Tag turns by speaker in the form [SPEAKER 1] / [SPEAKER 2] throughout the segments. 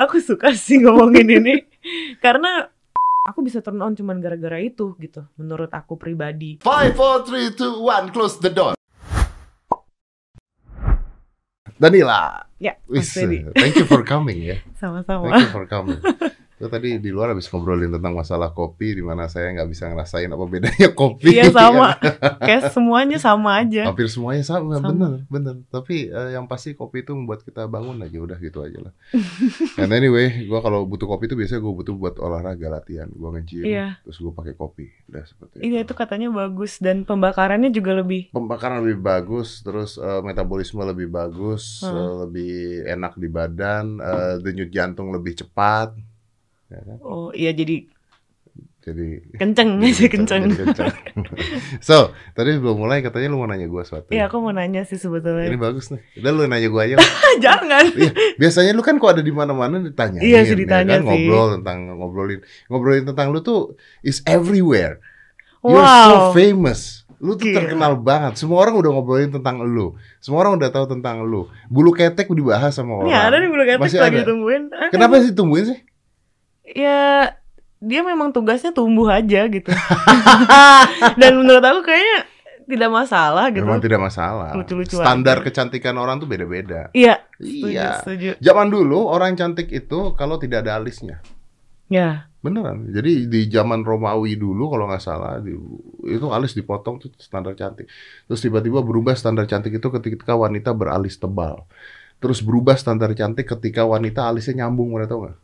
[SPEAKER 1] aku suka sih ngomongin ini karena aku bisa turn on cuman gara-gara itu gitu menurut aku pribadi
[SPEAKER 2] Five, four, three, two, one, close the door. Danila.
[SPEAKER 1] ya Mas Fedy
[SPEAKER 2] thank you for coming ya.
[SPEAKER 1] sama-sama
[SPEAKER 2] Thank you for coming. Itu tadi di luar habis ngobrolin tentang masalah kopi, di mana saya nggak bisa ngerasain apa bedanya kopi.
[SPEAKER 1] iya sama kayak semuanya sama aja
[SPEAKER 2] Hampir semuanya sama,
[SPEAKER 1] Sama.
[SPEAKER 2] bener, bener. Tapi eh, yang pasti kopi itu membuat kita bangun aja, udah gitu aja lah. And anyway, gua kalau butuh kopi itu biasanya gue butuh buat olahraga latihan, gua nge-gym,
[SPEAKER 1] Iya.
[SPEAKER 2] terus gue pakai kopi, udah seperti
[SPEAKER 1] Iya itu katanya bagus dan pembakarannya juga lebih
[SPEAKER 2] pembakaran lebih bagus, terus eh, metabolisme lebih bagus,
[SPEAKER 1] Hmm.
[SPEAKER 2] eh, lebih enak di badan, eh, denyut jantung lebih cepat, ya kan?
[SPEAKER 1] oh iya jadi
[SPEAKER 2] Jadi
[SPEAKER 1] kenceng
[SPEAKER 2] jadi
[SPEAKER 1] sih kenceng.
[SPEAKER 2] kenceng. so, tadi belum mulai katanya lu mau nanya gua sesuatu.
[SPEAKER 1] Iya aku mau nanya sih
[SPEAKER 2] Ini
[SPEAKER 1] sebetulnya.
[SPEAKER 2] bagus nih. Udah lu nanya gua aja.
[SPEAKER 1] Jangan.
[SPEAKER 2] Iya, biasanya lu kan kok ada di mana-mana ditanya.
[SPEAKER 1] Iya sih, ditanya
[SPEAKER 2] kan?
[SPEAKER 1] sih.
[SPEAKER 2] Ngobrol tentang ngobrolin ngobrolin tentang lu tuh is everywhere. You're
[SPEAKER 1] Wow.
[SPEAKER 2] so famous. Lu tuh
[SPEAKER 1] Gila.
[SPEAKER 2] terkenal banget. Semua orang udah ngobrolin tentang lu. Semua orang udah tahu tentang lu. Bulu ketek dibahas sama orang.
[SPEAKER 1] Nih ada nih bulu ketek
[SPEAKER 2] Masih
[SPEAKER 1] lagi
[SPEAKER 2] ada?
[SPEAKER 1] tungguin.
[SPEAKER 2] Kenapa sih tumbuhin sih?
[SPEAKER 1] Ya dia memang tugasnya tumbuh aja gitu. Dan menurut aku kayaknya tidak masalah gitu.
[SPEAKER 2] Memang tidak masalah.
[SPEAKER 1] Lucu-lucuan
[SPEAKER 2] Standar
[SPEAKER 1] aja.
[SPEAKER 2] kecantikan orang tuh beda-beda.
[SPEAKER 1] Iya, setuju,
[SPEAKER 2] Iya.
[SPEAKER 1] setuju.
[SPEAKER 2] Zaman dulu orang cantik itu kalau tidak ada alisnya.
[SPEAKER 1] Ya,
[SPEAKER 2] Beneran. Jadi di zaman Romawi dulu kalau nggak salah di- itu alis dipotong tuh standar cantik. Terus tiba-tiba berubah standar cantik itu ketika wanita beralis tebal. Terus berubah standar cantik ketika wanita alisnya nyambung, mana tahu nggak?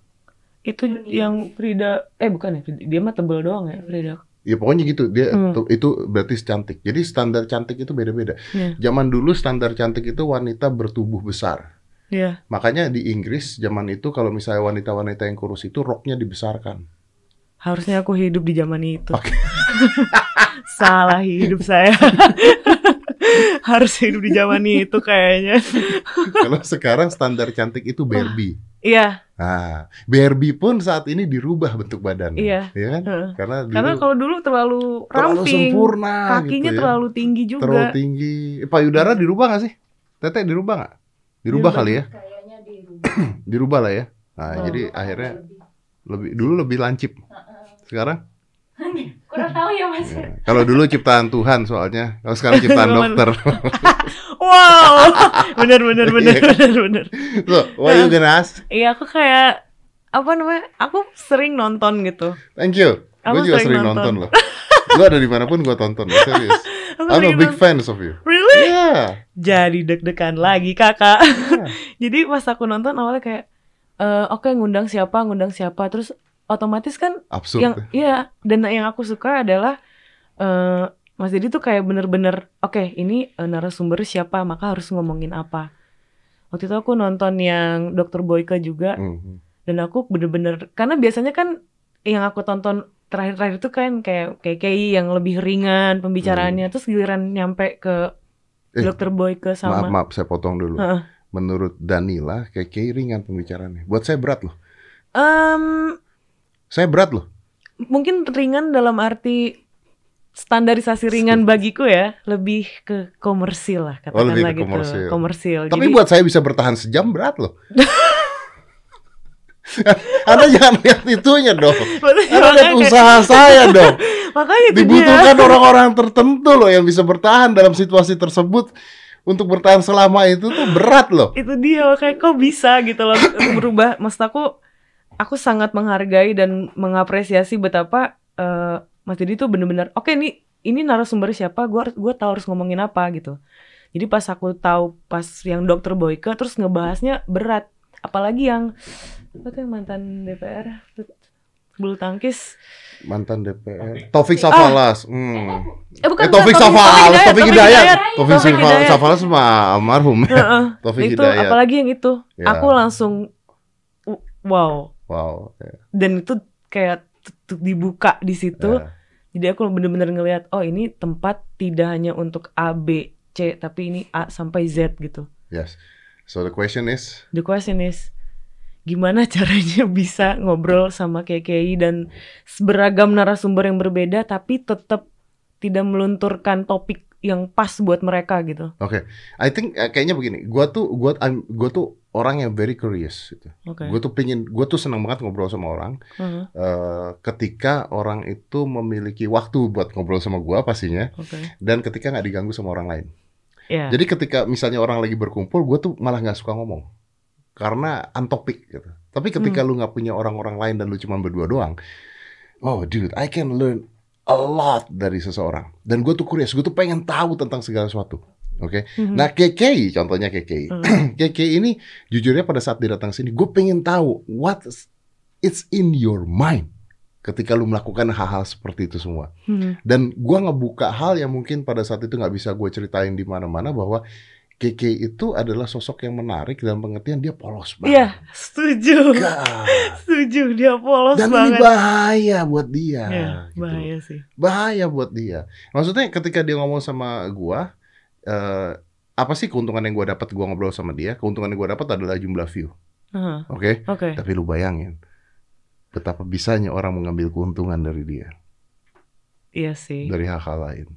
[SPEAKER 1] Itu yang Frida eh bukan ya, dia mah tebel doang ya, Frida.
[SPEAKER 2] Ya pokoknya gitu. Dia
[SPEAKER 1] Hmm.
[SPEAKER 2] tuh- itu berarti cantik. Jadi standar cantik itu beda-beda.
[SPEAKER 1] Iya.
[SPEAKER 2] Zaman dulu standar cantik itu wanita bertubuh besar.
[SPEAKER 1] Iya.
[SPEAKER 2] Makanya di Inggris zaman itu kalau misalnya wanita-wanita yang kurus itu roknya dibesarkan.
[SPEAKER 1] Harusnya aku hidup di zaman itu.
[SPEAKER 2] Oke.
[SPEAKER 1] Salah hidup saya. Harus hidup di zaman itu kayaknya.
[SPEAKER 2] kalau sekarang standar cantik itu Barbie.
[SPEAKER 1] Iya,
[SPEAKER 2] Nah, BRB pun saat ini dirubah bentuk badannya.
[SPEAKER 1] Iya.
[SPEAKER 2] ya kan?
[SPEAKER 1] heeh.
[SPEAKER 2] Karena dulu
[SPEAKER 1] Karena kalau dulu terlalu
[SPEAKER 2] terlalu
[SPEAKER 1] ramping,
[SPEAKER 2] sempurna
[SPEAKER 1] kakinya
[SPEAKER 2] gitu ya.
[SPEAKER 1] terlalu tinggi juga.
[SPEAKER 2] Terlalu tinggi. Eh, payudara dirubah nggak sih? Tete dirubah nggak? Dirubah
[SPEAKER 1] Dirubah.
[SPEAKER 2] kali ya?
[SPEAKER 3] Kayaknya dirubah.
[SPEAKER 2] Dirubah lah ya. Nah,
[SPEAKER 1] Oh.
[SPEAKER 2] jadi akhirnya lebih dulu lebih lancip. Sekarang?
[SPEAKER 3] Kurang tahu ya mas.
[SPEAKER 2] Ya. Kalau dulu ciptaan Tuhan soalnya, kalau sekarang ciptaan dokter.
[SPEAKER 1] Wow, bener bener bener
[SPEAKER 2] Iya
[SPEAKER 1] bener bener.
[SPEAKER 2] so, what you gonna ask?
[SPEAKER 1] Iya aku kayak apa namanya? Aku sering nonton gitu.
[SPEAKER 2] Thank you.
[SPEAKER 1] Aku
[SPEAKER 2] Gue juga
[SPEAKER 1] sering
[SPEAKER 2] sering nonton,
[SPEAKER 1] nonton.
[SPEAKER 2] loh. Gue ada di mana pun gue tonton, serius.
[SPEAKER 1] Aku
[SPEAKER 2] I'm a big
[SPEAKER 1] nonton.
[SPEAKER 2] fans of you.
[SPEAKER 1] Really?
[SPEAKER 2] Yeah.
[SPEAKER 1] Jadi deg-degan lagi kakak.
[SPEAKER 2] Yeah.
[SPEAKER 1] Jadi pas aku nonton awalnya kayak, eh oke ngundang siapa, ngundang siapa, terus otomatis kan
[SPEAKER 2] Absurd.
[SPEAKER 1] yang iya dan yang aku suka adalah eh Mas Dedi tuh kayak bener-bener oke ini eh, narasumber siapa maka harus ngomongin apa. Waktu itu aku nonton yang Dokter Boyka juga
[SPEAKER 2] Mhm.
[SPEAKER 1] dan aku bener-bener karena biasanya kan yang aku tonton terakhir-terakhir itu kan kayak KKI yang lebih ringan pembicaraannya terus giliran nyampe ke
[SPEAKER 2] Hmm. Eh,
[SPEAKER 1] Dokter Boyke
[SPEAKER 2] Maaf,
[SPEAKER 1] sama
[SPEAKER 2] maaf, saya potong dulu.
[SPEAKER 1] Heeh.
[SPEAKER 2] Menurut Danila, kayak kayak ringan pembicaraannya. Buat saya berat loh.
[SPEAKER 1] Em,
[SPEAKER 2] Saya berat loh.
[SPEAKER 1] mungkin ringan dalam arti standarisasi ringan bagiku ya lebih ke komersil lah
[SPEAKER 2] Oh, lebih
[SPEAKER 1] katakanlah
[SPEAKER 2] ke
[SPEAKER 1] gitu
[SPEAKER 2] komersil.
[SPEAKER 1] komersil
[SPEAKER 2] Tapi
[SPEAKER 1] Jadi-
[SPEAKER 2] buat saya bisa bertahan sejam berat loh. Anda jangan lihat itunya dong. Anda lihat usaha saya dong.
[SPEAKER 1] makanya itu
[SPEAKER 2] Dibutuhkan orang-orang tertentu loh yang bisa bertahan dalam situasi tersebut. Untuk bertahan selama itu tuh berat loh.
[SPEAKER 1] itu dia kayak kok bisa gitu loh berubah maksud aku aku sangat menghargai dan mengapresiasi betapa eh, Mas Didi tuh bener-bener oke nih ini narasumber siapa gue gue tahu harus ngomongin apa gitu jadi pas aku tahu pas yang dokter Boyke terus ngebahasnya berat apalagi yang apa tuh yang mantan DPR bulu tangkis
[SPEAKER 2] Mantan DPR. Taufik Safalas. Hmm.
[SPEAKER 1] eh bukan
[SPEAKER 2] Eh, Taufik Safalas, Taufik Hidayat. Taufik Safalas mah almarhum. Taufik
[SPEAKER 1] itu
[SPEAKER 2] Hidayat.
[SPEAKER 1] apalagi yang itu
[SPEAKER 2] Ya.
[SPEAKER 1] aku langsung wow
[SPEAKER 2] Wow. ya.
[SPEAKER 1] dan itu kayak dibuka di situ
[SPEAKER 2] Ya.
[SPEAKER 1] jadi aku bener-bener ngelihat oh ini tempat tidak hanya untuk A B C tapi ini A sampai Z gitu
[SPEAKER 2] Yes. So the question is,
[SPEAKER 1] the question is gimana caranya bisa ngobrol sama KKI dan beragam narasumber yang berbeda tapi tetap tidak melunturkan topik yang pas buat mereka gitu
[SPEAKER 2] Oke, I think eh, kayaknya begini. Gua tuh, gua, I'm- gua tuh orang yang very curious. Gitu.
[SPEAKER 1] Oke.
[SPEAKER 2] Gue tuh pingin, gue tuh senang banget ngobrol sama orang.
[SPEAKER 1] Heeh,
[SPEAKER 2] eh, ketika orang itu memiliki waktu buat ngobrol sama gue pastinya,
[SPEAKER 1] Oke.
[SPEAKER 2] dan ketika nggak diganggu sama orang lain.
[SPEAKER 1] Iya.
[SPEAKER 2] Jadi ketika misalnya orang lagi berkumpul, gue tuh malah nggak suka ngomong karena antopik gitu. Tapi ketika
[SPEAKER 1] Hmm.
[SPEAKER 2] lu nggak punya orang-orang lain dan lu cuma berdua doang, oh dude, I can learn a lot dari seseorang. Dan gue tuh curious, gue tuh pengen tahu tentang segala sesuatu. Oke,
[SPEAKER 1] Mhm.
[SPEAKER 2] nah KKI contohnya KKI,
[SPEAKER 1] Hmm.
[SPEAKER 2] KKI ini jujurnya pada saat dia datang sini, gue pengen tahu what it's in your mind ketika lu melakukan hal-hal seperti itu semua.
[SPEAKER 1] Mhm.
[SPEAKER 2] Dan gua ngebuka hal yang mungkin pada saat itu nggak bisa gue ceritain di mana-mana bahwa KK itu adalah sosok yang menarik dalam pengertian dia polos
[SPEAKER 1] Iya,
[SPEAKER 2] banget.
[SPEAKER 1] setuju.
[SPEAKER 2] God.
[SPEAKER 1] Setuju, dia polos
[SPEAKER 2] Dan ini
[SPEAKER 1] banget.
[SPEAKER 2] bahaya buat dia.
[SPEAKER 1] Iya,
[SPEAKER 2] gitu.
[SPEAKER 1] bahaya sih.
[SPEAKER 2] Bahaya buat dia. Maksudnya ketika dia ngomong sama gua, eh, apa sih keuntungan yang gua dapat gua ngobrol sama dia? Keuntungan yang gua dapat adalah jumlah view.
[SPEAKER 1] Heeh,
[SPEAKER 2] Oke?
[SPEAKER 1] Oke.
[SPEAKER 2] Tapi lu bayangin betapa bisanya orang mengambil keuntungan dari dia.
[SPEAKER 1] Iya sih.
[SPEAKER 2] dari hal-hal lain.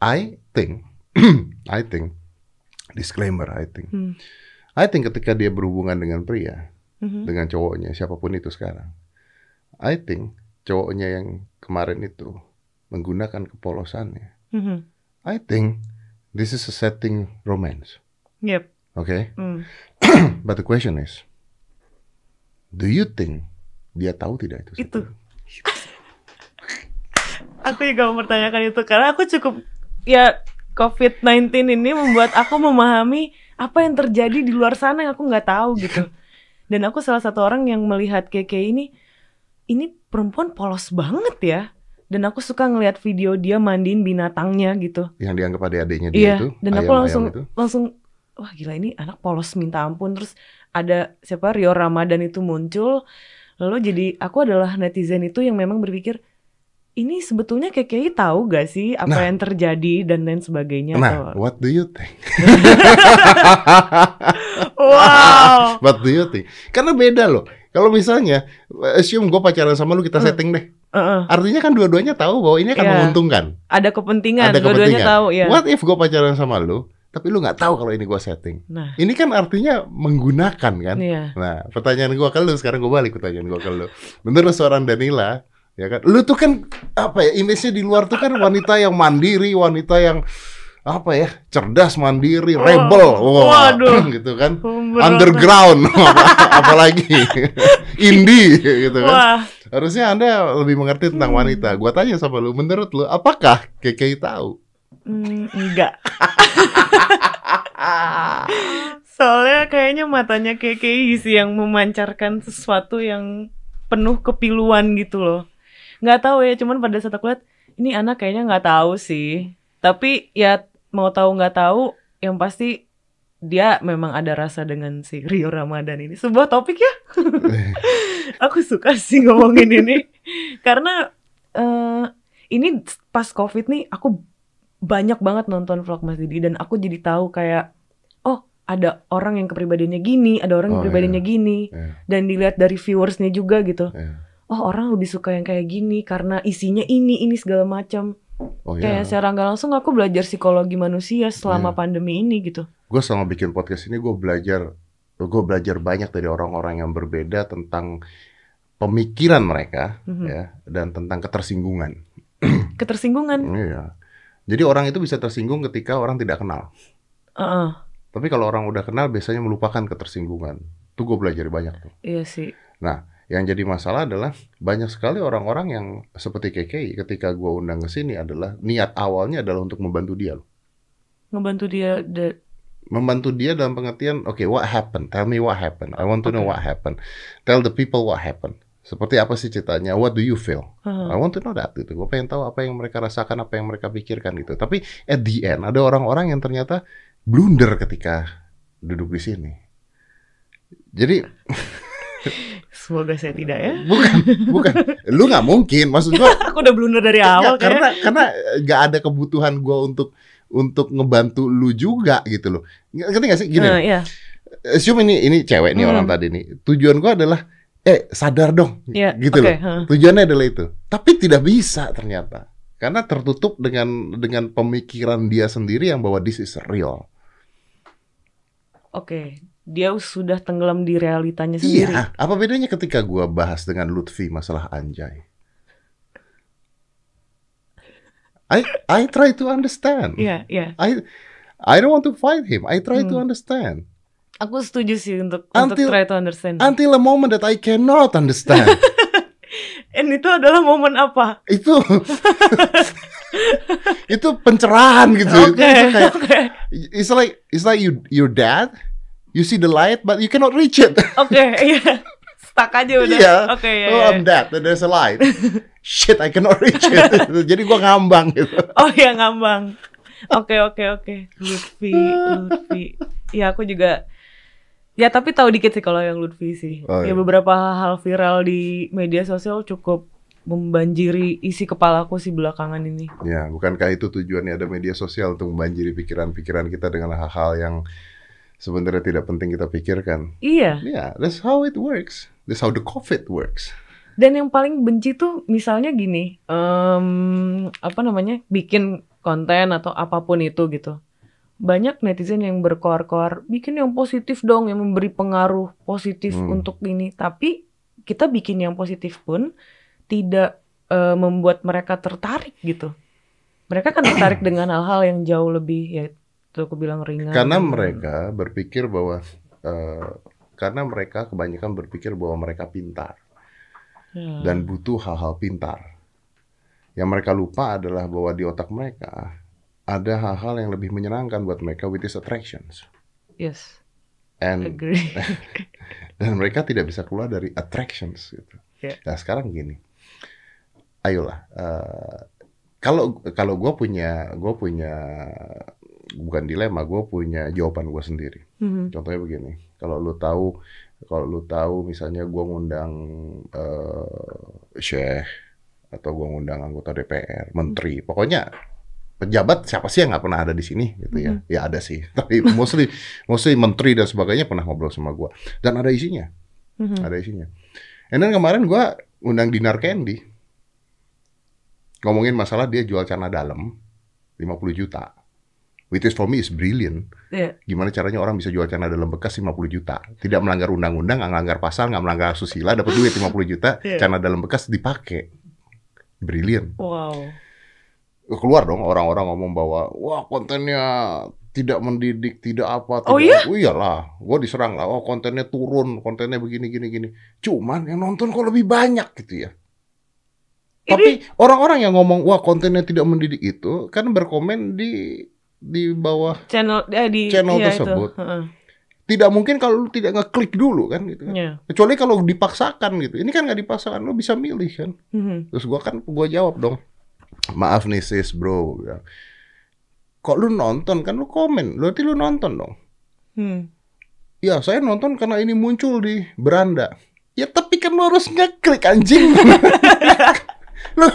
[SPEAKER 2] I think, I think, disclaimer, I think,
[SPEAKER 1] Hmm.
[SPEAKER 2] I think ketika dia berhubungan dengan pria,
[SPEAKER 1] Mhm.
[SPEAKER 2] dengan cowoknya, siapa pun itu sekarang, I think cowoknya yang kemarin itu menggunakan kepolosannya.
[SPEAKER 1] Mhm.
[SPEAKER 2] I think this is a setting romance,
[SPEAKER 1] Yep.
[SPEAKER 2] okay?
[SPEAKER 1] Hmm.
[SPEAKER 2] But the question is, do you think dia tahu tidak itu?
[SPEAKER 1] Itu. Aku juga mempertanyakan itu karena aku cukup ya COVID-19 ini membuat aku memahami apa yang terjadi di luar sana yang aku nggak tahu gitu. Dan aku salah satu orang yang melihat Keke ini ini perempuan polos banget ya. Dan aku suka ngelihat video dia mandiin binatangnya gitu.
[SPEAKER 2] Yang dianggap adik-adiknya dia
[SPEAKER 1] Iya,
[SPEAKER 2] itu,
[SPEAKER 1] dan aku
[SPEAKER 2] ayam-ayam
[SPEAKER 1] langsung
[SPEAKER 2] itu.
[SPEAKER 1] langsung wah gila ini anak polos minta ampun terus ada siapa Rio Ramadan itu muncul lalu jadi aku adalah netizen itu yang memang berpikir ini sebetulnya KKI tahu gak sih apa
[SPEAKER 2] Nah.
[SPEAKER 1] yang terjadi dan lain sebagagnya
[SPEAKER 2] Nah,
[SPEAKER 1] atau
[SPEAKER 2] what do you think?
[SPEAKER 1] wow
[SPEAKER 2] What do you think? Karena beda loh. Kalau misalnya, assume gue pacaran sama lu kita
[SPEAKER 1] Hmm.
[SPEAKER 2] setting deh.
[SPEAKER 1] Heeh.
[SPEAKER 2] Artinya kan dua-duanya tahu bahwa ini akan
[SPEAKER 1] Iya.
[SPEAKER 2] menguntungkan.
[SPEAKER 1] ada kepentingan
[SPEAKER 2] Ada
[SPEAKER 1] dua-duanya
[SPEAKER 2] kepentingan.
[SPEAKER 1] tahu ya
[SPEAKER 2] What if gue pacaran sama lu, tapi lu nggak tahu kalau ini gue setting?
[SPEAKER 1] nah
[SPEAKER 2] Ini kan artinya menggunakan kan?
[SPEAKER 1] iya
[SPEAKER 2] Nah, pertanyaan gue ke lu sekarang gue balik pertanyaan gue ke lu. Menurut seorang Danila, ya kan? Lu tuh kan apa ya? Image-nya di luar tuh kan wanita yang mandiri, wanita yang apa ya? Cerdas, mandiri,
[SPEAKER 1] Oh,
[SPEAKER 2] rebel. Wah,
[SPEAKER 1] waduh.
[SPEAKER 2] gitu kan?
[SPEAKER 1] Berat.
[SPEAKER 2] Underground, apalagi indie gitu kan.
[SPEAKER 1] wah
[SPEAKER 2] Harusnya Anda lebih mengerti tentang
[SPEAKER 1] Hmm.
[SPEAKER 2] wanita. Gua tanya sama lu, menurut lu apakah KKI tahu?
[SPEAKER 1] mm, enggak Soalnya kayaknya matanya KKI sih yang memancarkan sesuatu yang penuh kepiluan gitu loh. Nggak tahu ya, cuman pada saat aku lihat ini anak kayaknya nggak tahu sih. Tapi ya mau tahu nggak tahu, yang pasti dia memang ada rasa dengan si Rio Ramadan ini. Sebuah topik ya. aku suka sih ngomongin ini karena eh ini pas covid nih aku banyak banget nonton vlog Mas Didi dan aku jadi tahu kayak oh ada orang yang kepribadiannya gini, ada orang yang
[SPEAKER 2] Oh,
[SPEAKER 1] kepribadiannya gini
[SPEAKER 2] Ya,
[SPEAKER 1] dan dilihat dari viewersnya juga gitu.
[SPEAKER 2] ya.
[SPEAKER 1] Oh orang lebih suka yang kayak gini karena isinya ini ini segala macam.
[SPEAKER 2] Oh ya.
[SPEAKER 1] Kayak secara nggak langsung aku belajar psikologi manusia selama
[SPEAKER 2] Iya.
[SPEAKER 1] pandemi ini gitu.
[SPEAKER 2] Gue selama bikin podcast ini gue belajar, gue belajar banyak dari orang-orang yang berbeda tentang pemikiran mereka,
[SPEAKER 1] Mhm.
[SPEAKER 2] ya, dan tentang ketersinggungan.
[SPEAKER 1] Ketersinggungan.
[SPEAKER 2] Iya. Jadi orang itu bisa tersinggung ketika orang tidak kenal.
[SPEAKER 1] Heeh,
[SPEAKER 2] Tapi kalau orang udah kenal biasanya melupakan ketersinggungan. Itu gue belajar banyak tuh.
[SPEAKER 1] iya sih.
[SPEAKER 2] Yang jadi masalah adalah banyak sekali orang-orang yang seperti KKI ketika gue undang ke sini adalah niat awalnya adalah untuk membantu dia loh.
[SPEAKER 1] Ngebantu dia de-
[SPEAKER 2] Membantu dia dalam pengertian, oke, what happened? Tell me what happened. I want to know
[SPEAKER 1] Oke.
[SPEAKER 2] what happened. Tell the people what happened. Seperti apa sih ceritanya? What do you feel?
[SPEAKER 1] Heeh.
[SPEAKER 2] I want to know that gitu. Gue pengen tahu apa yang mereka rasakan, apa yang mereka pikirkan gitu. Tapi at the end ada orang-orang yang ternyata blunder ketika duduk di sini. Jadi
[SPEAKER 1] Semoga saya tidak ya.
[SPEAKER 2] bukan, bukan. Lu nggak mungkin. Maksud gue
[SPEAKER 1] Aku udah blunder dari awal
[SPEAKER 2] Nggak, karena karena nggak ada kebutuhan gue untuk untuk ngebantu lu juga gitu loh. Ngerti gak sih gini?
[SPEAKER 1] Nah, iya.
[SPEAKER 2] Assume ini ini cewek nih
[SPEAKER 1] Hmm.
[SPEAKER 2] orang tadi nih. Tujuan gue adalah eh sadar dong.
[SPEAKER 1] Iya,
[SPEAKER 2] Gitu
[SPEAKER 1] oke,
[SPEAKER 2] loh.
[SPEAKER 1] heeh.
[SPEAKER 2] Tujuannya adalah itu. Tapi tidak bisa ternyata. Karena tertutup dengan dengan pemikiran dia sendiri yang bahwa this is real.
[SPEAKER 1] oke dia sudah tenggelam di realitanya sendiri.
[SPEAKER 2] Iya, apa bedanya ketika gua bahas dengan Lutfi masalah anjay? I I try to understand.
[SPEAKER 1] Iya, iya.
[SPEAKER 2] I I don't want to fight him. I try to
[SPEAKER 1] Hmm.
[SPEAKER 2] understand.
[SPEAKER 1] Aku setuju sih untuk
[SPEAKER 2] Until-
[SPEAKER 1] untuk try to understand.
[SPEAKER 2] Until a moment that I cannot understand.
[SPEAKER 1] And itu adalah momen apa?
[SPEAKER 2] itu itu pencerahan gitu. Itu
[SPEAKER 1] Oke,
[SPEAKER 2] kayak
[SPEAKER 1] oke,
[SPEAKER 2] it's like it's like you your dad you see the light but you cannot reach it.
[SPEAKER 1] oke, iya. Stuck aja udah.
[SPEAKER 2] Iya.
[SPEAKER 1] Oke, iya,
[SPEAKER 2] oh,
[SPEAKER 1] iya.
[SPEAKER 2] I'm dead. There's a light. Shit, I cannot reach it. Jadi gua ngambang gitu.
[SPEAKER 1] Oh ya ngambang. Oke oke oke. Lutfi, Lutfi. Ya aku juga. Ya tapi tahu dikit sih kalau yang Lutfi sih.
[SPEAKER 2] Oh,
[SPEAKER 1] Ya
[SPEAKER 2] iya.
[SPEAKER 1] beberapa hal viral di media sosial cukup membanjiri isi kepalaku sih belakangan ini.
[SPEAKER 2] Ya, bukankah itu tujuannya ada media sosial untuk membanjiri pikiran-pikiran kita dengan hal-hal yang sebenarnya tidak penting kita pikirkan.
[SPEAKER 1] Iya.
[SPEAKER 2] Yeah, that's how it works. That's how the COVID works.
[SPEAKER 1] Dan yang paling benci tuh misalnya gini, em, apa namanya, bikin konten atau apa pun itu gitu. Banyak netizen yang berkoar-koar, bikin yang positif dong, yang memberi pengaruh positif
[SPEAKER 2] Hmm.
[SPEAKER 1] untuk ini. Tapi kita bikin yang positif pun tidak eh, membuat mereka tertarik gitu. Mereka kan tertarik dengan hal-hal yang jauh lebih, ya itu aku bilang ringan.
[SPEAKER 2] Karena mereka berpikir bahwa eh, karena mereka kebanyakan berpikir bahwa mereka pintar
[SPEAKER 1] Ya.
[SPEAKER 2] dan butuh hal-hal pintar. Yang mereka lupa adalah bahwa di otak mereka ada hal-hal yang lebih menyenangkan buat mereka with these attractions.
[SPEAKER 1] Yes,
[SPEAKER 2] And
[SPEAKER 1] agree.
[SPEAKER 2] dan mereka tidak bisa keluar dari attractions gitu.
[SPEAKER 1] Ya.
[SPEAKER 2] Nah sekarang gini, ayolah. eh, kalau kalau gue punya gue punya bukan dilema, gue punya jawaban gue sendiri.
[SPEAKER 1] Mhm.
[SPEAKER 2] Contohnya begini, kalau lu tahu kalau lu tahu misalnya gue ngundang eh syekh atau gue ngundang anggota DPR, menteri, pokoknya pejabat siapa sih yang nggak pernah ada di sini gitu ya? Ya ada sih, tapi mostly mostly menteri dan sebagainya pernah ngobrol sama gue dan ada isinya,
[SPEAKER 1] Mhm.
[SPEAKER 2] ada isinya. And then kemarin gue undang Dinar Candy ngomongin masalah dia jual celana dalam 50 juta. Which is for me is brilliant.
[SPEAKER 1] Iya.
[SPEAKER 2] gimana caranya orang bisa jual celana dalam bekas 50 juta? Tidak melanggar undang-undang nggak melanggar pasal nggak melanggar asusila dapat duit 50 juta
[SPEAKER 1] Iya.
[SPEAKER 2] celana dalam bekas dipakai. Brilliant.
[SPEAKER 1] Wow.
[SPEAKER 2] keluar dong orang-orang ngomong bahwa wah kontennya tidak mendidik tidak apa
[SPEAKER 1] Oh
[SPEAKER 2] tidak oh, iyalah gue diserang lah. Oh kontennya turun kontennya begini gini gini. Cuman yang nonton kok lebih banyak gitu ya. Tapi orang-orang yang ngomong wah kontennya tidak mendidik itu kan berkomen di di bawah
[SPEAKER 1] channel eh, di
[SPEAKER 2] Channel
[SPEAKER 1] iya,
[SPEAKER 2] tersebut.
[SPEAKER 1] Itu.
[SPEAKER 2] Tidak mungkin kalau lu tidak ngeklik dulu kan gitu kan.
[SPEAKER 1] Iya.
[SPEAKER 2] Kecuali kalau dipaksakan gitu. Ini kan nggak dipaksakan, lu bisa milih kan.
[SPEAKER 1] Mhm.
[SPEAKER 2] Terus gua kan gua jawab dong. Maaf nih sis bro. Ya. Kok lu nonton kan lu komen, berarti lu nonton dong.
[SPEAKER 1] Hmm.
[SPEAKER 2] Ya saya nonton karena ini muncul di beranda. Ya tapi kan lu harus ngeklik anjing. lu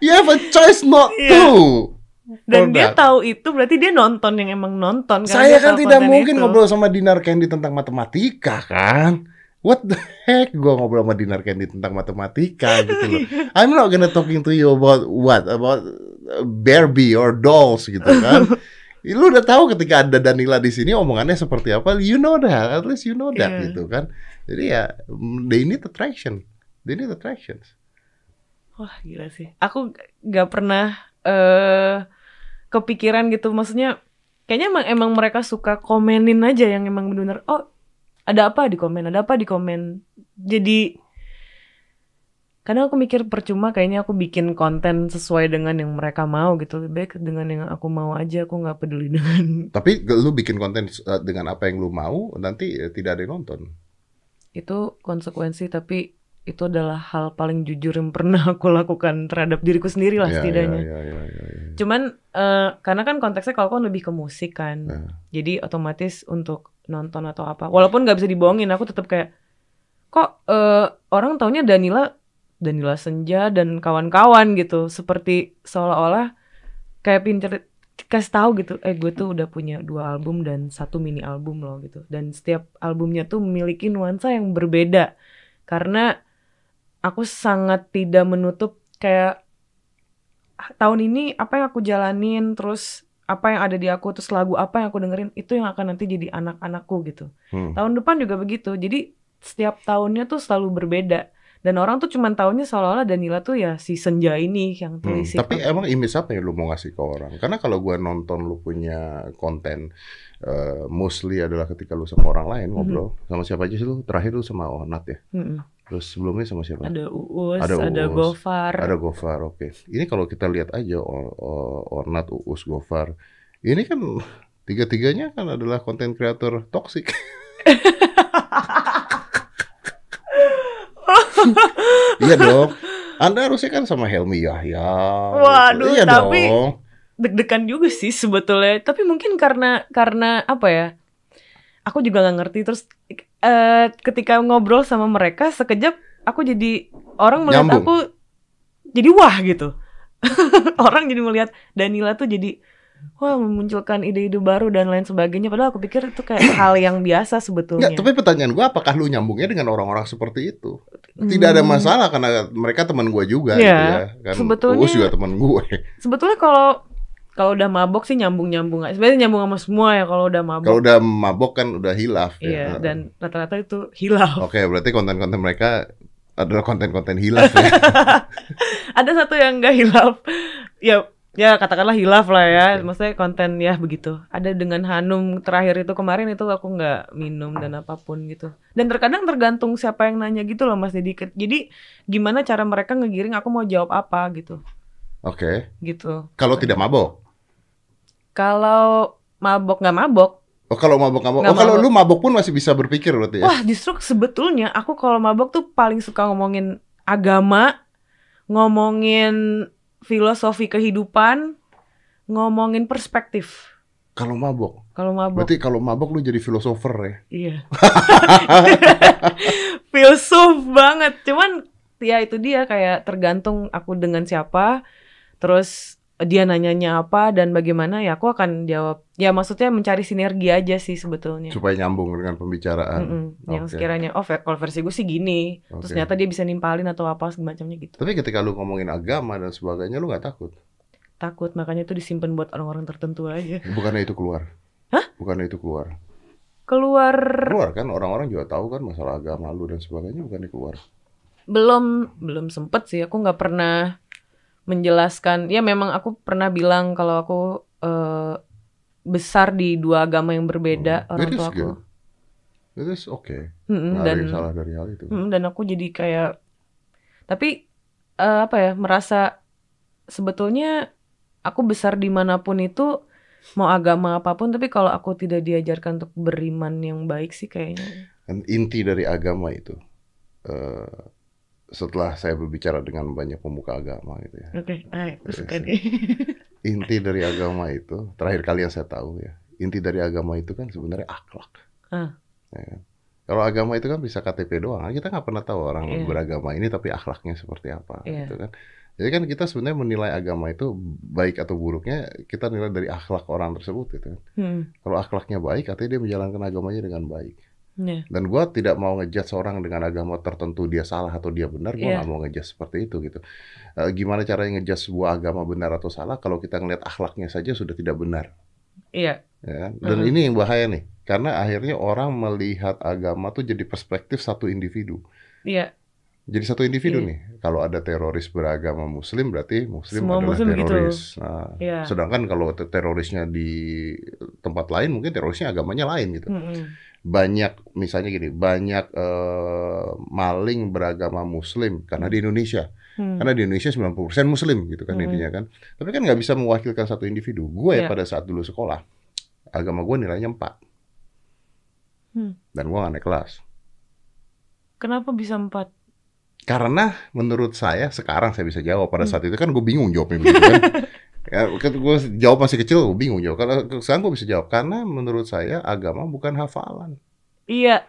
[SPEAKER 2] you have a choice not
[SPEAKER 1] Iya.
[SPEAKER 2] to.
[SPEAKER 1] Dan dia
[SPEAKER 2] Product.
[SPEAKER 1] tahu itu berarti dia nonton yang emang nonton karena
[SPEAKER 2] Saya
[SPEAKER 1] dia
[SPEAKER 2] kan tidak mungkin
[SPEAKER 1] itu.
[SPEAKER 2] ngobrol sama Dinar Candy tentang matematika kan. What the heck gua ngobrol sama Dinar Candy tentang matematika gitu loh. I'm not gonna talking to you about what about uh, Barbie or dolls gitu kan. Lu udah tahu ketika ada Danila di sini omongannya seperti apa, you know that, at least you know that
[SPEAKER 1] Iya.
[SPEAKER 2] gitu kan. Jadi ya mm, they need attraction. They need attractions.
[SPEAKER 1] Wah gila sih. Aku gak pernah eh kepikiran gitu. Maksudnya kayaknya emang, emang mereka suka komenin aja yang emang benar-benar oh ada apa di komen, ada apa di komen. Jadi kadang aku mikir percuma kayaknya aku bikin konten sesuai dengan yang mereka mau gitu. Lebih baik dengan yang aku mau aja. Aku nggak peduli dengan
[SPEAKER 2] Tapi lu bikin konten uh, dengan apa yang lu mau, nanti eh, tidak ada yang nonton.
[SPEAKER 1] itu konsekuensi tapi itu adalah hal paling jujur yang pernah aku lakukan terhadap diriku sendiri lah
[SPEAKER 2] Ya,
[SPEAKER 1] setidaknya.
[SPEAKER 2] ya, ya, ya, ya, ya.
[SPEAKER 1] Cuman eh, karena kan konteksnya kalau kan lebih ke musik kan,
[SPEAKER 2] Ya.
[SPEAKER 1] jadi otomatis untuk nonton atau apa, walaupun nggak bisa dibohongin, aku tetap kayak kok eh, orang taunya Danila, Danila Senja dan kawan-kawan gitu, seperti seolah-olah kayak pinter kasih tahu gitu, eh gue tuh udah punya dua album dan satu mini album loh gitu, dan setiap albumnya tuh memiliki nuansa yang berbeda, karena aku sangat tidak menutup kayak "Ah, tahun ini apa yang aku jalanin terus apa yang ada di aku terus lagu apa yang aku dengerin itu yang akan nanti jadi anak-anakku gitu.
[SPEAKER 2] Hmm.
[SPEAKER 1] Tahun depan juga begitu. Jadi setiap tahunnya tuh selalu berbeda. Dan orang tuh cuman tahunya seolah-olah Danila tuh ya si senja ini yang
[SPEAKER 2] Hmm,
[SPEAKER 1] tulis
[SPEAKER 2] Tapi emang image apa yang lu mau ngasih ke orang? Karena kalau gua nonton lu punya konten eh, mostly adalah ketika lu sama orang lain ngobrol. Sama siapa aja sih lu? Terakhir lu sama Onat ya.
[SPEAKER 1] Mm-mm.
[SPEAKER 2] Terus sebelumnya sama siapa?
[SPEAKER 1] Ada Uus,
[SPEAKER 2] Ada
[SPEAKER 1] ada,
[SPEAKER 2] Uus,
[SPEAKER 1] Gofar.
[SPEAKER 2] Ada Gofar, oke. Ini kalau kita lihat aja O- O- Ornat, Uus, Gofar. Ini kan tiga-tiganya kan adalah konten kreator toksik. iya dong. Anda harusnya kan sama Helmi Yahya. gitu.
[SPEAKER 1] Waduh,
[SPEAKER 2] iya
[SPEAKER 1] tapi-
[SPEAKER 2] dong.
[SPEAKER 1] Deg-degan juga sih sebetulnya. Tapi mungkin karena karena apa ya? Aku juga nggak ngerti. Terus eh, ketika ngobrol sama mereka sekejap aku jadi orang melihat
[SPEAKER 2] Nyambung.
[SPEAKER 1] aku jadi wah gitu. orang jadi melihat Danila tuh jadi wah memunculkan ide-ide baru dan lain sebagainya. Padahal aku pikir itu kayak hal yang biasa sebetulnya.
[SPEAKER 2] Nggak, tapi pertanyaan gua apakah lu nyambungnya dengan orang-orang seperti itu? Tidak ada
[SPEAKER 1] Hmm.
[SPEAKER 2] masalah karena mereka teman gua juga
[SPEAKER 1] Iya,
[SPEAKER 2] gitu ya. Kan
[SPEAKER 1] sebetulnya-
[SPEAKER 2] Uus juga teman gue.
[SPEAKER 1] Sebetulnya kalau kalau udah mabok sih nyambung-nyambung aja. Sebenarnya nyambung sama semua ya kalau udah mabok.
[SPEAKER 2] Kalau udah mabok kan udah hilaf
[SPEAKER 1] Iya,
[SPEAKER 2] ya.
[SPEAKER 1] dan rata-rata itu hilaf.
[SPEAKER 2] Oke, berarti konten-konten mereka adalah konten-konten hilaf ya.
[SPEAKER 1] Ada satu yang enggak hilaf. Ya, ya katakanlah hilaf lah ya.
[SPEAKER 2] Oke.
[SPEAKER 1] Maksudnya konten ya begitu. Ada dengan Hanum terakhir itu kemarin itu aku nggak minum dan apa pun gitu. Dan terkadang tergantung siapa yang nanya gitu loh Mas Didi. Jadi gimana cara mereka ngegiring aku mau jawab apa gitu.
[SPEAKER 2] Oke.
[SPEAKER 1] Gitu.
[SPEAKER 2] Kalau tidak mabok.
[SPEAKER 1] Kalau mabok nggak mabok,
[SPEAKER 2] Oh, kalau mabok mabok.
[SPEAKER 1] Nggak
[SPEAKER 2] Oh, kalau
[SPEAKER 1] mabok.
[SPEAKER 2] lu mabok pun masih bisa berpikir berarti ya.
[SPEAKER 1] Wah, justru sebetulnya aku kalau mabok tuh paling suka ngomongin agama, ngomongin filosofi kehidupan, ngomongin perspektif.
[SPEAKER 2] Kalau mabok.
[SPEAKER 1] Kalau mabok.
[SPEAKER 2] Berarti kalau mabok lu jadi filosofer ya.
[SPEAKER 1] Iya. Filsuf banget. Cuman ya itu dia kayak tergantung aku dengan siapa, terus dia nanyanya apa dan bagaimana ya aku akan jawab. Ya maksudnya mencari sinergi aja sih sebetulnya.
[SPEAKER 2] Supaya nyambung dengan pembicaraan.
[SPEAKER 1] Mm-mm. Yang
[SPEAKER 2] Oke.
[SPEAKER 1] sekiranya oh kalau versi gue sih gini, terus
[SPEAKER 2] Oke.
[SPEAKER 1] ternyata dia bisa nimpalin atau apa semacamnya gitu.
[SPEAKER 2] Tapi ketika lu ngomongin agama dan sebagainya lu nggak takut?
[SPEAKER 1] Takut makanya itu disimpan buat orang-orang tertentu aja.
[SPEAKER 2] Bukannya itu keluar?
[SPEAKER 1] Hah?
[SPEAKER 2] Bukannya itu keluar?
[SPEAKER 1] Keluar
[SPEAKER 2] Keluar kan orang-orang juga tahu kan masalah agama lu dan sebagainya bukannya keluar?
[SPEAKER 1] belum belum sempet sih aku nggak pernah menjelaskan. Ya memang aku pernah bilang kalau aku eh, besar di dua agama yang berbeda
[SPEAKER 2] Hmm.
[SPEAKER 1] orang
[SPEAKER 2] It is
[SPEAKER 1] tua aku.
[SPEAKER 2] good. Itu oke.
[SPEAKER 1] Mm-mm,
[SPEAKER 2] Nggak ada
[SPEAKER 1] dan
[SPEAKER 2] yang salah dari hal itu.
[SPEAKER 1] mm, dan aku jadi kayak tapi eh, apa ya merasa sebetulnya aku besar di mana pun itu mau agama apa pun tapi kalau aku tidak diajarkan untuk beriman yang baik sih kayaknya
[SPEAKER 2] Dan inti dari agama itu, eh, setelah saya berbicara dengan banyak pemuka agama gitu ya,
[SPEAKER 1] oke ay, aku suka nih
[SPEAKER 2] inti dari agama itu, terakhir kali yang saya tahu ya, inti dari agama itu kan sebenarnya akhlak.
[SPEAKER 1] Ah.
[SPEAKER 2] Ya kan? Kalau agama itu kan bisa KTP doang, kita nggak pernah tahu orang
[SPEAKER 1] Iya.
[SPEAKER 2] beragama ini tapi akhlaknya seperti apa,
[SPEAKER 1] Iya.
[SPEAKER 2] gitu kan. Jadi kan kita sebenarnya menilai agama itu baik atau buruknya kita nilai dari akhlak orang tersebut gitu kan.
[SPEAKER 1] hmm,
[SPEAKER 2] Kalau akhlaknya baik, artinya dia menjalankan agamanya dengan baik.
[SPEAKER 1] Ya.
[SPEAKER 2] Dan gua tidak mau ngejudge seorang dengan agama tertentu dia salah atau dia benar, gua
[SPEAKER 1] Iya.
[SPEAKER 2] nggak mau ngejudge seperti itu gitu. Eh, gimana caranya ngejudge sebuah agama benar atau salah kalau kita ngelihat akhlaknya saja sudah tidak benar,
[SPEAKER 1] iya
[SPEAKER 2] ya kan? Dan
[SPEAKER 1] Mhm.
[SPEAKER 2] ini yang bahaya nih, karena akhirnya orang melihat agama tuh jadi perspektif satu individu.
[SPEAKER 1] iya
[SPEAKER 2] Jadi satu individu
[SPEAKER 1] Iya.
[SPEAKER 2] nih. Kalau ada teroris beragama muslim berarti muslim
[SPEAKER 1] Semua
[SPEAKER 2] adalah
[SPEAKER 1] muslim begitu.
[SPEAKER 2] teroris. Nah,
[SPEAKER 1] Iya.
[SPEAKER 2] sedangkan kalau te- terorisnya di tempat lain mungkin terorisnya agamanya lain gitu
[SPEAKER 1] Mm-mm.
[SPEAKER 2] Banyak misalnya gini banyak eh, maling beragama muslim karena di Indonesia
[SPEAKER 1] Hmm.
[SPEAKER 2] karena di Indonesia 90% muslim gitu kan
[SPEAKER 1] Hmm.
[SPEAKER 2] intinya kan tapi kan nggak bisa mewakilkan satu individu gue
[SPEAKER 1] Iya.
[SPEAKER 2] pada saat dulu sekolah agama gue nilainya 4
[SPEAKER 1] Hmm.
[SPEAKER 2] dan gue gak naik kelas
[SPEAKER 1] Kenapa bisa empat?
[SPEAKER 2] karena menurut saya sekarang saya bisa jawab pada
[SPEAKER 1] Hmm.
[SPEAKER 2] saat itu kan gue bingung jawabnya begitu kan ya, gue jawab masih kecil gue bingung jawab karena sekarang gue bisa jawab karena menurut saya agama bukan hafalan
[SPEAKER 1] Iya,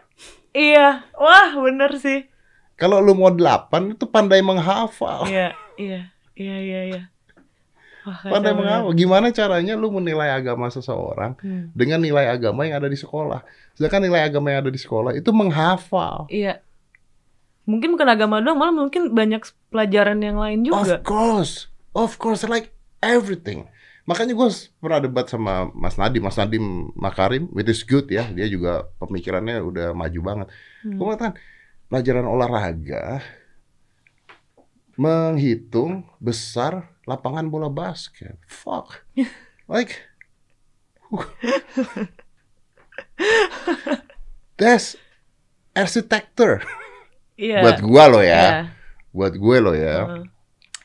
[SPEAKER 1] iya, wah bener sih.
[SPEAKER 2] kalau lu mau 8 itu pandai menghafal
[SPEAKER 1] Iya, iya, iya, iya, iya. Wah,
[SPEAKER 2] Pandai menghafal. Gimana caranya lu menilai agama seseorang
[SPEAKER 1] Hmm.
[SPEAKER 2] dengan nilai agama yang ada di sekolah? Sedangkan nilai agama yang ada di sekolah itu menghafal.
[SPEAKER 1] Iya. Mungkin bukan agama doang, malah mungkin banyak pelajaran yang lain juga.
[SPEAKER 2] Of course, of course, like everything. Makanya gue pernah debat sama Mas Nadim, Mas Nadim Makarim, which is good ya. Dia juga pemikirannya udah maju banget.
[SPEAKER 1] Hmm.
[SPEAKER 2] Gue mengatakan pelajaran olahraga menghitung besar lapangan bola basket. Fuck. Like That's arsitektur.
[SPEAKER 1] Iya.
[SPEAKER 2] Buat gua loh
[SPEAKER 1] Iya.
[SPEAKER 2] ya. Buat gue loh ya.
[SPEAKER 1] Heeh.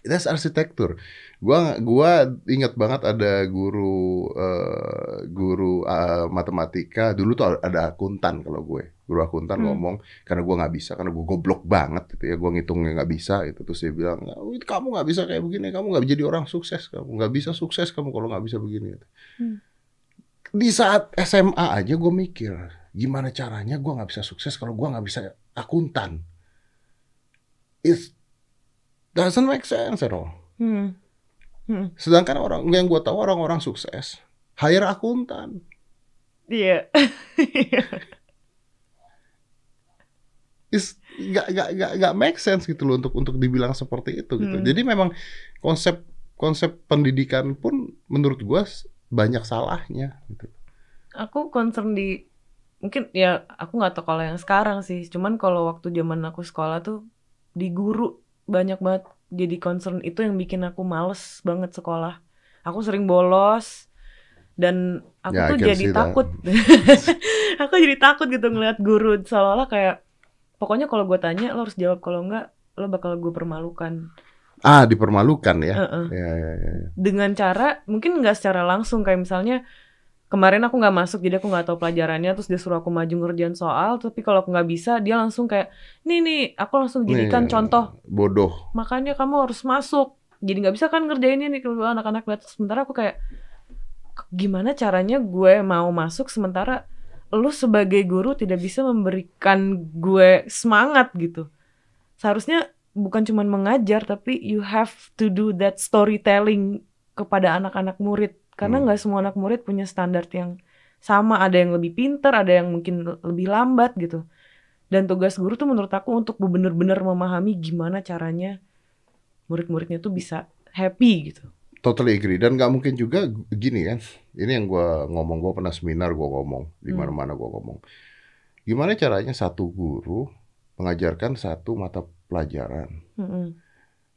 [SPEAKER 2] That's arsitektur. Gua gua ingat banget ada guru eh, guru eh, matematika dulu tuh ada akuntan kalau gue. Guru akuntan
[SPEAKER 1] Hmm.
[SPEAKER 2] ngomong karena gua nggak bisa karena gua goblok banget gitu ya. Gua ngitungnya nggak bisa itu terus dia bilang, "Oh, kamu nggak bisa kayak begini, kamu nggak jadi orang sukses, kamu nggak bisa sukses kamu kalau nggak bisa begini."
[SPEAKER 1] Hmm.
[SPEAKER 2] Di saat SMA aja gue mikir, gimana caranya gua nggak bisa sukses kalau gua nggak bisa akuntan. It doesn't make sense at all.
[SPEAKER 1] Hmm. Hmm.
[SPEAKER 2] Sedangkan orang yang gue tahu orang-orang sukses hire akuntan.
[SPEAKER 1] Iya.
[SPEAKER 2] Is gak, gak, gak, gak make sense gitu loh untuk untuk dibilang seperti itu gitu.
[SPEAKER 1] Hmm.
[SPEAKER 2] Jadi memang konsep konsep pendidikan pun menurut gue banyak salahnya gitu.
[SPEAKER 1] aku concern di mungkin ya aku nggak tahu kalau yang sekarang sih cuman kalau waktu zaman aku sekolah tuh di guru banyak banget jadi concern itu yang bikin aku males banget sekolah aku sering bolos dan aku
[SPEAKER 2] I
[SPEAKER 1] tuh jadi takut aku jadi takut gitu ngeliat guru seolah-olah kayak pokoknya kalau gue tanya lo harus jawab kalau enggak lo bakal gue permalukan
[SPEAKER 2] Ah dipermalukan ya.
[SPEAKER 1] Heeh.
[SPEAKER 2] Ya, ya, ya, ya.
[SPEAKER 1] dengan cara mungkin nggak secara langsung kayak misalnya kemarin aku nggak masuk jadi aku nggak tahu pelajarannya terus dia suruh aku maju ngerjain soal tapi kalau aku nggak bisa dia langsung kayak nih nih aku langsung jadikan
[SPEAKER 2] Nih,
[SPEAKER 1] contoh.
[SPEAKER 2] Bodoh.
[SPEAKER 1] makanya kamu harus masuk. Jadi nggak bisa kan ngerjainnya nih kalau anak-anak lihat. Sementara aku kayak gimana caranya gue mau masuk sementara lu sebagai guru tidak bisa memberikan gue semangat gitu. Seharusnya bukan cuma mengajar tapi you have to do that storytelling kepada anak-anak murid karena
[SPEAKER 2] Hmm.
[SPEAKER 1] nggak semua anak murid punya standar yang sama ada yang lebih pinter ada yang mungkin lebih lambat gitu dan tugas guru tuh menurut aku untuk benar-benar memahami gimana caranya murid-muridnya tuh bisa happy gitu
[SPEAKER 2] Totally agree dan nggak mungkin juga gini kan. Ini yang gua ngomong gua pernah seminar gua ngomong di
[SPEAKER 1] Hmm.
[SPEAKER 2] mana-mana gua ngomong. Gimana caranya satu guru mengajarkan satu mata pelajaran?
[SPEAKER 1] Mm-mm.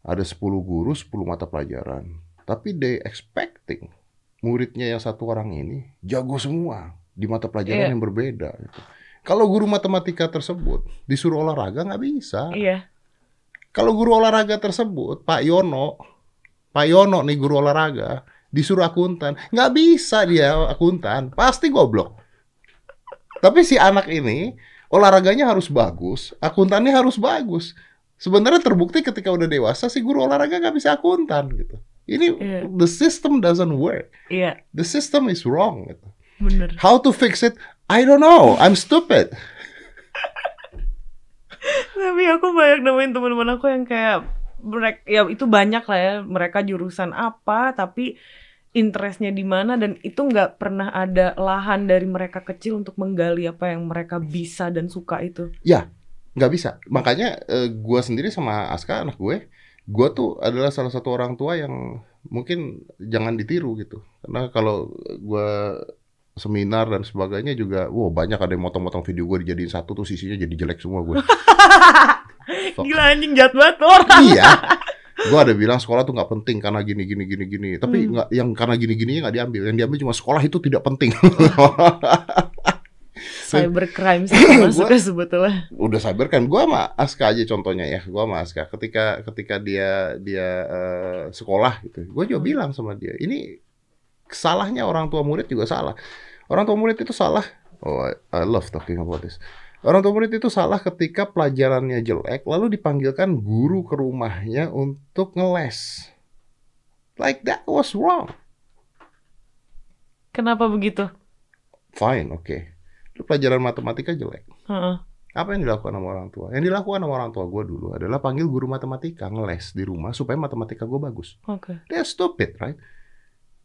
[SPEAKER 2] Ada 10 guru 10 mata pelajaran. Tapi they expecting muridnya yang satu orang ini jago semua di mata pelajaran
[SPEAKER 1] Iya.
[SPEAKER 2] yang berbeda. gitu. Kalau guru matematika tersebut disuruh olahraga nggak bisa.
[SPEAKER 1] iya
[SPEAKER 2] Kalau guru olahraga tersebut, Pak Yono, Pak Yono nih guru olahraga, disuruh akuntan, nggak bisa dia akuntan, pasti goblok. Tapi si anak ini olahraganya harus bagus, akuntannya harus bagus. Sebenarnya terbukti ketika udah dewasa si guru olahraga nggak bisa akuntan gitu. Ini
[SPEAKER 1] Iya.
[SPEAKER 2] the system doesn't work.
[SPEAKER 1] iya
[SPEAKER 2] The system is wrong. Gitu.
[SPEAKER 1] bener
[SPEAKER 2] How to fix it? I don't know. I'm stupid.
[SPEAKER 1] tapi aku banyak nemuin teman-teman aku yang kayak mereka ya itu banyak lah ya mereka jurusan apa tapi interestnya di mana dan itu nggak pernah ada lahan dari mereka kecil untuk menggali apa yang mereka bisa dan suka itu
[SPEAKER 2] nggak bisa makanya eh, gua sendiri sama Aska anak gue gua tuh adalah salah satu orang tua yang mungkin jangan ditiru gitu. Karena kalau gua seminar dan sebagainya juga wow banyak ada yang motong-motong video gue dijadiin satu tuh sisinya jadi jelek semua gue Fuck.
[SPEAKER 1] gila anjing jahat banget orang.
[SPEAKER 2] Iya. Gue ada bilang sekolah tuh nggak penting karena gini gini gini gini. Tapi
[SPEAKER 1] Hmm.
[SPEAKER 2] nggak yang karena gini gininya nggak diambil. Yang diambil cuma sekolah itu tidak penting
[SPEAKER 1] cybercrime sih sebetulnya.
[SPEAKER 2] Udah cybercrime gua sama Aska aja contohnya ya. Gua sama Aska. Ketika ketika dia dia eh, sekolah gitu gua juga
[SPEAKER 1] Hmm.
[SPEAKER 2] bilang sama dia ini salahnya orang tua murid juga salah. Orang tua murid itu salah. Oh I, I love talking about this. Orang tua murid itu salah ketika pelajarannya jelek lalu dipanggilkan guru ke rumahnya untuk ngeles. Like that was wrong.
[SPEAKER 1] Kenapa begitu?
[SPEAKER 2] Fine oke Lu pelajaran matematika jelek
[SPEAKER 1] Heeh.
[SPEAKER 2] Apa yang dilakukan sama orang tua? Yang dilakukan sama orang tua gue dulu adalah panggil guru matematika ngeles di rumah supaya matematika gue bagus.
[SPEAKER 1] oke
[SPEAKER 2] They're stupid, right?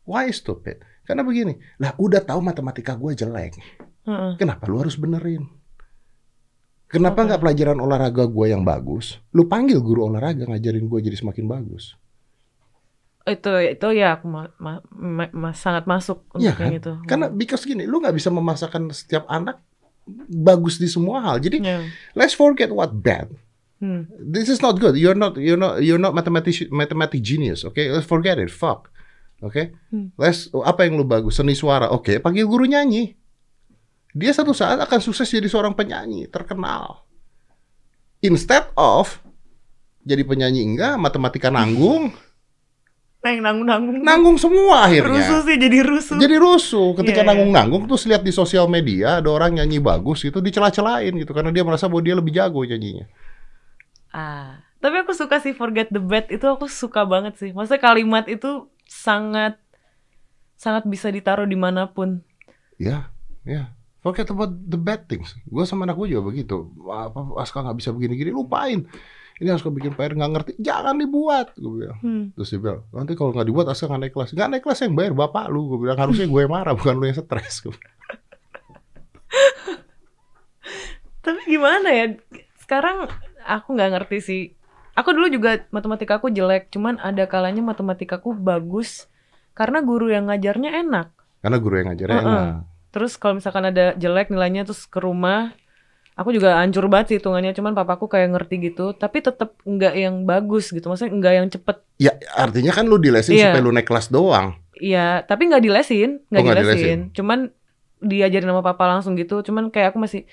[SPEAKER 2] Why stupid? Karena begini, lah udah tahu matematika gue jelek,
[SPEAKER 1] Heeh.
[SPEAKER 2] kenapa lu harus benerin? Kenapa nggak pelajaran olahraga gue yang bagus? Lu panggil guru olahraga ngajarin gue jadi semakin bagus.
[SPEAKER 1] Itu itu ya aku ma- ma- ma- ma- sangat masuk untuk
[SPEAKER 2] Iya
[SPEAKER 1] yang itu.
[SPEAKER 2] Karena because gini, lu nggak bisa memaksakan setiap anak bagus di semua hal. Jadi
[SPEAKER 1] Ya.
[SPEAKER 2] let's forget what bad.
[SPEAKER 1] Hmm.
[SPEAKER 2] This is not good. You're not you're not you're not mathematic mathematic genius. Okay, let's forget it. Fuck. Oke.
[SPEAKER 1] Hmm.
[SPEAKER 2] Let's apa yang lu bagus? Seni suara. Oke, panggil guru nyanyi. Dia satu saat akan sukses jadi seorang penyanyi terkenal. Instead of jadi penyanyi enggak, matematika nanggung,
[SPEAKER 1] Nang nanggung nanggung.
[SPEAKER 2] nanggung semua akhirnya.
[SPEAKER 1] Rusuh sih jadi rusuh.
[SPEAKER 2] Jadi rusuh ketika
[SPEAKER 1] Iya, iya.
[SPEAKER 2] nanggung-nanggung terus lihat di sosial media ada orang nyanyi bagus gitu dicela-celain gitu karena dia merasa bahwa dia lebih jago nyanyinya.
[SPEAKER 1] Ah, tapi aku suka sih forget the bad itu aku suka banget sih. Maksudnya kalimat itu sangat sangat bisa ditaruh di mana pun.
[SPEAKER 2] Ya, ya. Forget about the bad things. Gue sama anak gue juga begitu. Apa Aska nggak bisa begini-gini, lupain. Ini Aska bikin PR nggak ngerti, jangan dibuat. Gue bilang.
[SPEAKER 1] Hmm.
[SPEAKER 2] Terus dia bilang, nanti kalau nggak dibuat Aska nggak naik kelas. Nggak naik kelas yang bayar bapak lu. Gue bilang harusnya gue yang marah, bukan lu yang stres.
[SPEAKER 1] Tapi gimana ya? Sekarang aku nggak ngerti sih. Aku dulu juga matematika aku jelek, cuman ada kalanya matematikaku bagus karena guru yang ngajarnya enak.
[SPEAKER 2] Karena guru yang ngajarnya
[SPEAKER 1] Heeh.
[SPEAKER 2] enak.
[SPEAKER 1] Terus kalau misalkan ada jelek nilainya terus ke rumah, aku juga hancur banget sih hitungannya. Cuman papaku kayak ngerti gitu, tapi tetap nggak yang bagus gitu. Maksudnya nggak yang cepet.
[SPEAKER 2] Ya artinya kan lu dilesin
[SPEAKER 1] Iya.
[SPEAKER 2] supaya lu naik kelas doang.
[SPEAKER 1] Iya, tapi nggak dilesin, nggak
[SPEAKER 2] Oh,
[SPEAKER 1] dilesin.
[SPEAKER 2] dilesin.
[SPEAKER 1] Cuman diajarin sama papa langsung gitu. Cuman kayak aku masih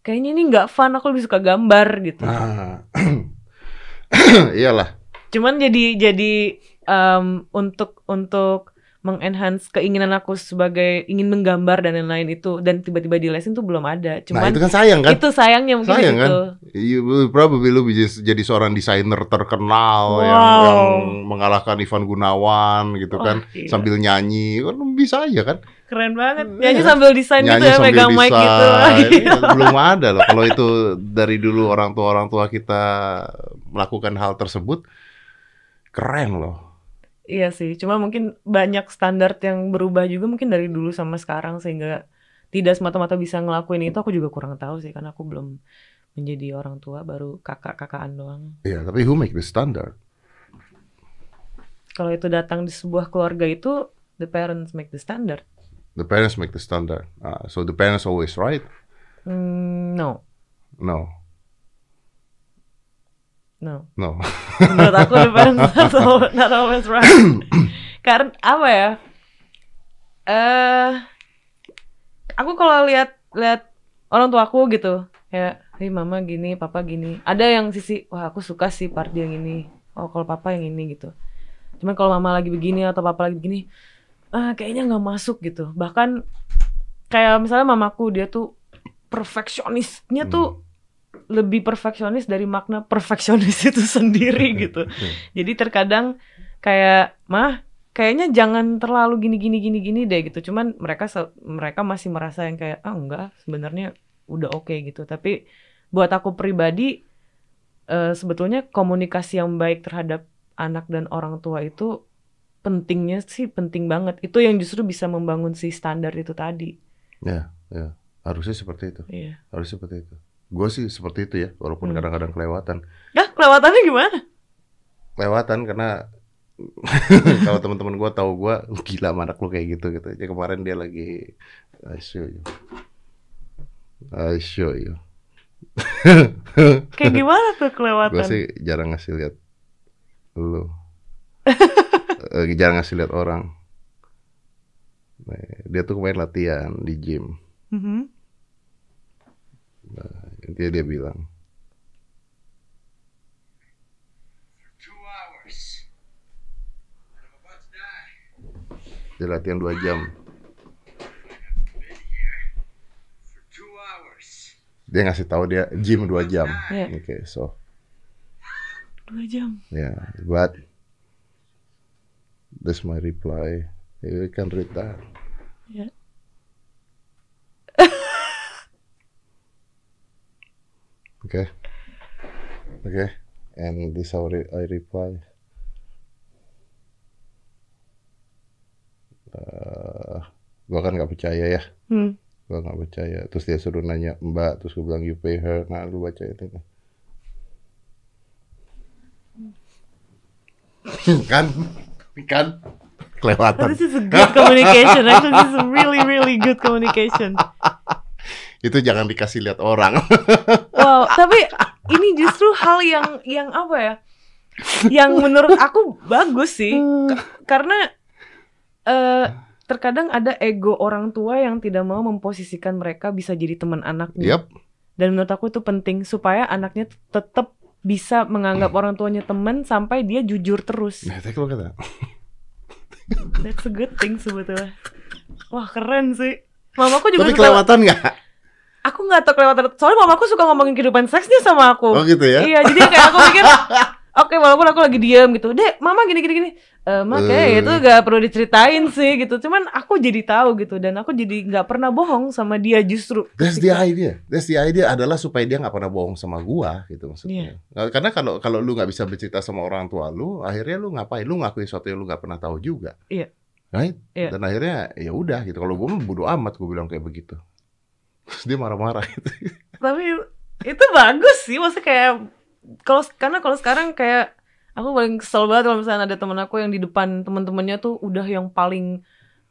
[SPEAKER 1] kayaknya ini nggak fun. Aku lebih suka gambar gitu.
[SPEAKER 2] Nah. Iyalah.
[SPEAKER 1] Cuman jadi jadi em, untuk untuk mengenhance keinginan aku sebagai ingin menggambar dan lain-lain itu dan tiba-tiba dilesin tuh belum ada.
[SPEAKER 2] Nah
[SPEAKER 1] Cuman
[SPEAKER 2] itu kan sayang kan?
[SPEAKER 1] itu sayangnya mungkin
[SPEAKER 2] Sayang kan?
[SPEAKER 1] itu.
[SPEAKER 2] You will probably lu bisa jadi seorang desainer terkenal yang,
[SPEAKER 1] Wow.
[SPEAKER 2] yang mengalahkan Ivan Gunawan gitu
[SPEAKER 1] Wah,
[SPEAKER 2] kan
[SPEAKER 1] gila.
[SPEAKER 2] sambil nyanyi kan bisa aja kan
[SPEAKER 1] Keren banget.
[SPEAKER 2] Iya.
[SPEAKER 1] Nyanyi sambil desain gitu ya, megang mic gitu.
[SPEAKER 2] belum ada loh kalau itu dari dulu orang tua orang tua kita melakukan hal tersebut keren loh
[SPEAKER 1] Iya sih, cuma mungkin banyak standar yang berubah juga mungkin dari dulu sama sekarang sehingga tidak semata-mata bisa ngelakuin itu aku juga kurang tahu sih karena aku belum menjadi orang tua baru kakak-kakaan doang.
[SPEAKER 2] Iya tapi who make the standard?
[SPEAKER 1] Kalau itu datang di sebuah keluarga itu the parents make the standard.
[SPEAKER 2] the parents make the standard. Ah, so the parents always right?
[SPEAKER 1] Hmm, no,
[SPEAKER 2] no
[SPEAKER 1] no.
[SPEAKER 2] no
[SPEAKER 1] Menurut aku parents not not always right. Karena apa ya? Eh, aku kalau lihat lihat orang tua aku gitu, ya, hei mama gini, papa gini. Ada yang sisi, wah aku suka sih part yang ini. Oh kalau papa yang ini gitu. Cuman kalau mama lagi begini atau papa lagi begini, ah kayaknya nggak masuk gitu. Bahkan kayak misalnya mamaku dia tuh perfeksionisnya tuh lebih perfeksionis dari makna perfeksionis itu sendiri gitu. Jadi terkadang kayak mah kayaknya jangan terlalu gini gini gini gini deh gitu. Cuman mereka mereka masih merasa yang kayak ah enggak sebenarnya udah oke gitu. Tapi buat aku pribadi eh, sebetulnya komunikasi yang baik terhadap anak dan orang tua itu pentingnya sih penting banget. Itu yang justru bisa membangun si standar itu tadi.
[SPEAKER 2] ya ya harusnya seperti itu
[SPEAKER 1] Iya.
[SPEAKER 2] harus seperti itu gue sih seperti itu ya walaupun
[SPEAKER 1] Hmm.
[SPEAKER 2] kadang-kadang kelewatan
[SPEAKER 1] Nah, kelewatannya gimana?
[SPEAKER 2] kelewatan karena kalau teman-teman gue tahu gue gila anak lu kayak gitu gitu ya kemarin dia lagi I show you I show you
[SPEAKER 1] Kayak gimana tuh
[SPEAKER 2] gue
[SPEAKER 1] kelewatan?
[SPEAKER 2] sih jarang ngasih lihat lu Eh, jarang ngasih lihat orang Nah, dia tuh kemarin latihan di gym
[SPEAKER 1] Mhm.
[SPEAKER 2] intinya dia bilang
[SPEAKER 4] to die.
[SPEAKER 2] dia latihan dua jam dia ngasih tahu dia gym dua jam
[SPEAKER 1] Iya.
[SPEAKER 2] oke so
[SPEAKER 1] Dua jam.
[SPEAKER 2] Yeah, but that's my reply. You can read that.
[SPEAKER 1] Ya.
[SPEAKER 2] Okay. Okay. And this how re- I reply. Uh, gua kan nggak percaya ya.
[SPEAKER 1] Hmm.
[SPEAKER 2] Gua nggak percaya. Terus dia suruh nanya Mbak, terus gua bilang you pay her. Nah, lu baca itu. kan? kan kelewatan.
[SPEAKER 1] This is a good communication. Actually, this is a really really good communication.
[SPEAKER 2] Itu jangan dikasih lihat orang.
[SPEAKER 1] Wow, tapi ini justru hal yang yang apa ya? Yang menurut aku bagus sih. Ka- karena eh terkadang ada ego orang tua yang tidak mau memposisikan mereka bisa jadi teman anaknya.
[SPEAKER 2] Yap.
[SPEAKER 1] Dan menurut aku itu penting supaya anaknya tetap bisa menganggap orang tuanya teman sampai dia jujur terus.
[SPEAKER 2] Nah,
[SPEAKER 1] That's a good thing sebetulnya. Wah keren sih. Mamaku juga
[SPEAKER 2] Tapi
[SPEAKER 1] suka,
[SPEAKER 2] kelewatan nggak?
[SPEAKER 1] Aku nggak tahu kelewatan. Soalnya mamaku suka ngomongin kehidupan seksnya sama aku.
[SPEAKER 2] Oh gitu ya?
[SPEAKER 1] Iya, jadi kayak aku mikir, oke walaupun aku lagi diem gitu, dek, mama gini gini gini, eh mak kayak
[SPEAKER 2] Eh.
[SPEAKER 1] itu gak perlu diceritain sih gitu. Cuman aku jadi tahu gitu dan aku jadi nggak pernah bohong sama dia justru.
[SPEAKER 2] That's the idea. That's the idea adalah supaya dia nggak pernah bohong sama gua gitu maksudnya. Nah, Karena kalau kalau lu nggak bisa bercerita sama orang tua lu, akhirnya lu ngapain? Lu ngakuin sesuatu yang lu nggak pernah tahu juga.
[SPEAKER 1] Iya.
[SPEAKER 2] Right?
[SPEAKER 1] Iya.
[SPEAKER 2] Dan akhirnya ya udah gitu. Kalau gua mah bodo amat gua bilang kayak begitu. Terus dia marah-marah gitu.
[SPEAKER 1] Tapi itu bagus sih, maksudnya kayak kalau karena kalau sekarang kayak aku paling kesel banget kalau misalnya ada temen aku yang di depan teman-temannya tuh udah yang paling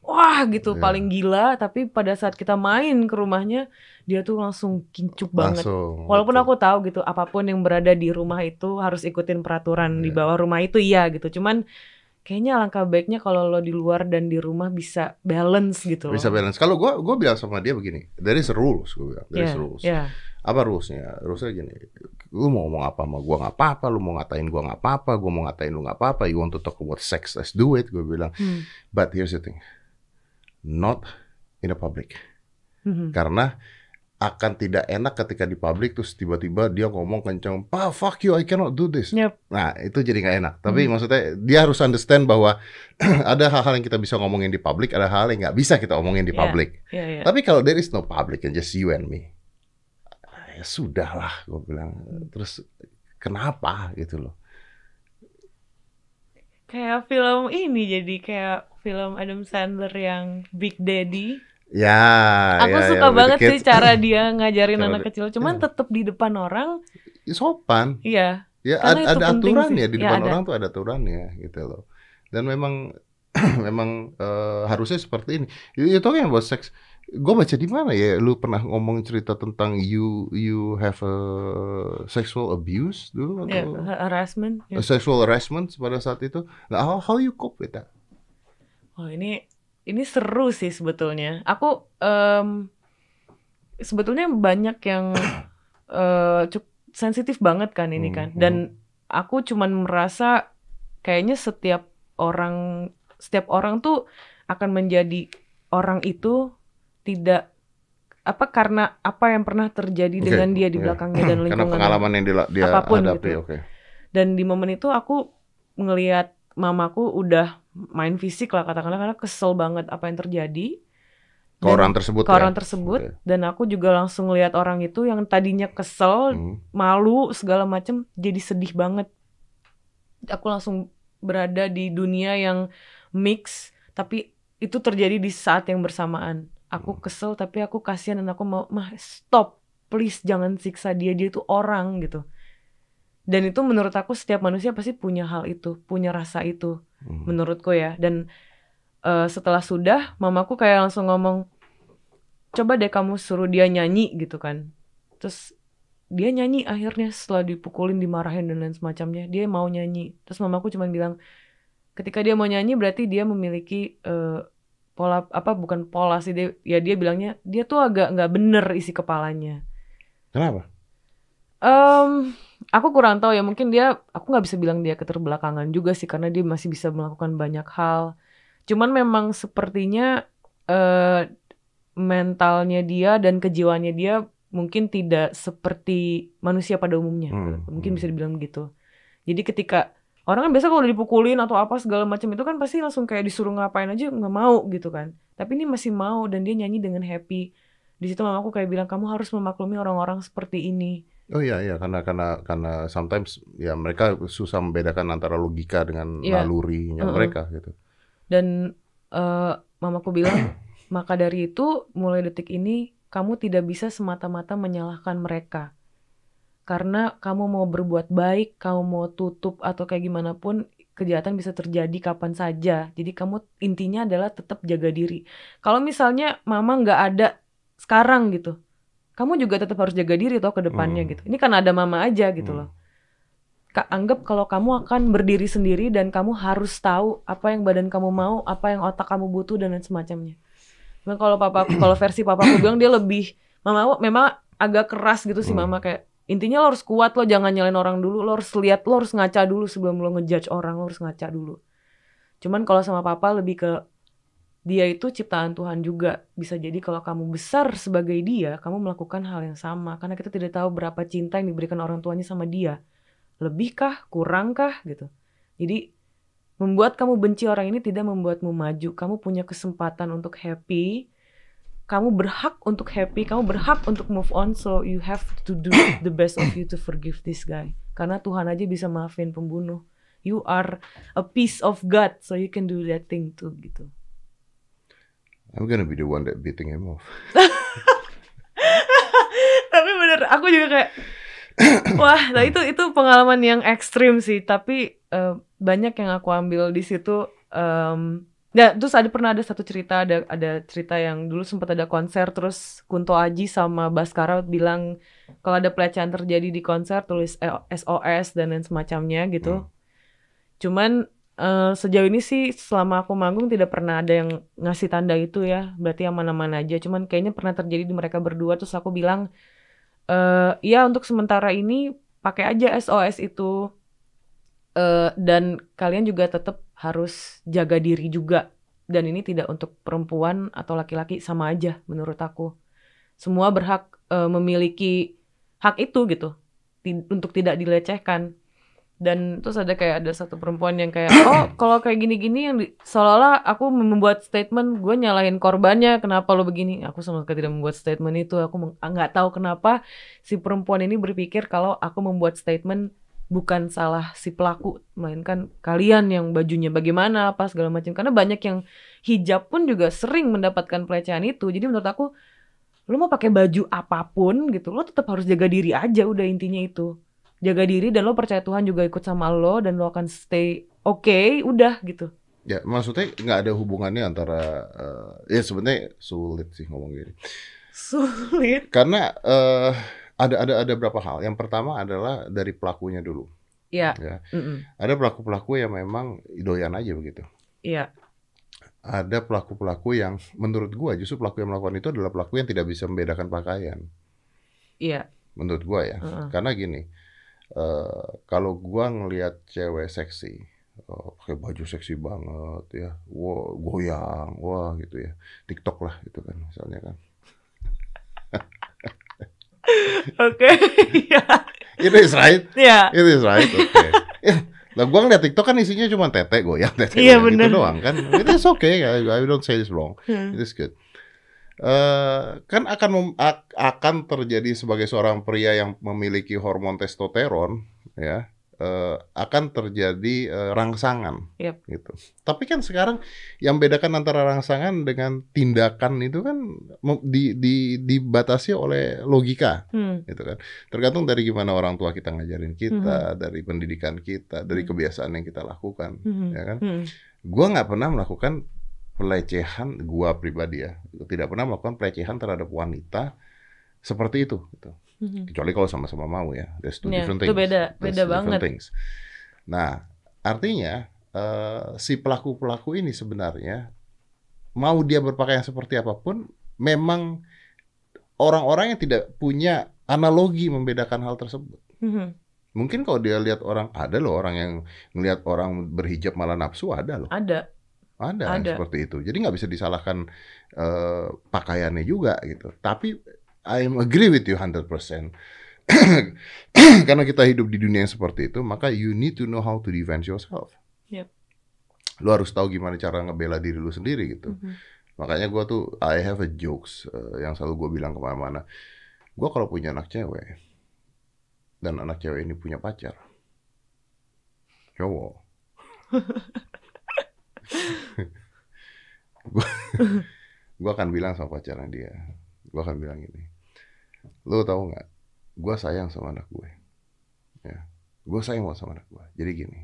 [SPEAKER 1] wah gitu,
[SPEAKER 2] Iya.
[SPEAKER 1] paling gila, tapi pada saat kita main ke rumahnya dia tuh langsung kincup banget.
[SPEAKER 2] Langsung.
[SPEAKER 1] Walaupun
[SPEAKER 2] gitu.
[SPEAKER 1] aku tahu gitu, apa pun yang berada di rumah itu harus ikutin peraturan di
[SPEAKER 2] Iya.
[SPEAKER 1] bawah rumah itu iya gitu. Cuman kayaknya alangkah baiknya kalau lo di luar dan di rumah bisa balance gitu. loh.
[SPEAKER 2] bisa balance. Kalau gua gua bilang sama dia begini, there is rules gua bilang, there is
[SPEAKER 1] Iya,
[SPEAKER 2] rules.
[SPEAKER 1] iya.
[SPEAKER 2] Apa rulesnya? Rulesnya gini, lu mau ngomong apa sama gua nggak apa-apa, lu mau ngatain gua nggak apa-apa, gua mau ngatain lu nggak apa-apa. You want to talk about sex, let's do it. Gua bilang.
[SPEAKER 1] Hmm.
[SPEAKER 2] But here's the thing, not in the public.
[SPEAKER 1] Mhm.
[SPEAKER 2] Karena akan tidak enak ketika di publik terus tiba-tiba dia ngomong kencang, "Pa, fuck you, I cannot do this."
[SPEAKER 1] Yep.
[SPEAKER 2] Nah, itu jadi nggak enak. Tapi
[SPEAKER 1] Hmm.
[SPEAKER 2] maksudnya dia harus understand bahwa ada hal-hal yang kita bisa ngomongin di publik, ada hal yang nggak bisa kita omongin di publik.
[SPEAKER 1] Iya, iya.
[SPEAKER 2] Tapi kalau there is no public and just you and me, ya sudahlah, gue bilang. Terus kenapa gitu loh?
[SPEAKER 1] Kayak film ini jadi kayak film Adam Sandler yang Big Daddy.
[SPEAKER 2] Ya.
[SPEAKER 1] Aku
[SPEAKER 2] ya,
[SPEAKER 1] suka
[SPEAKER 2] ya,
[SPEAKER 1] banget sih cara dia ngajarin anak kecil. Cuman tetap di depan orang,
[SPEAKER 2] sopan.
[SPEAKER 1] iya.
[SPEAKER 2] Ya
[SPEAKER 1] Karena
[SPEAKER 2] ad-
[SPEAKER 1] itu
[SPEAKER 2] ada aturan
[SPEAKER 1] sih.
[SPEAKER 2] ya di
[SPEAKER 1] Ya,
[SPEAKER 2] depan
[SPEAKER 1] ada.
[SPEAKER 2] orang tuh ada aturannya gitu loh. Dan memang memang eh, harusnya seperti ini. You talking about sex. Gue baca di mana ya? Lu pernah ngomong cerita tentang you you have a sexual abuse dulu
[SPEAKER 1] Ya,
[SPEAKER 2] atau
[SPEAKER 1] harassment. ya.
[SPEAKER 2] a sexual harassment pada saat itu? Nah, how, how you cope with that?
[SPEAKER 1] Oh ini ini seru sih sebetulnya. Aku em, sebetulnya banyak yang eh, cukup sensitif banget kan ini
[SPEAKER 2] Hmm,
[SPEAKER 1] kan.
[SPEAKER 2] hmm.
[SPEAKER 1] Dan aku cuman merasa kayaknya setiap orang setiap orang tuh akan menjadi orang itu tidak apa karena apa yang pernah terjadi
[SPEAKER 2] Oke,
[SPEAKER 1] dengan dia di belakangnya dan
[SPEAKER 2] Karena
[SPEAKER 1] lingkungan
[SPEAKER 2] pengalaman yang dia, dia
[SPEAKER 1] apa pun
[SPEAKER 2] hadapi,
[SPEAKER 1] gitu.
[SPEAKER 2] oke.
[SPEAKER 1] dan di momen itu aku ngelihat mamaku udah main fisik lah katakanlah karena kesel banget apa yang terjadi.
[SPEAKER 2] Ke
[SPEAKER 1] Dan-
[SPEAKER 2] orang tersebut
[SPEAKER 1] ke
[SPEAKER 2] ya?
[SPEAKER 1] orang tersebut.
[SPEAKER 2] Oke.
[SPEAKER 1] dan aku juga langsung lihat orang itu yang tadinya kesel
[SPEAKER 2] Hmm.
[SPEAKER 1] malu segala macem jadi sedih banget. Aku langsung berada di dunia yang mix tapi itu terjadi di saat yang bersamaan. Aku kesel tapi aku kasihan dan aku mau mah stop. Please jangan siksa dia. Dia itu orang gitu. Dan itu menurut aku setiap manusia pasti punya hal itu punya rasa itu
[SPEAKER 2] Hmm.
[SPEAKER 1] menurutku ya dan eh, setelah sudah mamaku kayak langsung ngomong coba deh kamu suruh dia nyanyi gitu kan terus dia nyanyi akhirnya setelah dipukulin dimarahin dan lain semacamnya dia mau nyanyi terus mamaku cuma bilang ketika dia mau nyanyi berarti dia memiliki eh, pola apa bukan pola sih dia ya dia bilangnya dia tuh agak nggak bener isi kepalanya
[SPEAKER 2] Kenapa?
[SPEAKER 1] Em, aku kurang tahu ya mungkin dia aku nggak bisa bilang dia keterbelakangan juga sih karena dia masih bisa melakukan banyak hal. Cuman memang sepertinya eh mentalnya dia dan kejiwaannya dia mungkin tidak seperti manusia pada umumnya.
[SPEAKER 2] Hmm,
[SPEAKER 1] mungkin
[SPEAKER 2] hmm.
[SPEAKER 1] bisa dibilang begitu. Jadi ketika orang kan biasa kalau dipukulin atau apa segala macam itu kan pasti langsung kayak disuruh ngapain aja nggak mau gitu kan. Tapi ini masih mau dan dia nyanyi dengan happy. Di situ mamaku kayak bilang kamu harus memaklumi orang-orang seperti ini
[SPEAKER 2] Oh iya iya karena karena karena sometimes ya mereka susah membedakan antara logika dengan
[SPEAKER 1] Iya.
[SPEAKER 2] nalurinya
[SPEAKER 1] Mm-mm.
[SPEAKER 2] mereka gitu.
[SPEAKER 1] Dan eh, mamaku bilang, maka dari itu mulai detik ini kamu tidak bisa semata-mata menyalahkan mereka. Karena kamu mau berbuat baik, kamu mau tutup atau kayak gimana pun, kejahatan bisa terjadi kapan saja. Jadi kamu intinya adalah tetap jaga diri. Kalau misalnya mama nggak ada sekarang gitu, kamu juga tetap harus jaga diri toh ke depannya
[SPEAKER 2] Hmm.
[SPEAKER 1] gitu. Ini kan ada mama aja gitu
[SPEAKER 2] Hmm.
[SPEAKER 1] loh. Kak, anggap kalau kamu akan berdiri sendiri dan kamu harus tahu apa yang badan kamu mau, apa yang otak kamu butuh dan lain semacamnya. Cuman kalau papa kalau versi papaku bilang dia lebih mama memang agak keras gitu sih
[SPEAKER 2] Hmm.
[SPEAKER 1] mama kayak intinya lo harus kuat lo jangan nyalain orang dulu lo harus lihat lo harus ngaca dulu sebelum lo ngejudge orang lo harus ngaca dulu. Cuman kalau sama papa lebih ke dia itu ciptaan Tuhan juga. Bisa jadi kalau kamu besar sebagai dia kamu melakukan hal yang sama. Karena kita tidak tahu berapa cinta yang diberikan orang tuanya sama dia. Lebihkah? Kurangkah? Gitu. Jadi membuat kamu benci orang ini tidak membuatmu maju. Kamu punya kesempatan untuk happy. Kamu berhak untuk happy. Kamu berhak untuk move on. So you have to do the best of you to forgive this guy. Karena Tuhan aja bisa maafin pembunuh. You are a piece of God so you can do that thing too gitu
[SPEAKER 2] I'm gonna be the one that beating him off.
[SPEAKER 1] tapi bener aku juga kayak wah nah itu itu pengalaman yang ekstrim sih. Tapi eh, banyak yang aku ambil di situ em, ya terus ada pernah ada satu cerita ada ada cerita yang dulu sempat ada konser terus Kunto Aji sama Baskara bilang kalau ada pelecehan terjadi di konser tulis SOS dan lain semacamnya gitu. Cuman eh, sejauh ini sih selama aku manggung tidak pernah ada yang ngasih tanda itu ya. Berarti aman-aman aja. Cuman kayaknya pernah terjadi di mereka berdua. Terus aku bilang eh ya untuk sementara ini pakai aja SOS itu. Eh dan kalian juga tetap harus jaga diri juga. Dan ini tidak untuk perempuan atau laki-laki. Sama aja menurut aku. Semua berhak eh, memiliki hak itu gitu. Untuk tidak dilecehkan dan terus ada kayak ada satu perempuan yang kayak oh kalau kayak gini-gini yang di- seolah-olah aku membuat statement gue nyalahin korbannya kenapa lo begini? Aku sama sekali tidak membuat statement itu. Aku meng- nggak tahu kenapa si perempuan ini berpikir kalau aku membuat statement bukan salah si pelaku melainkan kalian yang bajunya bagaimana apa segala macam. Karena banyak yang hijab pun juga sering mendapatkan pelecehan itu. Jadi menurut aku lo mau pakai baju apa pun gitu lo tetap harus jaga diri aja udah intinya itu jaga diri dan lo percaya Tuhan juga ikut sama lo dan lo akan stay oke udah gitu
[SPEAKER 2] Ya, maksudnya nggak ada hubungannya antara eh, ya sebenarnya sulit sih ngomong gini.
[SPEAKER 1] sulit
[SPEAKER 2] Karena eh, ada ada ada beberapa hal. Yang pertama adalah dari pelakunya dulu.
[SPEAKER 1] ya
[SPEAKER 2] Ya,
[SPEAKER 1] mm-mm.
[SPEAKER 2] ada pelaku-pelaku yang memang doyan aja begitu.
[SPEAKER 1] iya
[SPEAKER 2] Ada pelaku-pelaku yang menurut gua justru pelaku yang melakukan itu adalah pelaku yang tidak bisa membedakan pakaian.
[SPEAKER 1] iya
[SPEAKER 2] Menurut gua ya.
[SPEAKER 1] Heeh.
[SPEAKER 2] Karena gini, eh kalau gua ngelihat cewek seksi, eh, pakai baju seksi banget ya, wah goyang, wah gitu ya, TikTok lah gitu kan misalnya kan.
[SPEAKER 1] oke iya
[SPEAKER 2] It is right,
[SPEAKER 1] iya
[SPEAKER 2] it is right, oke. Ya, Lah gua ngeliat TikTok kan isinya cuma tete goyang, tete
[SPEAKER 1] Iya,
[SPEAKER 2] goyang
[SPEAKER 1] bener.
[SPEAKER 2] gitu doang kan. It is okay, I, I don't say this wrong.
[SPEAKER 1] Hmm.
[SPEAKER 2] It is good. Eh, kan akan mem- ak- akan terjadi sebagai seorang pria yang memiliki hormon testosteron, ya, eh, akan terjadi eh, rangsangan,
[SPEAKER 1] Yep.
[SPEAKER 2] gitu. Tapi kan sekarang yang bedakan antara rangsangan dengan tindakan itu kan di, di, dibatasi oleh logika,
[SPEAKER 1] Hmm.
[SPEAKER 2] gitu kan. Tergantung dari gimana orang tua kita ngajarin kita, dari pendidikan kita, dari
[SPEAKER 1] Hmm.
[SPEAKER 2] kebiasaan yang kita lakukan,
[SPEAKER 1] Hmm.
[SPEAKER 2] ya kan
[SPEAKER 1] Hmm.
[SPEAKER 2] gua nggak pernah melakukan pelecehan gua pribadi ya tidak pernah melakukan pelecehan terhadap wanita seperti itu gitu.
[SPEAKER 1] Hmm.
[SPEAKER 2] kecuali kalau sama-sama mau ya there's two
[SPEAKER 1] Ya,
[SPEAKER 2] different
[SPEAKER 1] itu
[SPEAKER 2] things
[SPEAKER 1] beda-
[SPEAKER 2] There's
[SPEAKER 1] beda
[SPEAKER 2] two different
[SPEAKER 1] banget.
[SPEAKER 2] things. nah artinya eh, si pelaku pelaku ini sebenarnya mau dia berpakaian seperti apa pun memang orang-orang yang tidak punya analogi membedakan hal tersebut
[SPEAKER 1] Hmm.
[SPEAKER 2] mungkin kalau dia lihat orang ada loh orang yang ngelihat orang berhijab malah nafsu ada loh
[SPEAKER 1] ada
[SPEAKER 2] ada, yang
[SPEAKER 1] Ada.
[SPEAKER 2] seperti itu. Jadi nggak bisa disalahkan eh, pakaiannya juga gitu. Tapi I agree with you 100%. Karena kita hidup di dunia yang seperti itu, maka you need to know how to defend yourself.
[SPEAKER 1] Yep.
[SPEAKER 2] Lu harus tahu gimana cara ngebela diri lu sendiri gitu.
[SPEAKER 1] Mhm.
[SPEAKER 2] Makanya gua tuh I have a jokes eh, yang selalu gue bilang ke mana-mana. Gua kalau punya anak cewek dan anak cewek ini punya pacar, cowok, gue akan bilang sama pacarnya dia, gue akan bilang gini, lo tahu nggak, gue sayang sama anak gue, ya, gue sayang sama anak gue. Jadi gini,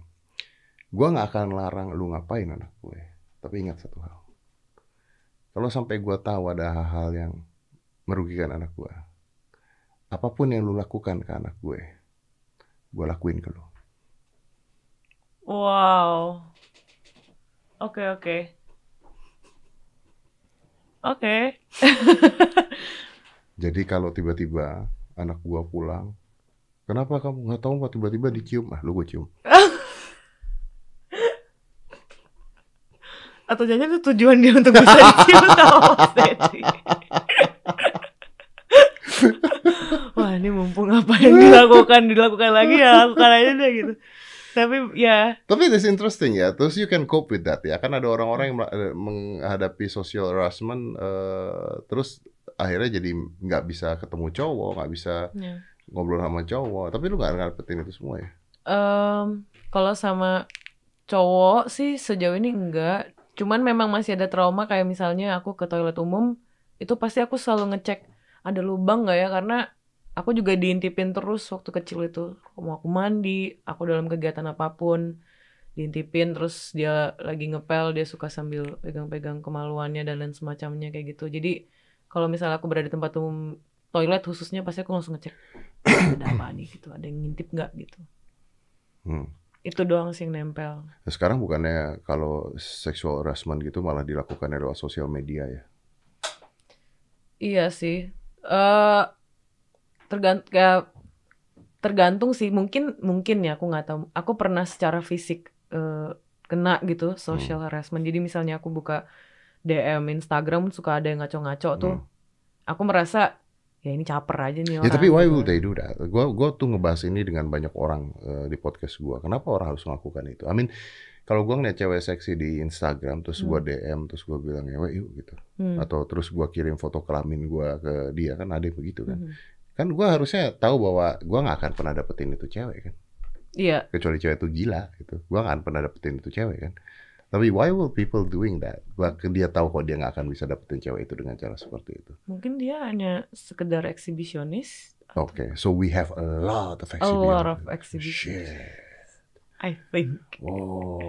[SPEAKER 2] Gua nggak akan larang lu ngapain anak gue. Tapi ingat satu hal. Kalau sampai gua tahu ada hal-hal yang merugikan anak gua, apa pun yang lu lakukan ke anak gue, gua lakuin ke lu.
[SPEAKER 1] Wow. Oke, oke. Oke.
[SPEAKER 2] Jadi kalau tiba-tiba anak gua pulang, kenapa kamu nggak tahu kok tiba-tiba dicium? Ah, lu gue cium.
[SPEAKER 1] Atau jangan itu tujuan dia untuk bisa dicium sama Mas Dedi. Wah ini mumpung apa yang dilakukan dilakukan lagi ya lakukan aja deh gitu. Tapi ya
[SPEAKER 2] Tapi that's interesting ya. Terus you can cope with that ya. Kan ada orang-orang yang eh, menghadapi social harassment, eh, terus akhirnya jadi nggak bisa ketemu cowok, nggak bisa
[SPEAKER 1] ya.
[SPEAKER 2] ngobrol sama cowok. Tapi lu nggak ngarepin itu semua ya?
[SPEAKER 1] Em, kalau sama cowok sih sejauh ini enggak. Cuman memang masih ada trauma kayak misalnya aku ke toilet umum itu pasti aku selalu ngecek ada lubang nggak ya karena aku juga diintipin terus waktu kecil itu. Mau aku mandi, aku dalam kegiatan apa pun diintipin terus dia lagi ngepel dia suka sambil pegang-pegang kemaluannya dan lain semacamnya kayak gitu. Jadi kalau misalnya aku berada di tempat umum toilet khususnya pasti aku langsung ngecek ada apa nih gitu, ada yang ngintip nggak gitu
[SPEAKER 2] Hmm.
[SPEAKER 1] itu doang sih yang nempel.
[SPEAKER 2] Nah, sekarang bukannya kalau sexual harassment gitu malah dilakukan lewat sosial media ya?
[SPEAKER 1] Iya sih. Eh tergant tergantung sih. Mungkin mungkin ya aku nggak tahu. Aku pernah secara fisik eh, kena gitu social harassment. Jadi misalnya aku buka DM Instagram suka ada yang ngaco-ngaco tuh.
[SPEAKER 2] Hmm.
[SPEAKER 1] Aku merasa ya ini caper aja nih
[SPEAKER 2] Ya
[SPEAKER 1] orang.
[SPEAKER 2] tapi why
[SPEAKER 1] gitu.
[SPEAKER 2] would they do that? Gua gua tuh ngebahas ini dengan banyak orang eh, di podcast gua. Kenapa orang harus melakukan itu? I mean, kalau gua ngeliat cewek seksi di Instagram terus gua DM terus gua bilang ya yuk gitu.
[SPEAKER 1] Hmm.
[SPEAKER 2] Atau terus gua kirim foto kelamin gua ke dia kan ada yang begitu kan.
[SPEAKER 1] Mhm.
[SPEAKER 2] Kan gua harusnya tahu bahwa gua nggak akan pernah dapetin itu cewek kan.
[SPEAKER 1] Iya.
[SPEAKER 2] Kecuali cewek itu gila gitu. Gua nggak akan pernah dapetin itu cewek kan. Tapi why will people doing that? Bahkan dia tahu kok dia nggak akan bisa dapetin cewek itu dengan cara seperti itu.
[SPEAKER 1] Mungkin dia hanya sekedar eksibisionis.
[SPEAKER 2] Oke, so we have a lot of
[SPEAKER 1] A lot of
[SPEAKER 2] exhibition.
[SPEAKER 1] exhibition.
[SPEAKER 2] Shit.
[SPEAKER 1] I think.
[SPEAKER 2] Oh.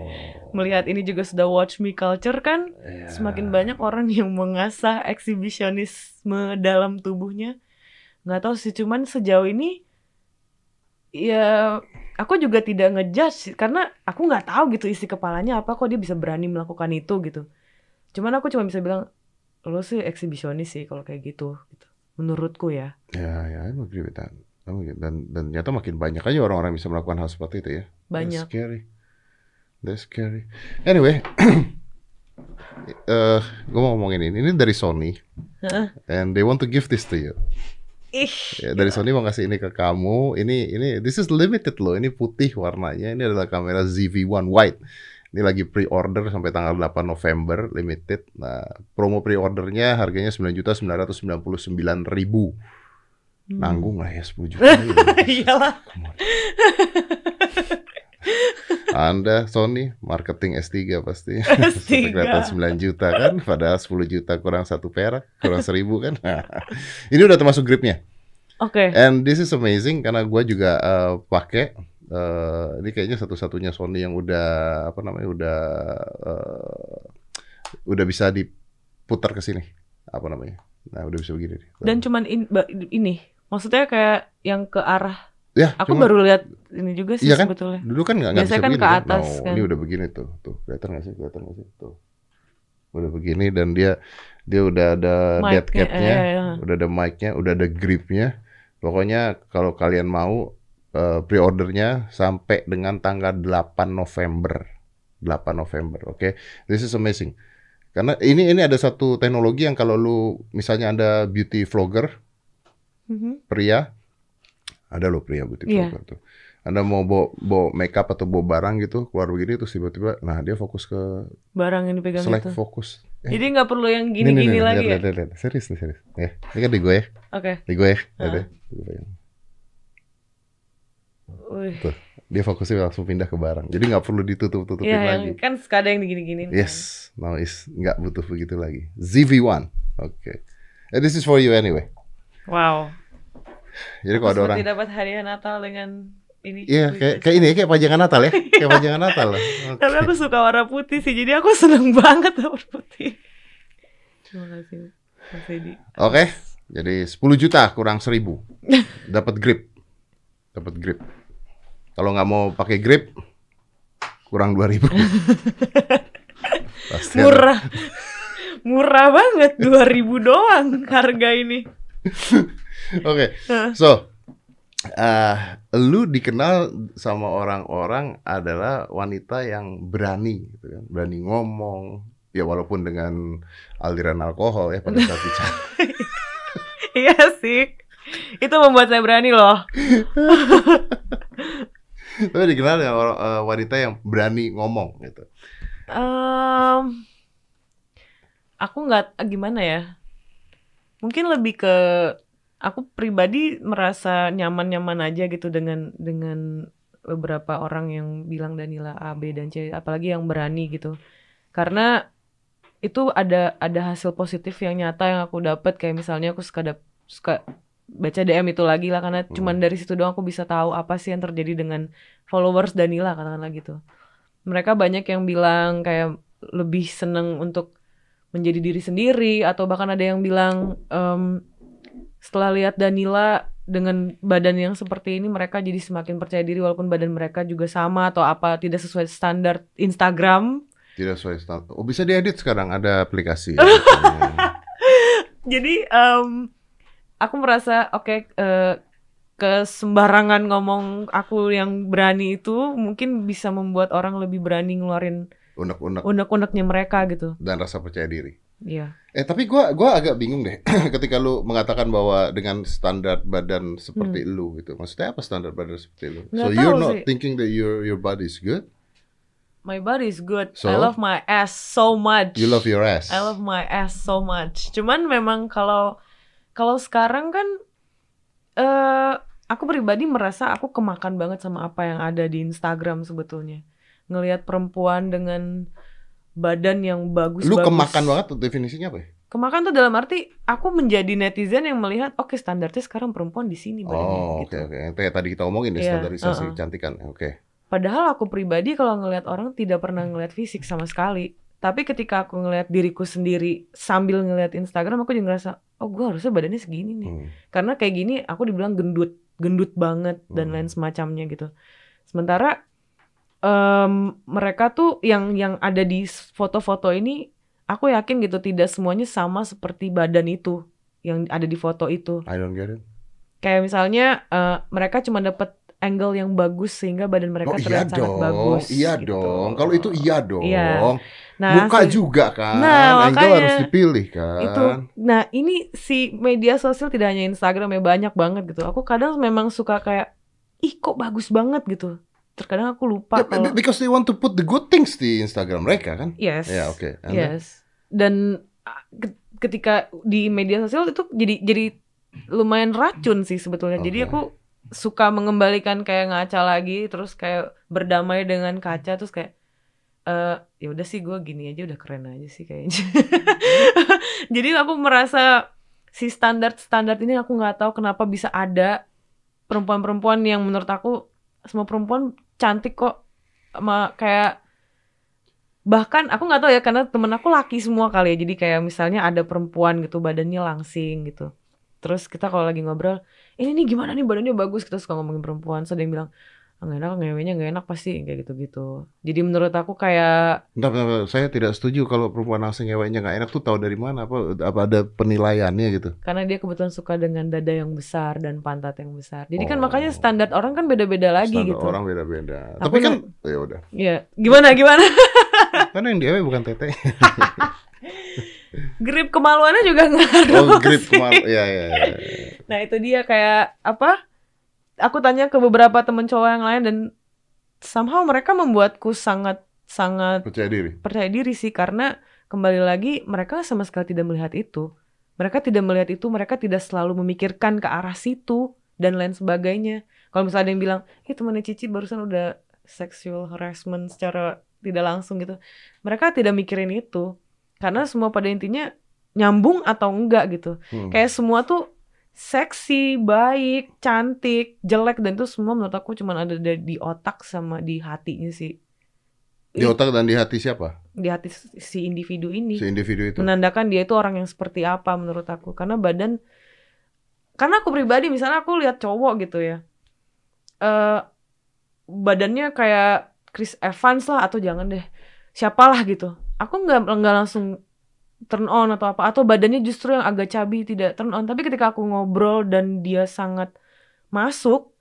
[SPEAKER 1] Melihat ini juga sudah watch me culture kan.
[SPEAKER 2] Iya.
[SPEAKER 1] semakin banyak orang yang mengasah eksibisionisme dalam tubuhnya nggak tahu sih cuman sejauh ini ya aku juga tidak ngejudge karena aku nggak tahu gitu isi kepalanya apa kok dia bisa berani melakukan itu gitu cuman aku cuma bisa bilang lo sih eksibisionis sih kalau kayak gitu gitu menurutku ya
[SPEAKER 2] Ya, ya, I agree with that. I'm. Dan dan ternyata makin banyak aja orang-orang bisa melakukan hal seperti itu ya. That's
[SPEAKER 1] banyak
[SPEAKER 2] scary. That's scary. Anyway, eh gue mau ngomongin ini. Ini dari Sony.
[SPEAKER 1] Heeh.
[SPEAKER 2] And they want to give this to you.
[SPEAKER 1] Ih
[SPEAKER 2] Ya, dari Sony mau kasih ini ke kamu. Ini ini this is limited loh. Ini putih warnanya. Ini adalah kamera ZV-1 white. Ini lagi pre-order sampai tanggal 8 November limited. Nah, promo pre-ordernya harganya 9.999.000. Nanggung lah ya 10 juta.
[SPEAKER 1] iyalah.
[SPEAKER 2] Anda Sony marketing S3 pasti.
[SPEAKER 1] S3.
[SPEAKER 2] Sampai kelihatan 9 juta kan, padahal 10 juta kurang satu perak, kurang seribu kan. Ini udah termasuk gripnya.
[SPEAKER 1] oke
[SPEAKER 2] And this is amazing karena gua juga eh, pakai eh, ini kayaknya satu-satunya Sony yang udah apa namanya udah eh, udah bisa diputar ke sini. Apa namanya? Nah, udah bisa begini. nih.
[SPEAKER 1] dan cuman in- ini maksudnya kayak yang ke arah
[SPEAKER 2] ya,
[SPEAKER 1] aku
[SPEAKER 2] cuma-
[SPEAKER 1] baru lihat ini juga sih
[SPEAKER 2] Iya kan?
[SPEAKER 1] sebetulnya
[SPEAKER 2] Dulu kan nggak bisa
[SPEAKER 1] kan
[SPEAKER 2] begini
[SPEAKER 1] ke atas
[SPEAKER 2] No,
[SPEAKER 1] kan.
[SPEAKER 2] Ini udah begini tuh, tuh kelihatan nggak sih? Kelihatan nggak sih? Tuh, udah begini dan dia dia udah ada dead cat-nya,
[SPEAKER 1] eh,
[SPEAKER 2] udah ada mic-nya, udah ada grip-nya. Pokoknya kalau kalian mau eh, pre-ordernya sampai dengan tanggal 8 November, 8 November, oke? This is amazing. Karena ini ini ada satu teknologi yang kalau lu misalnya ada beauty vlogger
[SPEAKER 1] Mhm.
[SPEAKER 2] pria ada loh pria beauty
[SPEAKER 1] Iya.
[SPEAKER 2] vlogger tuh anda mau bawa, bawa makeup atau bawa barang gitu keluar begini terus tiba-tiba nah dia fokus ke
[SPEAKER 1] barang yang dipegang
[SPEAKER 2] select
[SPEAKER 1] itu.
[SPEAKER 2] fokus Eh,
[SPEAKER 1] Jadi nggak perlu yang gini-gini
[SPEAKER 2] nih,
[SPEAKER 1] lagi
[SPEAKER 2] lihat,
[SPEAKER 1] ya?
[SPEAKER 2] lihat, lihat, serius nih serius ya ini kan di gue ya
[SPEAKER 1] Oke.
[SPEAKER 2] di gue ya
[SPEAKER 1] Ah.
[SPEAKER 2] Lihat ya. Tuh, dia fokusnya langsung pindah ke barang jadi nggak perlu ditutup-tutupin
[SPEAKER 1] Iya,
[SPEAKER 2] lagi
[SPEAKER 1] yang kan suka ada yang digini-gini.
[SPEAKER 2] yes now is nggak butuh begitu lagi ZV1 oke Eh, this is for you anyway
[SPEAKER 1] Wow.
[SPEAKER 2] Jadi kalau ada orang
[SPEAKER 1] dapat hadiah Natal dengan ini.
[SPEAKER 2] Iya, kayak kayak ini kayak pajangan Natal ya. Kayak pajangan Natal. Oke.
[SPEAKER 1] Tapi aku suka warna putih sih, jadi aku seneng banget warna putih. Terima kasih, Mas Edi.
[SPEAKER 2] Oke. Jadi 10 juta kurang 1000. Dapat grip. Dapat grip. Kalau nggak mau pakai grip kurang 2000. Pasti ada.
[SPEAKER 1] Murah. Murah banget 2000 doang harga ini.
[SPEAKER 2] Oke. So, eh lu dikenal sama orang-orang adalah wanita yang berani gitu kan. Berani ngomong. Ya walaupun dengan aliran alkohol ya pada saat bicara.
[SPEAKER 1] Iya sih. Itu membuat saya berani loh.
[SPEAKER 2] Tapi dikenal dengan orang, eh, wanita yang berani ngomong gitu.
[SPEAKER 1] Em, aku nggak gimana ya. Mungkin lebih ke aku pribadi merasa nyaman-nyaman aja gitu dengan dengan beberapa orang yang bilang Danila A, B dan C, apalagi yang berani gitu. Karena itu ada ada hasil positif yang nyata yang aku dapat kayak misalnya aku suka dap- suka baca DM itu lagi lah karena cuman dari situ doang aku bisa tahu apa sih yang terjadi dengan followers Danila katakanlah gitu. Mereka banyak yang bilang kayak lebih seneng untuk menjadi diri sendiri atau bahkan ada yang bilang em, setelah lihat Danila dengan badan yang seperti ini mereka jadi semakin percaya diri walaupun badan mereka juga sama atau apa tidak sesuai standar Instagram.
[SPEAKER 2] Tidak sesuai standar. Oh bisa diedit sekarang ada aplikasi.
[SPEAKER 1] Jadi em, aku merasa oke eh, kesembarangan ngomong aku yang berani itu mungkin bisa membuat orang lebih berani ngeluarin
[SPEAKER 2] Unek-unek
[SPEAKER 1] unek-uneknya mereka gitu.
[SPEAKER 2] dan rasa percaya diri.
[SPEAKER 1] Iya.
[SPEAKER 2] Eh tapi gua gua agak bingung deh ketika lu mengatakan bahwa dengan standar badan seperti lu gitu. Maksudnya apa standar badan seperti lu?
[SPEAKER 1] Hmm. Nggak
[SPEAKER 2] so you're not
[SPEAKER 1] sih.
[SPEAKER 2] thinking that your your body is good?
[SPEAKER 1] My body is good.
[SPEAKER 2] So?
[SPEAKER 1] I love my ass so much.
[SPEAKER 2] You love your ass.
[SPEAKER 1] I love my ass so much. Cuman memang kalau kalau sekarang kan eh aku pribadi merasa aku kemakan banget sama apa yang ada di Instagram sebetulnya. Ngelihat perempuan dengan badan yang bagus
[SPEAKER 2] Lu kemakan banget tuh definisinya apa ya?
[SPEAKER 1] Kemakan tuh dalam arti aku menjadi netizen yang melihat oke standarnya sekarang perempuan di sini badannya
[SPEAKER 2] Oh,
[SPEAKER 1] gitu.
[SPEAKER 2] oke oke. Yang kayak tadi kita omongin ya
[SPEAKER 1] Iya,
[SPEAKER 2] standarisasi
[SPEAKER 1] uh-uh.
[SPEAKER 2] kecantikan. Oke.
[SPEAKER 1] Padahal aku pribadi kalau ngelihat orang tidak pernah ngelihat fisik sama sekali. Tapi ketika aku ngelihat diriku sendiri sambil ngelihat Instagram, aku juga ngerasa, oh gue harusnya badannya segini nih.
[SPEAKER 2] Hmm.
[SPEAKER 1] Karena kayak gini aku dibilang gendut, gendut banget dan
[SPEAKER 2] Hmm.
[SPEAKER 1] lain semacamnya gitu. Sementara em, mereka tuh yang yang ada di foto-foto ini, aku yakin gitu tidak semuanya sama seperti badan itu yang ada di foto itu.
[SPEAKER 2] I don't get it.
[SPEAKER 1] Kayak misalnya eh, mereka cuma dapat angle yang bagus sehingga badan mereka
[SPEAKER 2] oh iya
[SPEAKER 1] terlihat sangat
[SPEAKER 2] dong,
[SPEAKER 1] bagus.
[SPEAKER 2] iya
[SPEAKER 1] gitu.
[SPEAKER 2] dong. Kalau itu iya dong.
[SPEAKER 1] Iya. Nah,
[SPEAKER 2] Muka
[SPEAKER 1] si-
[SPEAKER 2] juga kan.
[SPEAKER 1] Nah,
[SPEAKER 2] Angle
[SPEAKER 1] makanya
[SPEAKER 2] harus dipilih kan.
[SPEAKER 1] itu. Nah, ini si media sosial tidak hanya Instagram ya banyak banget gitu. Aku kadang memang suka kayak ih kok bagus banget gitu. Terkadang aku lupa
[SPEAKER 2] Ya,
[SPEAKER 1] kalau
[SPEAKER 2] because they want to put the good things di Instagram mereka kan.
[SPEAKER 1] yes.
[SPEAKER 2] Ya oke. And then-
[SPEAKER 1] Yes. Dan ah, ke- ketika di media sosial itu jadi jadi lumayan racun sih sebetulnya. Jadi
[SPEAKER 2] Oke.
[SPEAKER 1] aku suka mengembalikan kayak ngaca lagi terus kayak berdamai dengan kaca terus kayak eh ya udah sih gue gini aja udah keren aja sih kayaknya. jadi aku merasa si standar standar ini aku nggak tahu kenapa bisa ada perempuan-perempuan yang menurut aku semua perempuan cantik kok. Sama kayak bahkan aku nggak tahu ya karena temen aku laki semua kali ya. Jadi kayak misalnya ada perempuan gitu badannya langsing gitu. Terus kita kalau lagi ngobrol ini nih gimana nih? Badannya bagus. Kita suka ngomongin perempuan. So yang bilang "Ah, nggak enak ngewenya nggak enak pasti kayak gitu gitu jadi menurut aku kayak
[SPEAKER 2] Bentar, bentar, bentar. saya tidak setuju kalau perempuan langsung ngeweknya nggak enak tuh tahu dari mana apa apa ada penilaiannya gitu.
[SPEAKER 1] karena dia kebetulan suka dengan dada yang besar dan pantat yang besar jadi kan
[SPEAKER 2] Oh.
[SPEAKER 1] makanya standar orang kan beda-beda lagi
[SPEAKER 2] Standar
[SPEAKER 1] gitu
[SPEAKER 2] orang beda-beda. Tapi kan ya udah.
[SPEAKER 1] ya gimana gimana
[SPEAKER 2] Karena yang diewe bukan tete.
[SPEAKER 1] grip kemaluannya juga ngaruh
[SPEAKER 2] Oh, grip
[SPEAKER 1] sih.
[SPEAKER 2] kemal. Ya, ya, ya.
[SPEAKER 1] Nah itu dia kayak apa? Aku tanya ke beberapa temen cowok yang lain dan somehow mereka membuatku sangat sangat
[SPEAKER 2] Percaya diri.
[SPEAKER 1] percaya diri sih karena kembali lagi mereka sama sekali tidak melihat itu. Mereka tidak melihat itu, mereka tidak selalu memikirkan ke arah situ dan lain sebagainya. Kalau misalnya ada yang bilang, "Eh, temannya Cici barusan udah sexual harassment secara tidak langsung gitu." Mereka tidak mikirin itu. Karena semua pada intinya nyambung atau enggak gitu
[SPEAKER 2] Hmm.
[SPEAKER 1] kayak semua tuh seksi, baik, cantik, jelek dan itu semua menurut aku cuman ada di, otak sama di hatinya sih.
[SPEAKER 2] Di otak dan di hati siapa?
[SPEAKER 1] Di hati si individu ini.
[SPEAKER 2] Si individu itu.
[SPEAKER 1] menandakan dia itu orang yang seperti apa menurut aku karena badan karena aku pribadi misalnya aku lihat cowok gitu ya eh badannya kayak Chris Evans lah atau jangan deh siapalah gitu aku nggak nggak langsung turn on atau apa. Atau badannya justru yang agak cabi tidak turn on. Tapi ketika aku ngobrol dan dia sangat masuk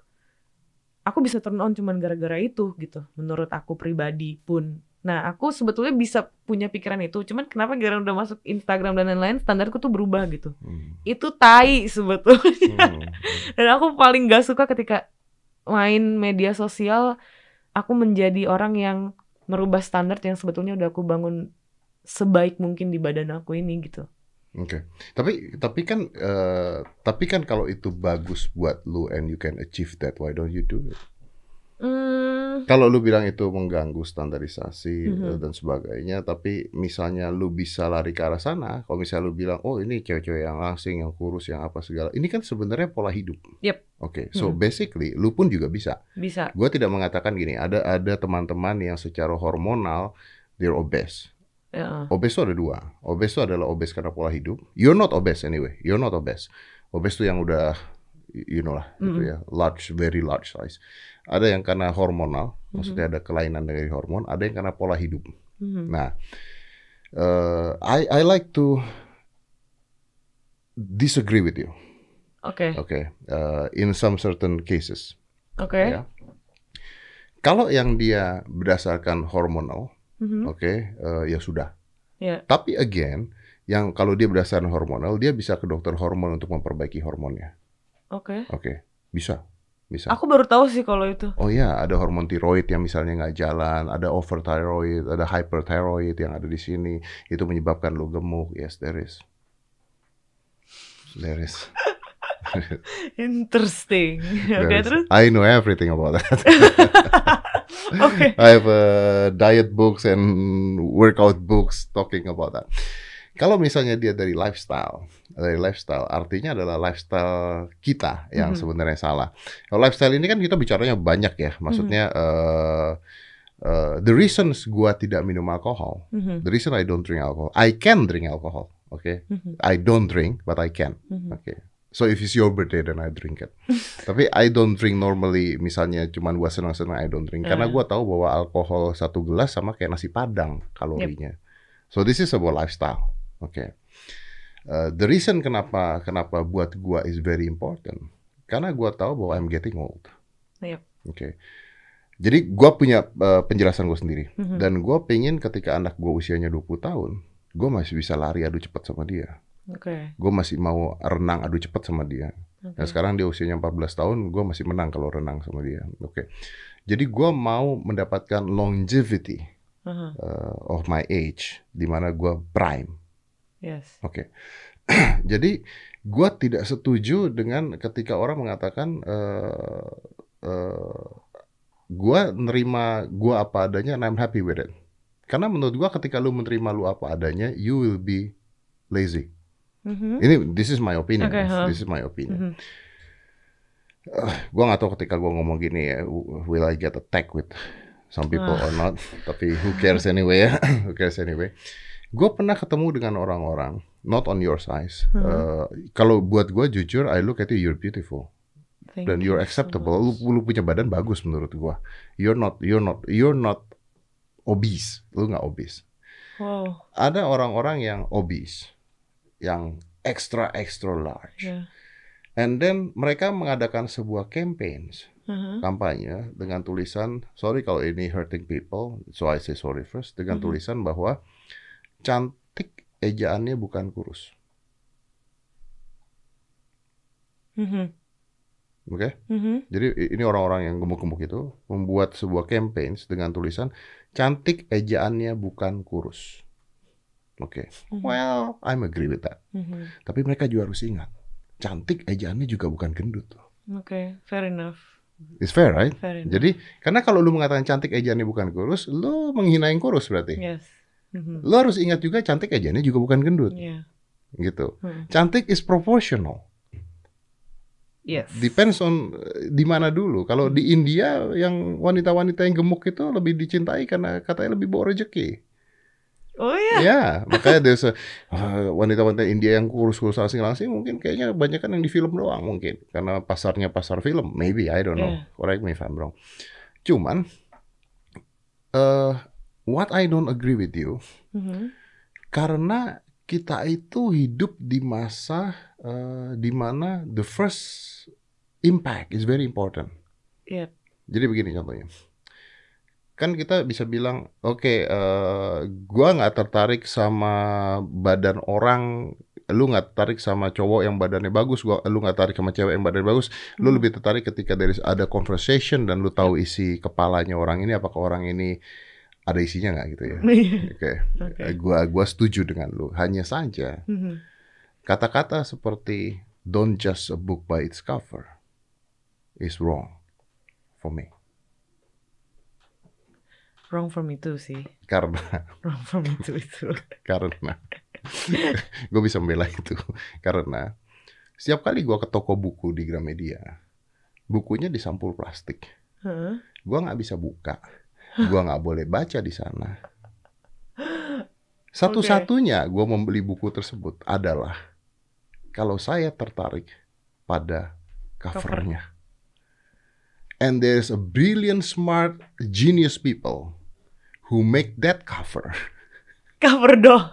[SPEAKER 1] aku bisa turn on cuman gara-gara itu gitu. Menurut aku pribadi pun. Nah aku sebetulnya bisa punya pikiran itu. Cuman kenapa gara udah masuk Instagram dan lain-lain standarku tuh berubah gitu.
[SPEAKER 2] Hmm.
[SPEAKER 1] itu tai sebetulnya.
[SPEAKER 2] Hmm.
[SPEAKER 1] dan aku paling gak suka ketika main media sosial aku menjadi orang yang merubah standar yang sebetulnya udah aku bangun sebaik mungkin di badan aku ini gitu
[SPEAKER 2] Oke, tapi tapi kan eh, tapi kan kalau itu bagus buat lu and you can achieve that, why don't you do it?
[SPEAKER 1] hmm,
[SPEAKER 2] Kalau lu bilang itu mengganggu standarisasi
[SPEAKER 1] Mhm.
[SPEAKER 2] eh, dan sebagainya, tapi misalnya lu bisa lari ke arah sana, kalau misalnya lu bilang, oh ini cewek-cewek yang langsing, yang kurus, yang apa segala, ini kan sebenarnya pola hidup.
[SPEAKER 1] Yep.
[SPEAKER 2] Oke, so
[SPEAKER 1] Mhm.
[SPEAKER 2] basically lu pun juga bisa.
[SPEAKER 1] bisa
[SPEAKER 2] Gue tidak mengatakan gini, ada ada teman-teman yang secara hormonal they're obese.
[SPEAKER 1] Ya.
[SPEAKER 2] Obes itu ada dua. Obes itu adalah obes karena pola hidup. You're not obese anyway. You're not obese. Obes itu yang udah you know lah gitu
[SPEAKER 1] Mm.
[SPEAKER 2] ya, large, very large size. Ada yang karena hormonal,
[SPEAKER 1] Mm-hmm.
[SPEAKER 2] maksudnya ada kelainan dari hormon. Ada yang karena pola hidup.
[SPEAKER 1] Mhm.
[SPEAKER 2] Nah, eh, I I like to disagree with you.
[SPEAKER 1] oke
[SPEAKER 2] Okay, Eh, in some certain cases.
[SPEAKER 1] oke
[SPEAKER 2] ya. Kalau yang dia berdasarkan hormonal,
[SPEAKER 1] Mhm.
[SPEAKER 2] oke, eh, ya sudah.
[SPEAKER 1] ya
[SPEAKER 2] Tapi again, yang kalau dia berdasarkan hormonal, dia bisa ke dokter hormon untuk memperbaiki hormonnya.
[SPEAKER 1] oke
[SPEAKER 2] Oke, bisa, bisa.
[SPEAKER 1] aku baru tahu sih kalau itu
[SPEAKER 2] Oh ya, ada hormon tiroid yang misalnya nggak jalan, ada overthyroid, ada hyperthyroid yang ada di sini, itu menyebabkan lu gemuk. Yes, there is. There is.
[SPEAKER 1] interesting oke terus
[SPEAKER 2] I know everything about that.
[SPEAKER 1] oke
[SPEAKER 2] I have uh, diet books and workout books talking about that. Kalau misalnya dia dari lifestyle, dari lifestyle artinya adalah lifestyle kita yang
[SPEAKER 1] Mhm.
[SPEAKER 2] sebenarnya salah. Kalau lifestyle ini kan kita bicaranya banyak ya, maksudnya uh, uh, the reasons gua tidak minum alkohol,
[SPEAKER 1] Mhm.
[SPEAKER 2] the reason I don't drink alcohol, I can drink alcohol, oke?
[SPEAKER 1] Mhm.
[SPEAKER 2] I don't drink, but I can.
[SPEAKER 1] Mhm.
[SPEAKER 2] Oke. So if it's your birthday then I drink it. Tapi I don't drink normally misalnya cuman gua senang-senang I don't drink karena
[SPEAKER 1] Eh.
[SPEAKER 2] gua tahu bahwa alkohol satu gelas sama kayak nasi padang kalorinya. So this is about lifestyle. Oke. Uh, the reason kenapa kenapa buat gua is very important karena gua tahu bahwa I'm getting old.
[SPEAKER 1] Yep.
[SPEAKER 2] Oke. Jadi gua punya uh, penjelasan gua sendiri
[SPEAKER 1] Mhm.
[SPEAKER 2] dan gua pengen ketika anak gua usianya 20 tahun, gua masih bisa lari adu cepat sama dia
[SPEAKER 1] oke
[SPEAKER 2] gue masih mau renang adu cepat sama dia.
[SPEAKER 1] oke
[SPEAKER 2] Nah sekarang dia usianya 14 tahun, gue masih menang kalau renang sama dia. Oke. Jadi gue mau mendapatkan longevity
[SPEAKER 1] Aha,
[SPEAKER 2] uh, of my age, di mana gue prime.
[SPEAKER 1] yes
[SPEAKER 2] Oke. Jadi gue tidak setuju dengan ketika orang mengatakan uh, uh, gue nerima gue apa adanya and I'm happy with it. Karena menurut gue ketika lu menerima lu apa adanya, you will be lazy.
[SPEAKER 1] Mhm.
[SPEAKER 2] Ini this is my opinion.
[SPEAKER 1] Oke, huh.
[SPEAKER 2] This is my opinion.
[SPEAKER 1] Mhm.
[SPEAKER 2] Gua nggak tahu ketika gua ngomong gini ya, will I get attacked with some people
[SPEAKER 1] Ah.
[SPEAKER 2] or not? Tapi who cares anyway ya? who cares anyway? Gue pernah ketemu dengan orang-orang not on your size.
[SPEAKER 1] Hmm.
[SPEAKER 2] Uh, Kalau buat gue jujur, I look at you, you're beautiful
[SPEAKER 1] Thank
[SPEAKER 2] dan
[SPEAKER 1] you
[SPEAKER 2] you're
[SPEAKER 1] so
[SPEAKER 2] acceptable.
[SPEAKER 1] much.
[SPEAKER 2] Lu, lu punya badan bagus menurut gua. You're not, you're not, you're not obese. Lu nggak obese.
[SPEAKER 1] wow
[SPEAKER 2] Ada orang-orang yang obese, yang extra extra large.
[SPEAKER 1] ya
[SPEAKER 2] And then mereka mengadakan sebuah campaigns,
[SPEAKER 1] Aha.
[SPEAKER 2] kampanye dengan tulisan, sorry kalau ini hurting people, so I say sorry first, dengan
[SPEAKER 1] Mhm.
[SPEAKER 2] tulisan bahwa cantik ejaannya bukan kurus.
[SPEAKER 1] Mhm.
[SPEAKER 2] Oke?
[SPEAKER 1] Mhm.
[SPEAKER 2] Jadi i- ini orang-orang yang gemuk-gemuk itu membuat sebuah campaigns dengan tulisan cantik ejaannya bukan kurus. Oke.
[SPEAKER 1] Mhm.
[SPEAKER 2] Well, I'm agree with that.
[SPEAKER 1] Mhm.
[SPEAKER 2] Tapi mereka juga harus ingat, cantik ejaannya juga bukan gendut.
[SPEAKER 1] Oke, fair enough.
[SPEAKER 2] It's fair, right?
[SPEAKER 1] Fair enough.
[SPEAKER 2] Jadi, karena kalau lu mengatakan cantik ejaannya bukan kurus, lu menghina yang kurus berarti.
[SPEAKER 1] yes. Mhm.
[SPEAKER 2] Lu harus ingat juga cantik ejaannya juga bukan gendut,
[SPEAKER 1] Iya.
[SPEAKER 2] gitu.
[SPEAKER 1] Mhm.
[SPEAKER 2] Cantik is proportional.
[SPEAKER 1] Yes.
[SPEAKER 2] Depends on eh, di mana dulu. Kalau di India yang wanita-wanita yang gemuk itu lebih dicintai karena katanya lebih bawa rezeki.
[SPEAKER 1] Oh iya.
[SPEAKER 2] Ya, makanya there's a- ah, wanita-wanita India yang kurus-kurus langsing-langsing mungkin kayaknya banyak kan yang di film doang mungkin karena pasarnya pasar film. Maybe I don't know.
[SPEAKER 1] Yeah.
[SPEAKER 2] Correct me if I'm wrong. Cuman eh what I don't agree with you
[SPEAKER 1] Mhm.
[SPEAKER 2] karena kita itu hidup di masa eh, di mana the first impact is very important.
[SPEAKER 1] Iya.
[SPEAKER 2] Jadi begini contohnya. Kan kita bisa bilang, oke, eh, gua nggak tertarik sama badan orang, lu nggak tertarik sama cowok yang badannya bagus, gua lu nggak tertarik sama cewek yang badannya bagus, lu
[SPEAKER 1] Hmm.
[SPEAKER 2] lebih tertarik ketika dari ada conversation dan lu tahu isi kepalanya orang ini, apakah orang ini ada isinya nggak gitu ya? Oke,
[SPEAKER 1] Oke.
[SPEAKER 2] Eh, gua gua setuju dengan lu. Hanya saja
[SPEAKER 1] Mhm.
[SPEAKER 2] kata-kata seperti don't judge a book by its cover is wrong for me.
[SPEAKER 1] Wrong for me too sih.
[SPEAKER 2] Karena.
[SPEAKER 1] Wrong for me too itu.
[SPEAKER 2] karena. Gue bisa membela itu. Karena setiap kali gue ke toko buku di Gramedia bukunya di sampul plastik.
[SPEAKER 1] Heeh.
[SPEAKER 2] gue nggak bisa buka. Gue nggak boleh baca di sana. Satu-satunya gue membeli buku tersebut adalah kalau saya tertarik pada covernya. And there's a brilliant smart genius people who make that cover
[SPEAKER 1] Cover doh.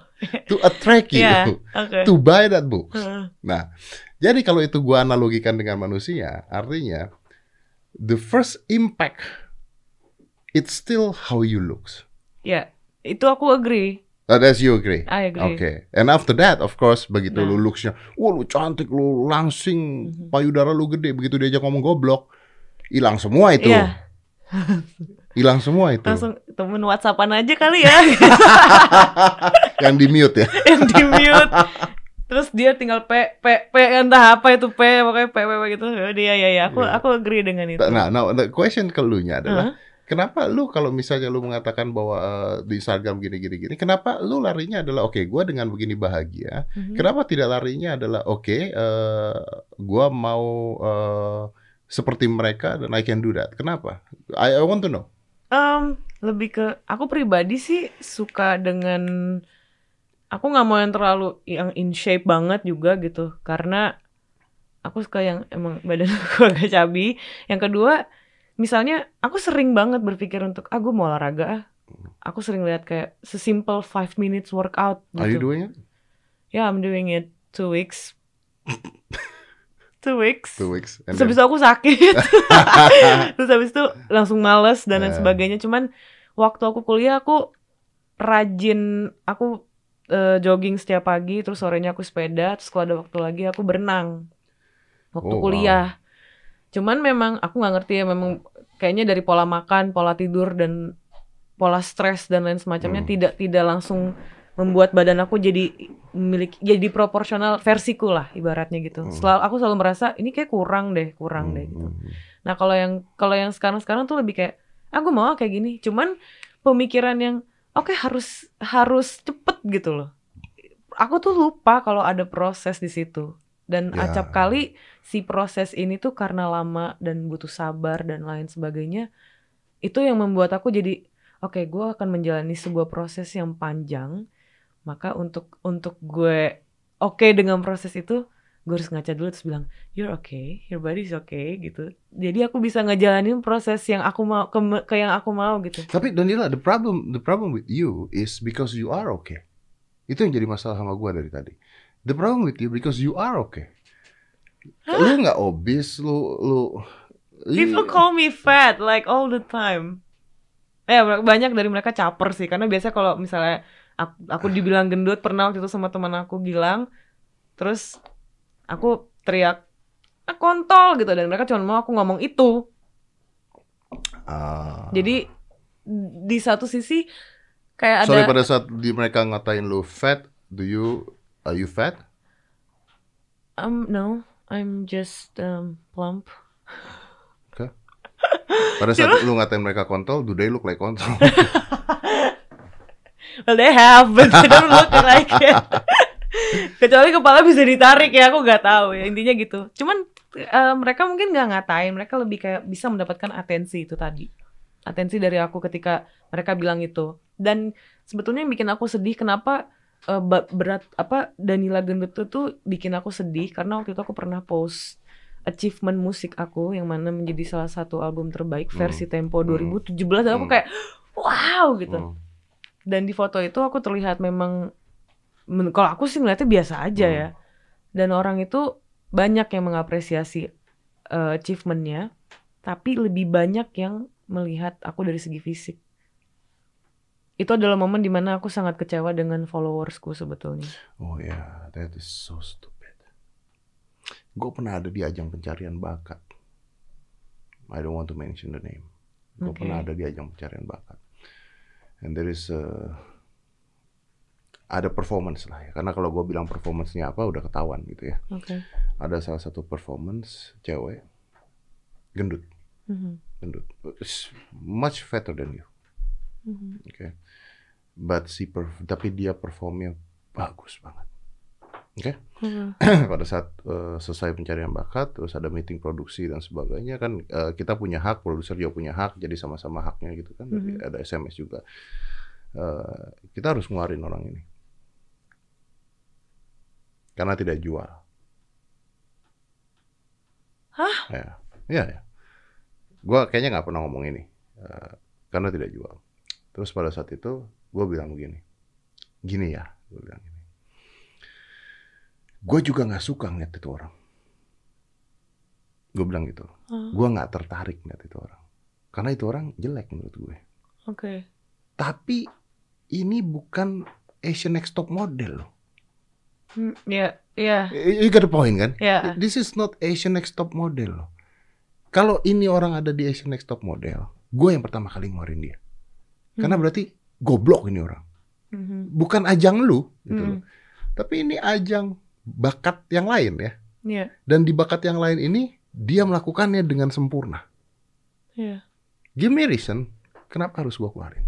[SPEAKER 2] to attract you
[SPEAKER 1] Iya. Oke.
[SPEAKER 2] to buy that book. Nah, jadi kalau itu gua analogikan dengan manusia, artinya the first impact it's still how you looks.
[SPEAKER 1] Ya, itu aku agree.
[SPEAKER 2] Uh, that's you agree?
[SPEAKER 1] I agree.
[SPEAKER 2] Oke. And after that, of course, begitu
[SPEAKER 1] Nah.
[SPEAKER 2] lu looksnya, wah lu cantik, lu langsing,
[SPEAKER 1] Mhm.
[SPEAKER 2] payudara lu gede, begitu diajak ngomong goblok, hilang semua itu.
[SPEAKER 1] Iya.
[SPEAKER 2] Hilang semua itu.
[SPEAKER 1] Langsung temen WhatsAppan aja kali ya
[SPEAKER 2] Yang di mute ya.
[SPEAKER 1] yang di mute. Terus dia tinggal P P P entah apa itu P pokoknya P P, P gitu. Ya dia ya ya aku
[SPEAKER 2] Iya.
[SPEAKER 1] aku agree dengan itu.
[SPEAKER 2] Nah, nah, the question ke lu nya adalah,
[SPEAKER 1] Hah?
[SPEAKER 2] Kenapa lu kalau misalnya lu mengatakan bahwa eh, di Instagram gini gini gini, kenapa lu larinya adalah oke, gua dengan begini bahagia.
[SPEAKER 1] Mhm.
[SPEAKER 2] Kenapa tidak larinya adalah oke, eh, gua mau eh, seperti mereka dan I can do that. Kenapa? I, I want to know.
[SPEAKER 1] Em, lebih ke aku pribadi sih suka dengan aku nggak mau yang terlalu yang in shape banget juga gitu karena aku suka yang emang badan aku agak cabi. Yang kedua, misalnya aku sering banget berpikir untuk ah gue mau olahraga ah. Aku sering lihat kayak sesimpel 5 minutes workout
[SPEAKER 2] Are you
[SPEAKER 1] gitu.
[SPEAKER 2] doing it?
[SPEAKER 1] Ya, I'm doing it two weeks. two weeks.
[SPEAKER 2] Two weeks. And
[SPEAKER 1] Terus habis itu aku sakit. Terus habis itu langsung males dan lain sebagainya. Cuman waktu aku kuliah aku rajin aku eh, jogging setiap pagi, terus sorenya aku sepeda, terus kalau ada waktu lagi aku berenang. Waktu
[SPEAKER 2] Oh, wow.
[SPEAKER 1] kuliah. Cuman memang aku nggak ngerti ya memang kayaknya dari pola makan, pola tidur dan pola stres dan lain semacamnya
[SPEAKER 2] Hmm.
[SPEAKER 1] tidak tidak langsung membuat badan aku jadi memiliki jadi proporsional versiku lah ibaratnya gitu.
[SPEAKER 2] Hmm.
[SPEAKER 1] Selalu aku selalu merasa ini kayak kurang deh, kurang deh gitu.
[SPEAKER 2] Hmm, hmm.
[SPEAKER 1] Nah kalau yang kalau yang sekarang-sekarang tuh lebih kayak aku mau kayak gini. Cuman pemikiran yang oke harus harus cepet gitu loh. Aku tuh lupa kalau ada proses di situ. Dan
[SPEAKER 2] Ya.
[SPEAKER 1] acap kali si proses ini tuh karena lama dan butuh sabar dan lain sebagainya. Itu yang membuat aku jadi oke gue akan menjalani sebuah proses yang panjang. Maka untuk untuk gue oke dengan proses itu gue harus ngaca dulu terus bilang you're okay, your body is okay gitu. Jadi aku bisa ngejalanin proses yang aku mau ke, ke yang aku mau gitu.
[SPEAKER 2] Tapi Danila, the problem the problem with you is because you are okay. Itu yang jadi masalah sama gua dari tadi. The problem with you because you are okay. Lu nggak obese, lu lu
[SPEAKER 1] People call me fat like all the time. Eh banyak dari mereka caper sih karena biasanya kalau misalnya aku, aku dibilang gendut pernah waktu itu sama teman aku Gilang, terus aku teriak ah, kontol gitu dan mereka cuma mau aku ngomong itu.
[SPEAKER 2] Ah.
[SPEAKER 1] Jadi di satu sisi kayak ada
[SPEAKER 2] Sorry pada saat di mereka ngatain lu fat, do you are you fat?
[SPEAKER 1] um no, I'm just um, plump.
[SPEAKER 2] Pada saat lu ngatain mereka kontol, do they look like kontol?
[SPEAKER 1] Well they have, but they don't look like it. Kecuali kepala bisa ditarik ya, aku nggak tahu ya intinya gitu. Cuman eh, mereka mungkin nggak ngatain, mereka lebih kayak bisa mendapatkan atensi itu tadi. Atensi dari aku ketika mereka bilang itu. Dan sebetulnya yang bikin aku sedih kenapa ba- berat apa Danila Gendut itu tuh bikin aku sedih karena waktu itu aku pernah post achievement musik aku yang mana menjadi salah satu album terbaik
[SPEAKER 2] Hmm.
[SPEAKER 1] versi Tempo
[SPEAKER 2] Hmm.
[SPEAKER 1] 2017 dan aku
[SPEAKER 2] Hmm.
[SPEAKER 1] kayak wow gitu.
[SPEAKER 2] Hmm.
[SPEAKER 1] Dan di foto itu aku terlihat memang kalau aku sih ngeliatnya biasa aja
[SPEAKER 2] Hmm.
[SPEAKER 1] ya. Dan orang itu banyak yang mengapresiasi eh, achievementnya, tapi lebih banyak yang melihat aku dari segi fisik. Itu adalah momen di mana aku sangat kecewa dengan followersku sebetulnya.
[SPEAKER 2] Oh ya, that is so stupid. Gue pernah ada di ajang pencarian bakat. I don't want to mention the name. Gue
[SPEAKER 1] Oke.
[SPEAKER 2] pernah ada di ajang pencarian bakat. And there is a- ada performance lah ya. Karena kalau gue bilang performance-nya apa udah ketahuan gitu ya.
[SPEAKER 1] Oke.
[SPEAKER 2] Ada salah satu performance cewek gendut,
[SPEAKER 1] Mhm.
[SPEAKER 2] gendut. It's much fatter than you.
[SPEAKER 1] Mhm.
[SPEAKER 2] Oke. But si perf- tapi dia performnya bagus banget. Oke.
[SPEAKER 1] Mhm.
[SPEAKER 2] pada saat eh, selesai pencarian bakat terus ada meeting produksi dan sebagainya kan eh, kita punya hak produser juga punya hak jadi sama-sama haknya gitu kan Tapi
[SPEAKER 1] Mhm.
[SPEAKER 2] ada SMS juga Eh, kita harus ngeluarin orang ini karena tidak jual
[SPEAKER 1] Hah?
[SPEAKER 2] ya ya, ya. gue kayaknya nggak pernah ngomong ini Eh, karena tidak jual terus pada saat itu gue bilang begini gini ya gue bilang gini gue juga nggak suka ngeliat itu orang. Gue bilang gitu.
[SPEAKER 1] Ah,
[SPEAKER 2] gue nggak tertarik ngeliat itu orang. Karena itu orang jelek menurut gue.
[SPEAKER 1] Oke.
[SPEAKER 2] tapi ini bukan Asian Next Top model loh.
[SPEAKER 1] Hmm, Ya, ya,
[SPEAKER 2] you got the point kan?
[SPEAKER 1] Ya.
[SPEAKER 2] this is not Asian Next Top model loh. Kalau ini orang ada di Asian Next Top model gue yang pertama kali ngeluarin dia. Karena
[SPEAKER 1] Hmm.
[SPEAKER 2] berarti goblok ini orang.
[SPEAKER 1] Mhm.
[SPEAKER 2] bukan ajang lu gitu
[SPEAKER 1] Hmm.
[SPEAKER 2] loh. Tapi ini ajang bakat yang lain ya.
[SPEAKER 1] Ya,
[SPEAKER 2] dan di bakat yang lain ini dia melakukannya dengan sempurna.
[SPEAKER 1] Ya.
[SPEAKER 2] give me reason kenapa harus gua keluarin?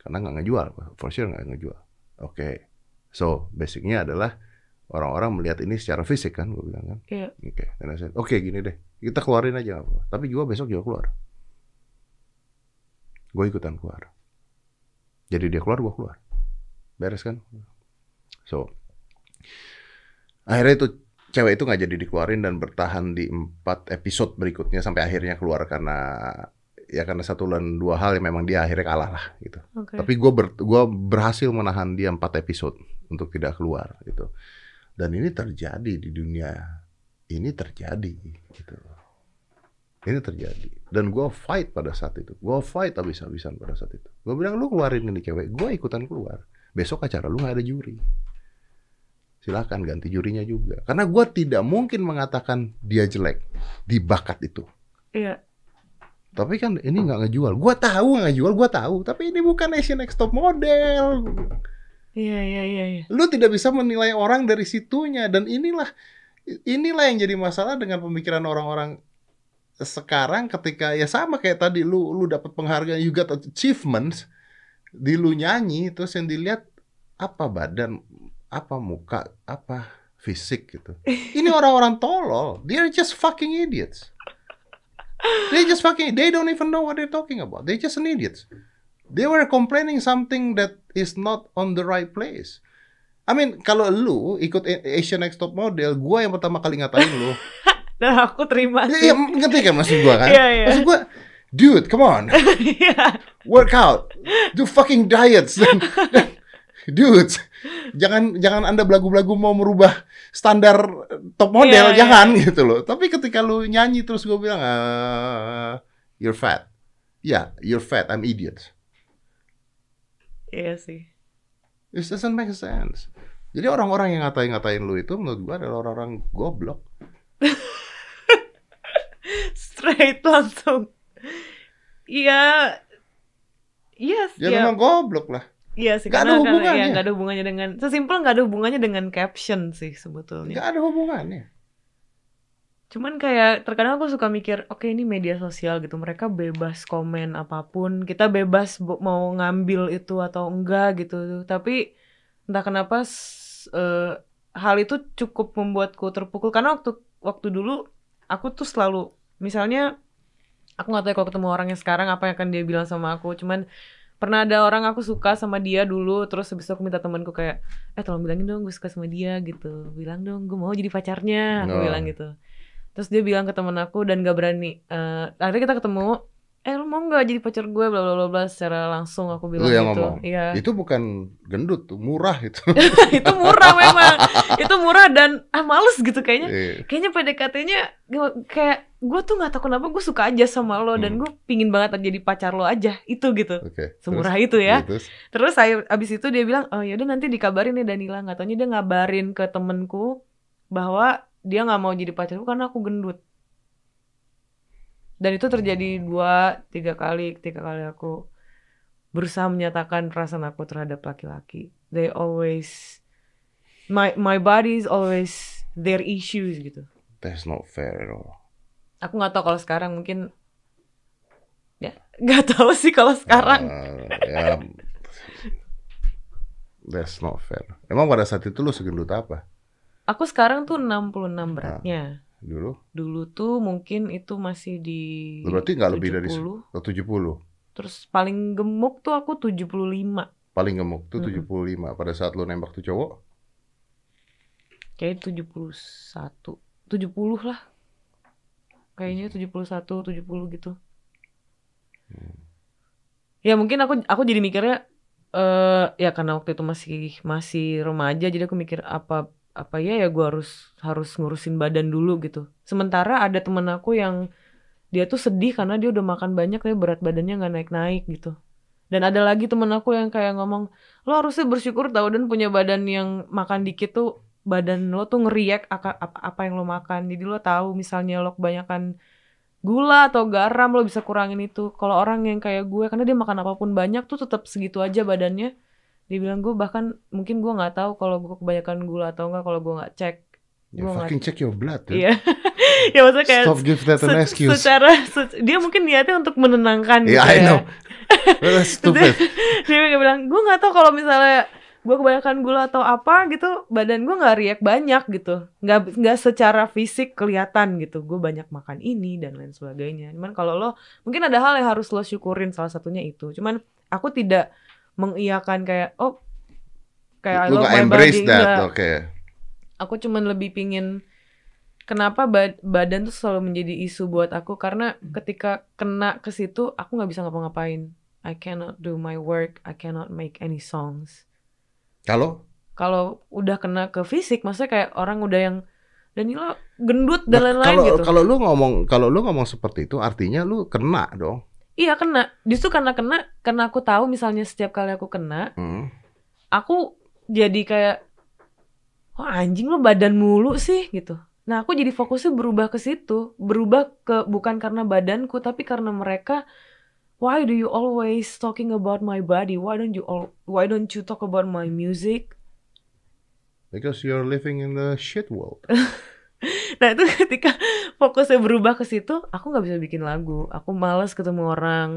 [SPEAKER 2] Karena nggak ngejual for sure nggak ngejual. Oke. So basicnya adalah orang-orang melihat ini secara fisik kan gue bilang kan.
[SPEAKER 1] Iya.
[SPEAKER 2] oke said, oke gini deh kita keluarin aja apa-apa. Tapi gua besok juga keluar. Gue ikutan keluar. Jadi dia keluar gua keluar. Beres kan? So akhirnya itu cewek itu nggak jadi dikeluarin dan bertahan di empat episode berikutnya sampai akhirnya keluar karena ya karena satu dan dua hal yang memang dia akhirnya kalah lah gitu.
[SPEAKER 1] Oke.
[SPEAKER 2] Tapi gue ber, gua berhasil menahan dia empat episode untuk tidak keluar gitu. Dan ini terjadi di dunia ini terjadi gitu. Ini terjadi dan gue fight pada saat itu. Gue fight habis-habisan pada saat itu. Gue bilang lu keluarin ini cewek, gue ikutan keluar. Besok acara lu nggak ada juri. Silakan ganti jurinya juga. Karena gue tidak mungkin mengatakan dia jelek di bakat itu.
[SPEAKER 1] Iya.
[SPEAKER 2] Tapi kan ini nggak ngejual. Gua tahu nggak ngejual, gua tahu. Tapi ini bukan Asian Next Top model.
[SPEAKER 1] Iya, iya, iya, iya.
[SPEAKER 2] Lu tidak bisa menilai orang dari situnya. Dan inilah inilah yang jadi masalah dengan pemikiran orang-orang sekarang ketika ya sama kayak tadi lu lu dapat penghargaan you got achievements di lu nyanyi terus yang dilihat apa badan apa muka apa fisik gitu. Ini orang-orang tolol. They're just fucking idiots. They just fucking they don't even know what they're talking about. They just an idiots. They were complaining something that is not on the right place. I mean kalau lu ikut Asian Next Top Model gua yang pertama kali ngatain lu.
[SPEAKER 1] Dan aku terima sih.
[SPEAKER 2] Iya, iya, ngerti kan maksud gua kan?
[SPEAKER 1] Iya, iya.
[SPEAKER 2] Maksud gua, dude, come on,
[SPEAKER 1] Iya.
[SPEAKER 2] work out, do fucking diets, dan, dan- dude, jangan jangan anda belagu-belagu mau merubah standar top model,
[SPEAKER 1] Iya,
[SPEAKER 2] jangan gitu loh. Tapi ketika lu nyanyi terus gua bilang, "Ah, you're fat, ya, yeah, you're fat, I'm idiot.
[SPEAKER 1] Iya sih.
[SPEAKER 2] It doesn't make sense. Jadi orang-orang yang ngatain-ngatain lu itu menurut gua adalah orang-orang goblok.
[SPEAKER 1] Straight langsung. Iya. Yes,
[SPEAKER 2] Ya
[SPEAKER 1] iya.
[SPEAKER 2] memang goblok lah.
[SPEAKER 1] Iya sih,
[SPEAKER 2] ada
[SPEAKER 1] karena, karena
[SPEAKER 2] hubungannya.
[SPEAKER 1] ya, nggak ada hubungannya dengan sesimpel nggak ada hubungannya dengan caption sih sebetulnya.
[SPEAKER 2] Nggak ada hubungannya.
[SPEAKER 1] Cuman kayak terkadang aku suka mikir, oke ini media sosial gitu, mereka bebas komen apa pun, kita bebas mau ngambil itu atau enggak gitu. Tapi entah kenapa eh, hal itu cukup membuatku terpukul karena waktu waktu dulu aku tuh selalu misalnya aku nggak tahu kalau ketemu orangnya sekarang apa yang akan dia bilang sama aku cuman pernah ada orang aku suka sama dia dulu terus habis itu aku minta temanku kayak eh tolong bilangin dong gue suka sama dia gitu bilang dong gue mau jadi pacarnya aku
[SPEAKER 2] Oh.
[SPEAKER 1] bilang gitu terus dia bilang ke temen aku dan gak berani Eh, akhirnya kita ketemu eh lu mau nggak jadi pacar gue bla bla bla secara langsung aku bilang
[SPEAKER 2] Lu yang
[SPEAKER 1] gitu
[SPEAKER 2] ngomong?
[SPEAKER 1] iya
[SPEAKER 2] Itu bukan gendut, tuh, murah itu.
[SPEAKER 1] itu murah memang itu murah dan ah males gitu kayaknya
[SPEAKER 2] Iya.
[SPEAKER 1] kayaknya PDKT-nya kayak gue tuh nggak tahu kenapa gue suka aja sama lo dan
[SPEAKER 2] Hmm.
[SPEAKER 1] gue pingin banget jadi pacar lo aja itu gitu
[SPEAKER 2] Oke.
[SPEAKER 1] semurah
[SPEAKER 2] Terus?
[SPEAKER 1] itu ya
[SPEAKER 2] Iya, terus?
[SPEAKER 1] terus saya abis itu dia bilang oh yaudah nanti dikabarin ya Danila nggak taunya dia ngabarin ke temenku bahwa dia nggak mau jadi pacarku karena aku gendut dan itu terjadi dua tiga kali tiga kali aku berusaha menyatakan perasaan aku terhadap laki-laki they always my my body is always their issues gitu
[SPEAKER 2] That's not fair at all.
[SPEAKER 1] Aku nggak tahu kalau sekarang mungkin ya nggak tahu sih kalau sekarang
[SPEAKER 2] Uh, ya, that's not fair. Emang pada saat itu lu segendut apa?
[SPEAKER 1] aku sekarang tuh 66 beratnya
[SPEAKER 2] Dulu?
[SPEAKER 1] dulu tuh mungkin itu masih di
[SPEAKER 2] Berarti nggak lebih dari
[SPEAKER 1] 70.
[SPEAKER 2] Oh, 70.
[SPEAKER 1] terus paling gemuk tuh aku 75
[SPEAKER 2] Paling gemuk tuh
[SPEAKER 1] Mm-mm.
[SPEAKER 2] 75. Pada saat lu nembak tuh cowok?
[SPEAKER 1] kayak 71 70 lah kayaknya 71 70 gitu. Ya mungkin aku aku jadi mikirnya eh ya karena waktu itu masih masih remaja jadi aku mikir apa apa ya ya gue harus harus ngurusin badan dulu gitu. Sementara ada temen aku yang dia tuh sedih karena dia udah makan banyak tapi berat badannya nggak naik naik gitu. Dan ada lagi temen aku yang kayak ngomong lo harusnya bersyukur tau dan punya badan yang makan dikit tuh badan lo tuh ngeriak apa, apa yang lo makan jadi lo tahu misalnya lo kebanyakan gula atau garam lo bisa kurangin itu kalau orang yang kayak gue karena dia makan apa pun banyak tuh tetap segitu aja badannya dia bilang gue bahkan mungkin gue nggak tahu kalau gue kebanyakan gula atau enggak kalau gue nggak cek
[SPEAKER 2] Ya
[SPEAKER 1] Gua
[SPEAKER 2] fucking check your blood. dude.
[SPEAKER 1] iya ya maksudnya kayak
[SPEAKER 2] Stop give that an
[SPEAKER 1] se-
[SPEAKER 2] excuse.
[SPEAKER 1] secara se- dia mungkin niatnya untuk menenangkan
[SPEAKER 2] Yeah,
[SPEAKER 1] gitu
[SPEAKER 2] I
[SPEAKER 1] ya
[SPEAKER 2] know. That's stupid.
[SPEAKER 1] dia kayak bilang gue nggak tahu kalau misalnya gue kebanyakan gula atau apa gitu badan gue nggak riak banyak gitu. Nggak nggak secara fisik kelihatan gitu. Gue banyak makan ini dan lain sebagainya. Cuman kalau lo mungkin ada hal yang harus lo syukurin salah satunya itu. Cuman aku tidak mengiyakan kayak oh kayak
[SPEAKER 2] nggak
[SPEAKER 1] my
[SPEAKER 2] embrace
[SPEAKER 1] body.
[SPEAKER 2] that. Oke.
[SPEAKER 1] aku cuman lebih pingin kenapa bad- badan tuh selalu menjadi isu buat aku? Karena ketika kena ke situ aku nggak bisa ngapa-ngapain. I cannot do my work. I cannot make any songs
[SPEAKER 2] Kalau?
[SPEAKER 1] Kalau udah kena ke fisik maksudnya kayak orang udah yang Danila gendut dan
[SPEAKER 2] Nah,
[SPEAKER 1] lain-lain gitu.
[SPEAKER 2] kalau lu ngomong kalau lu ngomong seperti itu artinya lu kena dong.
[SPEAKER 1] iya kena. Justru karena kena karena aku tahu misalnya setiap kali aku kena
[SPEAKER 2] Hmm.
[SPEAKER 1] aku jadi kayak oh anjing lo badan mulu sih? gitu. Nah aku jadi fokusnya berubah ke situ. Berubah ke bukan karena badanku tapi karena mereka why do you always talking about my body why don't you all why don't you talk about my music
[SPEAKER 2] Because you're living in the shit world.
[SPEAKER 1] nah itu ketika fokusnya berubah ke situ aku nggak bisa bikin lagu aku males ketemu orang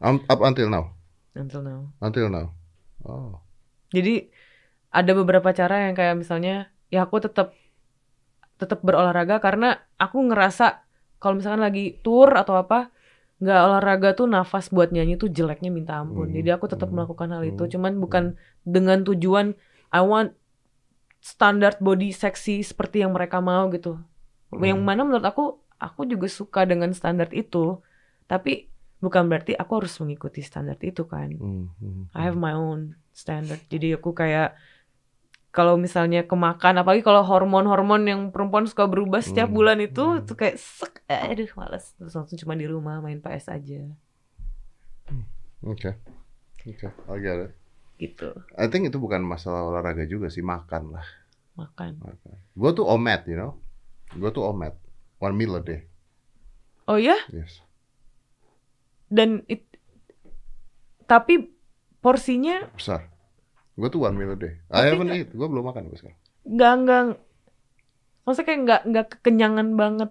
[SPEAKER 2] Um, up until now.
[SPEAKER 1] until now
[SPEAKER 2] Until now. Oh.
[SPEAKER 1] Jadi ada beberapa cara yang kayak misalnya ya aku tetap tetap berolahraga karena aku ngerasa kalau misalkan lagi tour atau apa nggak olahraga tuh nafas buat nyanyi tuh jeleknya minta ampun.
[SPEAKER 2] Hmm,
[SPEAKER 1] Jadi aku tetap
[SPEAKER 2] hmm,
[SPEAKER 1] melakukan hal itu.
[SPEAKER 2] hmm,
[SPEAKER 1] Cuman bukan dengan tujuan I want standar body seksi seperti yang mereka mau gitu. Yang
[SPEAKER 2] Hmm.
[SPEAKER 1] mana menurut aku aku juga suka dengan standar itu. Tapi bukan berarti aku harus mengikuti standar itu kan.
[SPEAKER 2] Hmm, hmm,
[SPEAKER 1] I have my own standard. Jadi aku kayak kalau misalnya kemakan, apalagi kalau hormon-hormon yang perempuan suka berubah setiap
[SPEAKER 2] Hmm.
[SPEAKER 1] bulan itu,
[SPEAKER 2] Hmm.
[SPEAKER 1] itu kayak sek, eh, aduh males. Terus langsung cuma di rumah main PS aja,
[SPEAKER 2] Oke. Oke, it.
[SPEAKER 1] gitu.
[SPEAKER 2] I think itu bukan masalah olahraga juga sih, makan lah.
[SPEAKER 1] Makan.
[SPEAKER 2] Gue tuh omet, you know. Gue tuh omet. One meal a day.
[SPEAKER 1] Oh ya?
[SPEAKER 2] Yes.
[SPEAKER 1] Dan it, tapi porsinya
[SPEAKER 2] Besar. Gue tuh one meal a day.
[SPEAKER 1] Tapi
[SPEAKER 2] I haven't eat. Gue belum makan sampai sekarang.
[SPEAKER 1] nggak nggak, maksudnya kayak nggak nggak kekenyangan banget.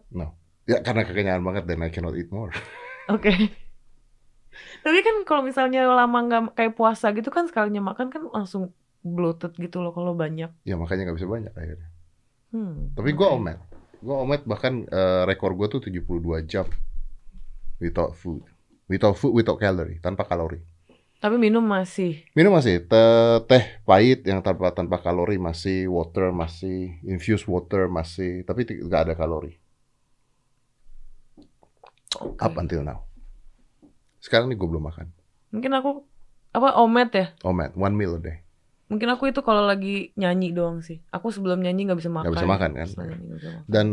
[SPEAKER 2] Ya karena kekenyangan banget dan I cannot eat more.
[SPEAKER 1] Oke. Tapi kan kalau misalnya lama nggak kayak puasa gitu kan sekalinya makan kan langsung bloated gitu loh kalau banyak.
[SPEAKER 2] ya makanya nggak bisa banyak akhirnya.
[SPEAKER 1] Hmm,
[SPEAKER 2] Tapi gue
[SPEAKER 1] oke.
[SPEAKER 2] omet. Gue omet bahkan eh, rekor gue tuh 72 jam without food. Without food, without calorie, tanpa kalori.
[SPEAKER 1] Tapi minum masih.
[SPEAKER 2] Minum masih teh, teh pahit yang tanpa tanpa kalori masih, water masih, infused water masih, tapi nggak ada kalori.
[SPEAKER 1] Oke.
[SPEAKER 2] Up until now. Sekarang nih gue belum makan.
[SPEAKER 1] Mungkin aku apa omet ya?
[SPEAKER 2] Omet, one meal a day.
[SPEAKER 1] Mungkin aku itu kalau lagi nyanyi doang sih. Aku sebelum nyanyi nggak bisa makan.
[SPEAKER 2] Nggak bisa makan, kan?
[SPEAKER 1] Setelah nyanyi nggak bisa makan.
[SPEAKER 2] Dan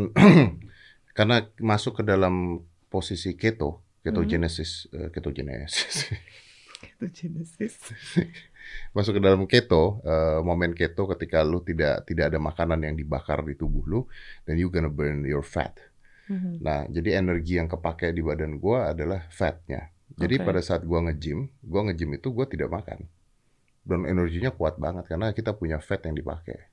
[SPEAKER 2] karena masuk ke dalam posisi keto, ketogenesis, eh, ketogenesis.
[SPEAKER 1] Itu Genesis.
[SPEAKER 2] masuk ke dalam keto, eh, momen keto ketika lu tidak tidak ada makanan yang dibakar di tubuh lu, then you gonna burn your fat.
[SPEAKER 1] Mhm.
[SPEAKER 2] Nah, jadi energi yang kepake di badan gua adalah fatnya. Jadi
[SPEAKER 1] Oke.
[SPEAKER 2] pada saat gua nge-gym, gua nge-gym itu gua tidak makan. Dan energinya kuat banget karena kita punya fat yang dipakai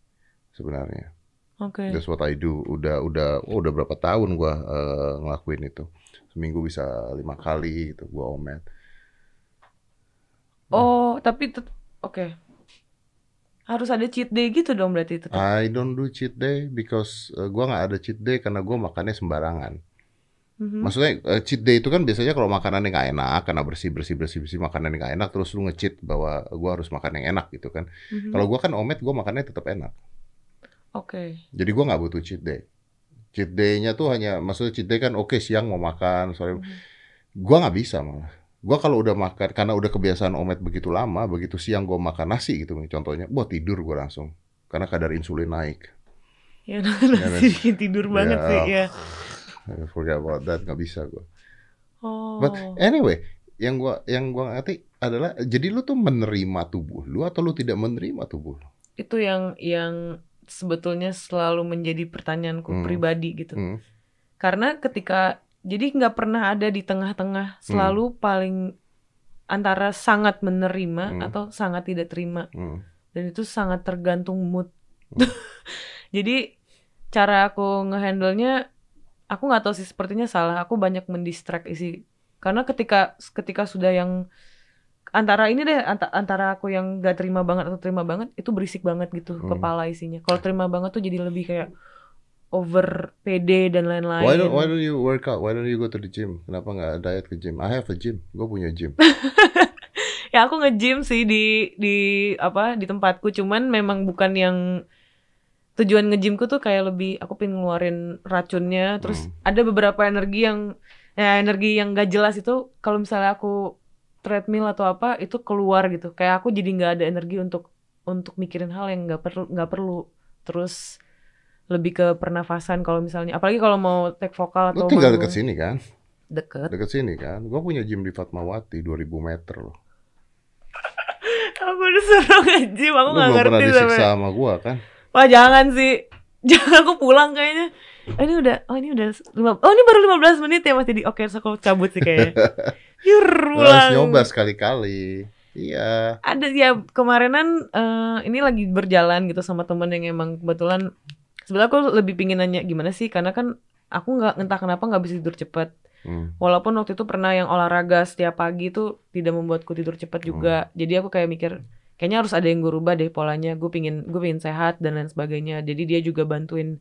[SPEAKER 2] sebenarnya.
[SPEAKER 1] Oke.
[SPEAKER 2] That's what I do. Udah udah oh, udah berapa tahun gua eh, ngelakuin itu. Seminggu bisa lima kali gitu gua omet.
[SPEAKER 1] Oh, tapi oke. Harus ada cheat day gitu dong berarti itu.
[SPEAKER 2] I don't do cheat day because eh, gua nggak ada cheat day karena gua makannya sembarangan.
[SPEAKER 1] Mhm.
[SPEAKER 2] Maksudnya eh, cheat day itu kan biasanya kalau makanannya nggak enak karena bersih bersih bersih bersih makanannya nggak enak terus lu nge-cheat bahwa gua harus makan yang enak gitu kan.
[SPEAKER 1] Mhm.
[SPEAKER 2] Kalau gua kan omet gua makannya tetap enak.
[SPEAKER 1] Oke.
[SPEAKER 2] Jadi gua nggak butuh cheat day. Cheat day-nya tuh hanya maksudnya cheat day kan oke siang mau makan, sore
[SPEAKER 1] Mhm.
[SPEAKER 2] gua nggak bisa malah. Gua kalau udah makan karena udah kebiasaan omet begitu lama, begitu siang gua makan nasi gitu contohnya, wah tidur gua langsung karena kadar insulin naik.
[SPEAKER 1] Ya nasi bikin tidur banget
[SPEAKER 2] Ya.
[SPEAKER 1] sih ya.
[SPEAKER 2] I forget about that, nggak bisa gua.
[SPEAKER 1] Oh.
[SPEAKER 2] But anyway, yang gua yang gua ngerti adalah jadi lu tuh menerima tubuh lu atau lu tidak menerima tubuh lu?
[SPEAKER 1] itu yang yang sebetulnya selalu menjadi pertanyaanku
[SPEAKER 2] Hmm.
[SPEAKER 1] pribadi gitu.
[SPEAKER 2] Hmm.
[SPEAKER 1] Karena ketika jadi nggak pernah ada di tengah-tengah, selalu paling antara sangat menerima
[SPEAKER 2] Hmm.
[SPEAKER 1] atau sangat tidak terima.
[SPEAKER 2] Hmm.
[SPEAKER 1] Dan itu sangat tergantung mood.
[SPEAKER 2] Hmm.
[SPEAKER 1] jadi cara aku ngehandle-nya aku nggak tahu sih sepertinya salah. Aku banyak mendistract isi karena ketika ketika sudah yang antara ini deh anta- antara aku yang gak terima banget atau terima banget itu berisik banget gitu
[SPEAKER 2] Hmm.
[SPEAKER 1] kepala isinya. Kalau terima banget tuh jadi lebih kayak over pede dan lain-lain.
[SPEAKER 2] Why don't Why don't you work out? Why don't you go to the gym? Kenapa nggak diet ke gym? I have a gym. Gue punya gym.
[SPEAKER 1] Ya aku nge-gym sih di di apa di tempatku cuman memang bukan yang tujuan nge-gymku tuh kayak lebih aku pengen ngeluarin racunnya terus
[SPEAKER 2] Hmm.
[SPEAKER 1] ada beberapa energi yang ya energi yang gak jelas itu kalau misalnya aku treadmill atau apa itu keluar gitu kayak aku jadi nggak ada energi untuk untuk mikirin hal yang nggak perlu nggak perlu terus lebih ke pernafasan kalau misalnya apalagi kalau mau take vokal
[SPEAKER 2] Lu
[SPEAKER 1] atau
[SPEAKER 2] tinggal
[SPEAKER 1] manggung.
[SPEAKER 2] deket sini kan?
[SPEAKER 1] deket
[SPEAKER 2] Deket sini kan? Gue punya gym di Fatmawati 2000 meter loh.
[SPEAKER 1] aku udah suruh nge-gym aku
[SPEAKER 2] Lu
[SPEAKER 1] nggak
[SPEAKER 2] belum pernah
[SPEAKER 1] ngerti
[SPEAKER 2] disiksa sama gue kan?
[SPEAKER 1] Wah jangan sih Jangan aku pulang kayaknya oh, Ini udah Oh ini udah lima, Oh ini baru 15 menit ya Mas Didi Oke terus aku cabut sih kayaknya Yur
[SPEAKER 2] Lu harus
[SPEAKER 1] pulang
[SPEAKER 2] nyoba sekali-kali. Iya.
[SPEAKER 1] Ada ya kemarinan eh, Ini lagi berjalan gitu sama temen yang emang kebetulan Sebenarnya aku lebih pingin nanya gimana sih Karena kan aku nggak entah kenapa nggak bisa tidur cepat
[SPEAKER 2] Hmm.
[SPEAKER 1] Walaupun waktu itu pernah yang olahraga setiap pagi tuh tidak membuatku tidur cepat juga. Jadi aku kayak mikir kayaknya harus ada yang gue rubah deh polanya. Gue pingin gue pingin sehat dan lain sebagainya. Jadi dia juga bantuin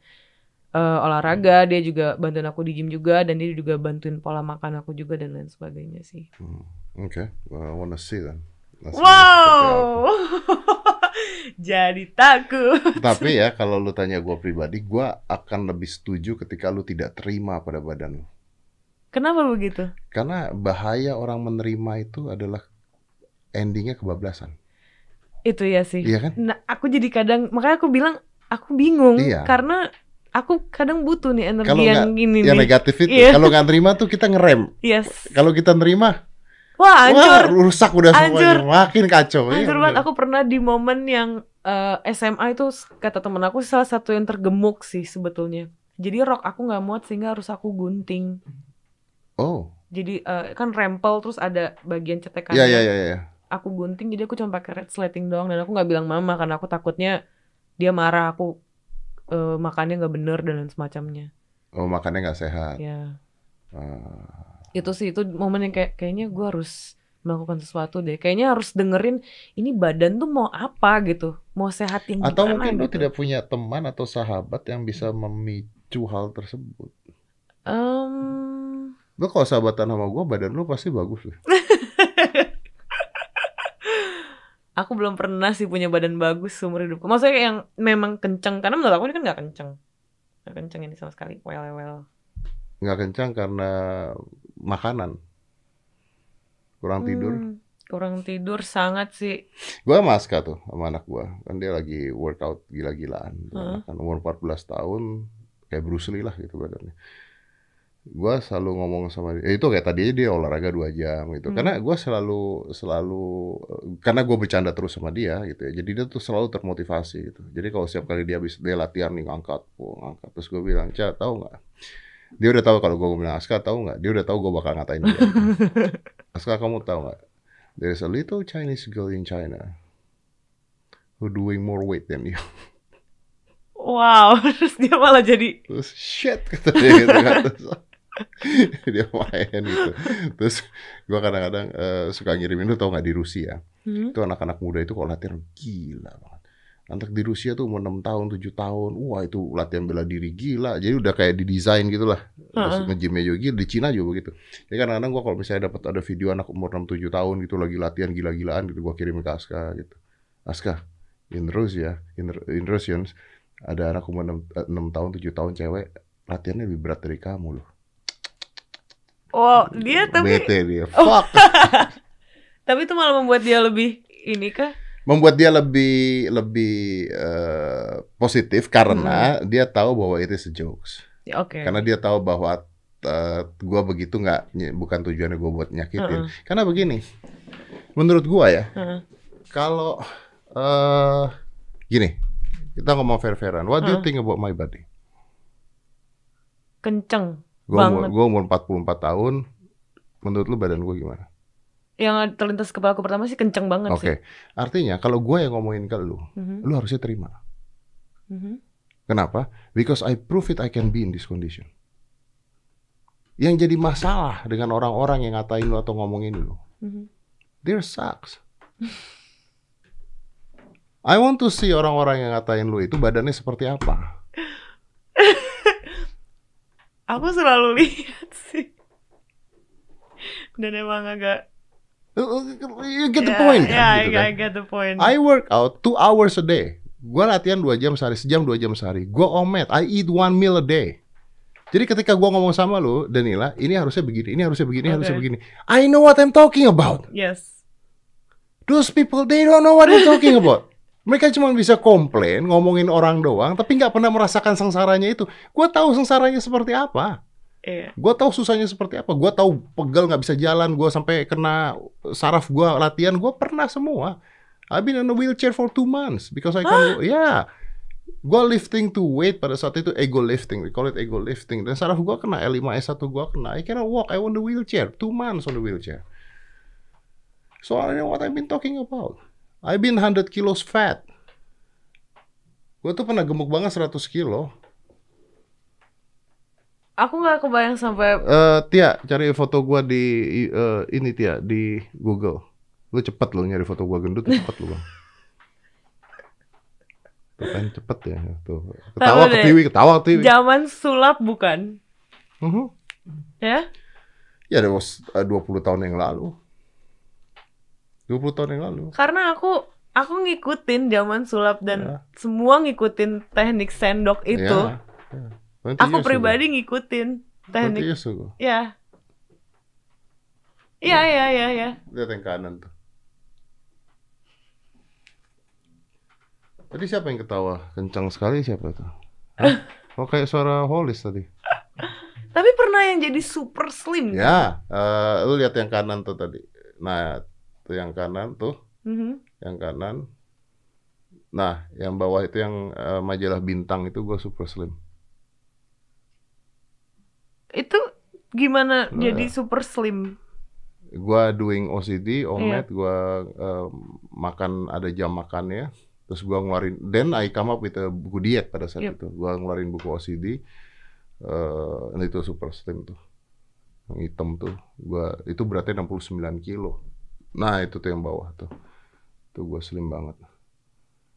[SPEAKER 1] eh, olahraga, dia juga bantuin aku di gym juga dan dia juga bantuin pola makan aku juga dan lain sebagainya sih.
[SPEAKER 2] Hmm. Oke, I wanna see then. Seperti
[SPEAKER 1] Wow. Jadi takut.
[SPEAKER 2] Tapi ya kalau lu tanya gue pribadi, gue akan lebih setuju ketika lu tidak terima pada badan lu.
[SPEAKER 1] Kenapa begitu?
[SPEAKER 2] Karena bahaya orang menerima itu adalah endingnya kebablasan.
[SPEAKER 1] Itu ya sih.
[SPEAKER 2] Iya kan?
[SPEAKER 1] Nah, aku jadi kadang makanya aku bilang aku bingung
[SPEAKER 2] Iya.
[SPEAKER 1] karena aku kadang butuh nih energi
[SPEAKER 2] Kalau
[SPEAKER 1] yang gini
[SPEAKER 2] Yang
[SPEAKER 1] nih.
[SPEAKER 2] negatif itu.
[SPEAKER 1] Iya.
[SPEAKER 2] Kalau nggak terima tuh kita ngerem.
[SPEAKER 1] Yes.
[SPEAKER 2] Kalau kita nerima,
[SPEAKER 1] Wah,
[SPEAKER 2] wah
[SPEAKER 1] hancur.
[SPEAKER 2] rusak udah
[SPEAKER 1] Hancur.
[SPEAKER 2] semuanya. Makin kacau. Iya,
[SPEAKER 1] Hancur banget.
[SPEAKER 2] bener.
[SPEAKER 1] Aku pernah di momen yang eh, SMA itu kata temen aku salah satu yang tergemuk sih sebetulnya. Jadi rok aku nggak muat sehingga harus aku gunting.
[SPEAKER 2] Oh,
[SPEAKER 1] Jadi eh, kan rempel terus ada bagian cetekannya.
[SPEAKER 2] iya iya iya. iya.
[SPEAKER 1] Aku gunting jadi aku cuma pakai red slating doang dan aku nggak bilang mama karena aku takutnya dia marah aku eh, makannya nggak bener dan lain semacamnya.
[SPEAKER 2] Oh makannya nggak sehat.
[SPEAKER 1] Ya.
[SPEAKER 2] Ah.
[SPEAKER 1] Itu sih itu momen yang kayak kayaknya gue harus melakukan sesuatu deh kayaknya harus dengerin ini badan tuh mau apa gitu mau sehat yang
[SPEAKER 2] Atau
[SPEAKER 1] gimana
[SPEAKER 2] mungkin lu
[SPEAKER 1] gitu.
[SPEAKER 2] tidak punya teman atau sahabat yang bisa memicu hal tersebut?
[SPEAKER 1] Em,
[SPEAKER 2] Lo kalau sahabatan sama gue, badan lo pasti bagus loh.
[SPEAKER 1] aku belum pernah sih punya badan bagus seumur hidupku. Maksudnya yang memang kenceng karena menurut aku ini kan nggak kenceng. Nggak kenceng ini sama sekali. Well, well.
[SPEAKER 2] Nggak kencang karena makanan. Kurang tidur.
[SPEAKER 1] Hmm, kurang tidur sangat sih.
[SPEAKER 2] Gue sama Aska tuh, sama anak gue. Kan dia lagi workout gila-gilaan. Anak Kan umur 14 tahun, kayak Bruce Lee lah gitu badannya. Gue selalu ngomong sama dia, eh, itu kayak tadi dia olahraga dua jam gitu.
[SPEAKER 1] Hmm.
[SPEAKER 2] Karena gue selalu, selalu, karena gue bercanda terus sama dia gitu ya. Jadi dia tuh selalu termotivasi gitu. Jadi kalau setiap kali dia habis dia latihan nih ngangkat, oh, ngangkat. Terus gue bilang, Ca, tahu nggak? Dia udah tahu kalau gue bilang Aska tahu nggak? Dia udah tahu gue bakal ngatain dia. Aska kamu tahu nggak? There's a little Chinese girl in China who doing more weight than you.
[SPEAKER 1] Wow, terus dia malah jadi
[SPEAKER 2] Terus shit kata dia gitu kan. Dia main gitu. Terus gua kadang-kadang eh, suka ngirimin lu tau nggak di Rusia
[SPEAKER 1] Hmm?
[SPEAKER 2] itu anak-anak muda itu kalau latihan gila banget. Anak di Rusia tuh umur 6 tahun, 7 tahun. Wah, itu latihan bela diri gila. Jadi udah kayak didesain gitu lah. Terus
[SPEAKER 1] Heeh.
[SPEAKER 2] nge-gymnya juga gitu. Di Cina juga begitu. Jadi kadang-kadang gua kalau misalnya dapat ada video anak umur 6 7 tahun gitu lagi latihan gila-gilaan gitu gua kirim ke Aska gitu. Aska, in Rusia, in, in Russians ada anak umur 6, 6 tahun, 7 tahun cewek latihannya lebih berat dari kamu loh.
[SPEAKER 1] Wow, dia tapi
[SPEAKER 2] Bete dia. Fuck.
[SPEAKER 1] tapi itu malah membuat dia lebih ini kah?
[SPEAKER 2] Membuat dia lebih lebih eh, positif karena dia tahu bahwa itu is a jokes.
[SPEAKER 1] Ya, Oke.
[SPEAKER 2] Karena dia tahu bahwa eh, gua begitu nggak bukan tujuannya gua buat nyakitin.
[SPEAKER 1] Heeh.
[SPEAKER 2] Karena begini, menurut gua ya,
[SPEAKER 1] Heeh.
[SPEAKER 2] kalau eh gini, kita ngomong fair-fairan. What do you
[SPEAKER 1] Heeh.
[SPEAKER 2] think about my body?
[SPEAKER 1] Kenceng
[SPEAKER 2] Gua umur,
[SPEAKER 1] banget.
[SPEAKER 2] gua umur 44 tahun. Menurut lu badan gua gimana?
[SPEAKER 1] Yang terlintas kepala aku pertama sih kenceng banget
[SPEAKER 2] Oke,
[SPEAKER 1] sih.
[SPEAKER 2] artinya kalau gua yang ngomongin ke lu,
[SPEAKER 1] Mhm,
[SPEAKER 2] lu harusnya terima.
[SPEAKER 1] mhm.
[SPEAKER 2] Kenapa? Because I prove it I can be in this condition. Yang jadi masalah dengan orang-orang yang ngatain lu atau ngomongin lu,
[SPEAKER 1] Mhm.
[SPEAKER 2] there sucks. I want to see orang-orang yang ngatain lu itu badannya seperti apa.
[SPEAKER 1] Aku selalu lihat sih. Dan emang agak
[SPEAKER 2] You get the
[SPEAKER 1] Ya,
[SPEAKER 2] point kan?
[SPEAKER 1] Ya,
[SPEAKER 2] gitu
[SPEAKER 1] I,
[SPEAKER 2] kan?
[SPEAKER 1] I get the point.
[SPEAKER 2] I work out two hours a day. Gua latihan dua jam sehari, sejam dua jam sehari. Gua omet, I eat one meal a day. Jadi ketika gua ngomong sama lu, Danila, ini harusnya begini, ini harusnya begini, ini harusnya begini. I know what I'm talking about.
[SPEAKER 1] Yes.
[SPEAKER 2] Those people, they don't know what they're talking about. Mereka cuma bisa komplain, ngomongin orang doang, tapi nggak pernah merasakan sengsaranya itu. Gua tahu sengsaranya seperti apa.
[SPEAKER 1] Iya.
[SPEAKER 2] Gua tahu susahnya seperti apa. Gua tahu pegal nggak bisa jalan. Gua sampai kena saraf gua latihan. Gua pernah semua. I've been in a wheelchair for two months because I can. Ya, gua lifting to weight pada saat itu ego lifting. We call it ego lifting. Dan saraf gua kena L5 S1 gua kena. I cannot walk. I on the wheelchair. Two months on the wheelchair. So I know what I've been talking about. I've been 100 kilos fat. Gue tuh pernah gemuk banget 100 kilo.
[SPEAKER 1] Aku nggak kebayang sampai
[SPEAKER 2] Eh, Tia, cari foto gua di eh, ini Tia di Google. Lu cepet lu nyari foto gua gendut, cepet lu bang. Tuh kan cepet ya, tuh. Ketawa ke. TV, ketawa ke TV.
[SPEAKER 1] zaman sulap bukan?
[SPEAKER 2] Mhm.
[SPEAKER 1] Ya?
[SPEAKER 2] Ya, that was eh, 20 tahun yang lalu. 20 tahun yang lalu.
[SPEAKER 1] Karena aku aku ngikutin zaman sulap dan
[SPEAKER 2] Ya.
[SPEAKER 1] semua ngikutin teknik sendok itu.
[SPEAKER 2] Ya, ya. 20
[SPEAKER 1] Aku pribadi ngikutin
[SPEAKER 2] ago. 20
[SPEAKER 1] teknik.
[SPEAKER 2] years ago.
[SPEAKER 1] Ya. Iya, iya, iya, iya.
[SPEAKER 2] Lihat yang kanan tuh. Tadi siapa yang ketawa? Kencang sekali siapa tuh? Hah? Oh kayak suara Holis tadi.
[SPEAKER 1] Tapi pernah yang jadi super slim.
[SPEAKER 2] Ya, eh, lu lihat yang kanan tuh tadi. Nah, tuh yang kanan tuh,
[SPEAKER 1] Mhm.
[SPEAKER 2] yang kanan. Nah, yang bawah itu yang eh, majalah bintang itu gue super slim.
[SPEAKER 1] Itu gimana
[SPEAKER 2] Nah.
[SPEAKER 1] jadi super slim?
[SPEAKER 2] Gua doing OCD, omet, gua eh, makan ada jam makannya. Terus gua ngeluarin, then I come up with a buku diet pada saat
[SPEAKER 1] Yep.
[SPEAKER 2] itu. Gua ngeluarin buku OCD, eh itu super slim tuh. Yang hitam tuh, gua itu beratnya 69 kilo. Nah, itu tuh yang bawah tuh. Tuh gua slim banget.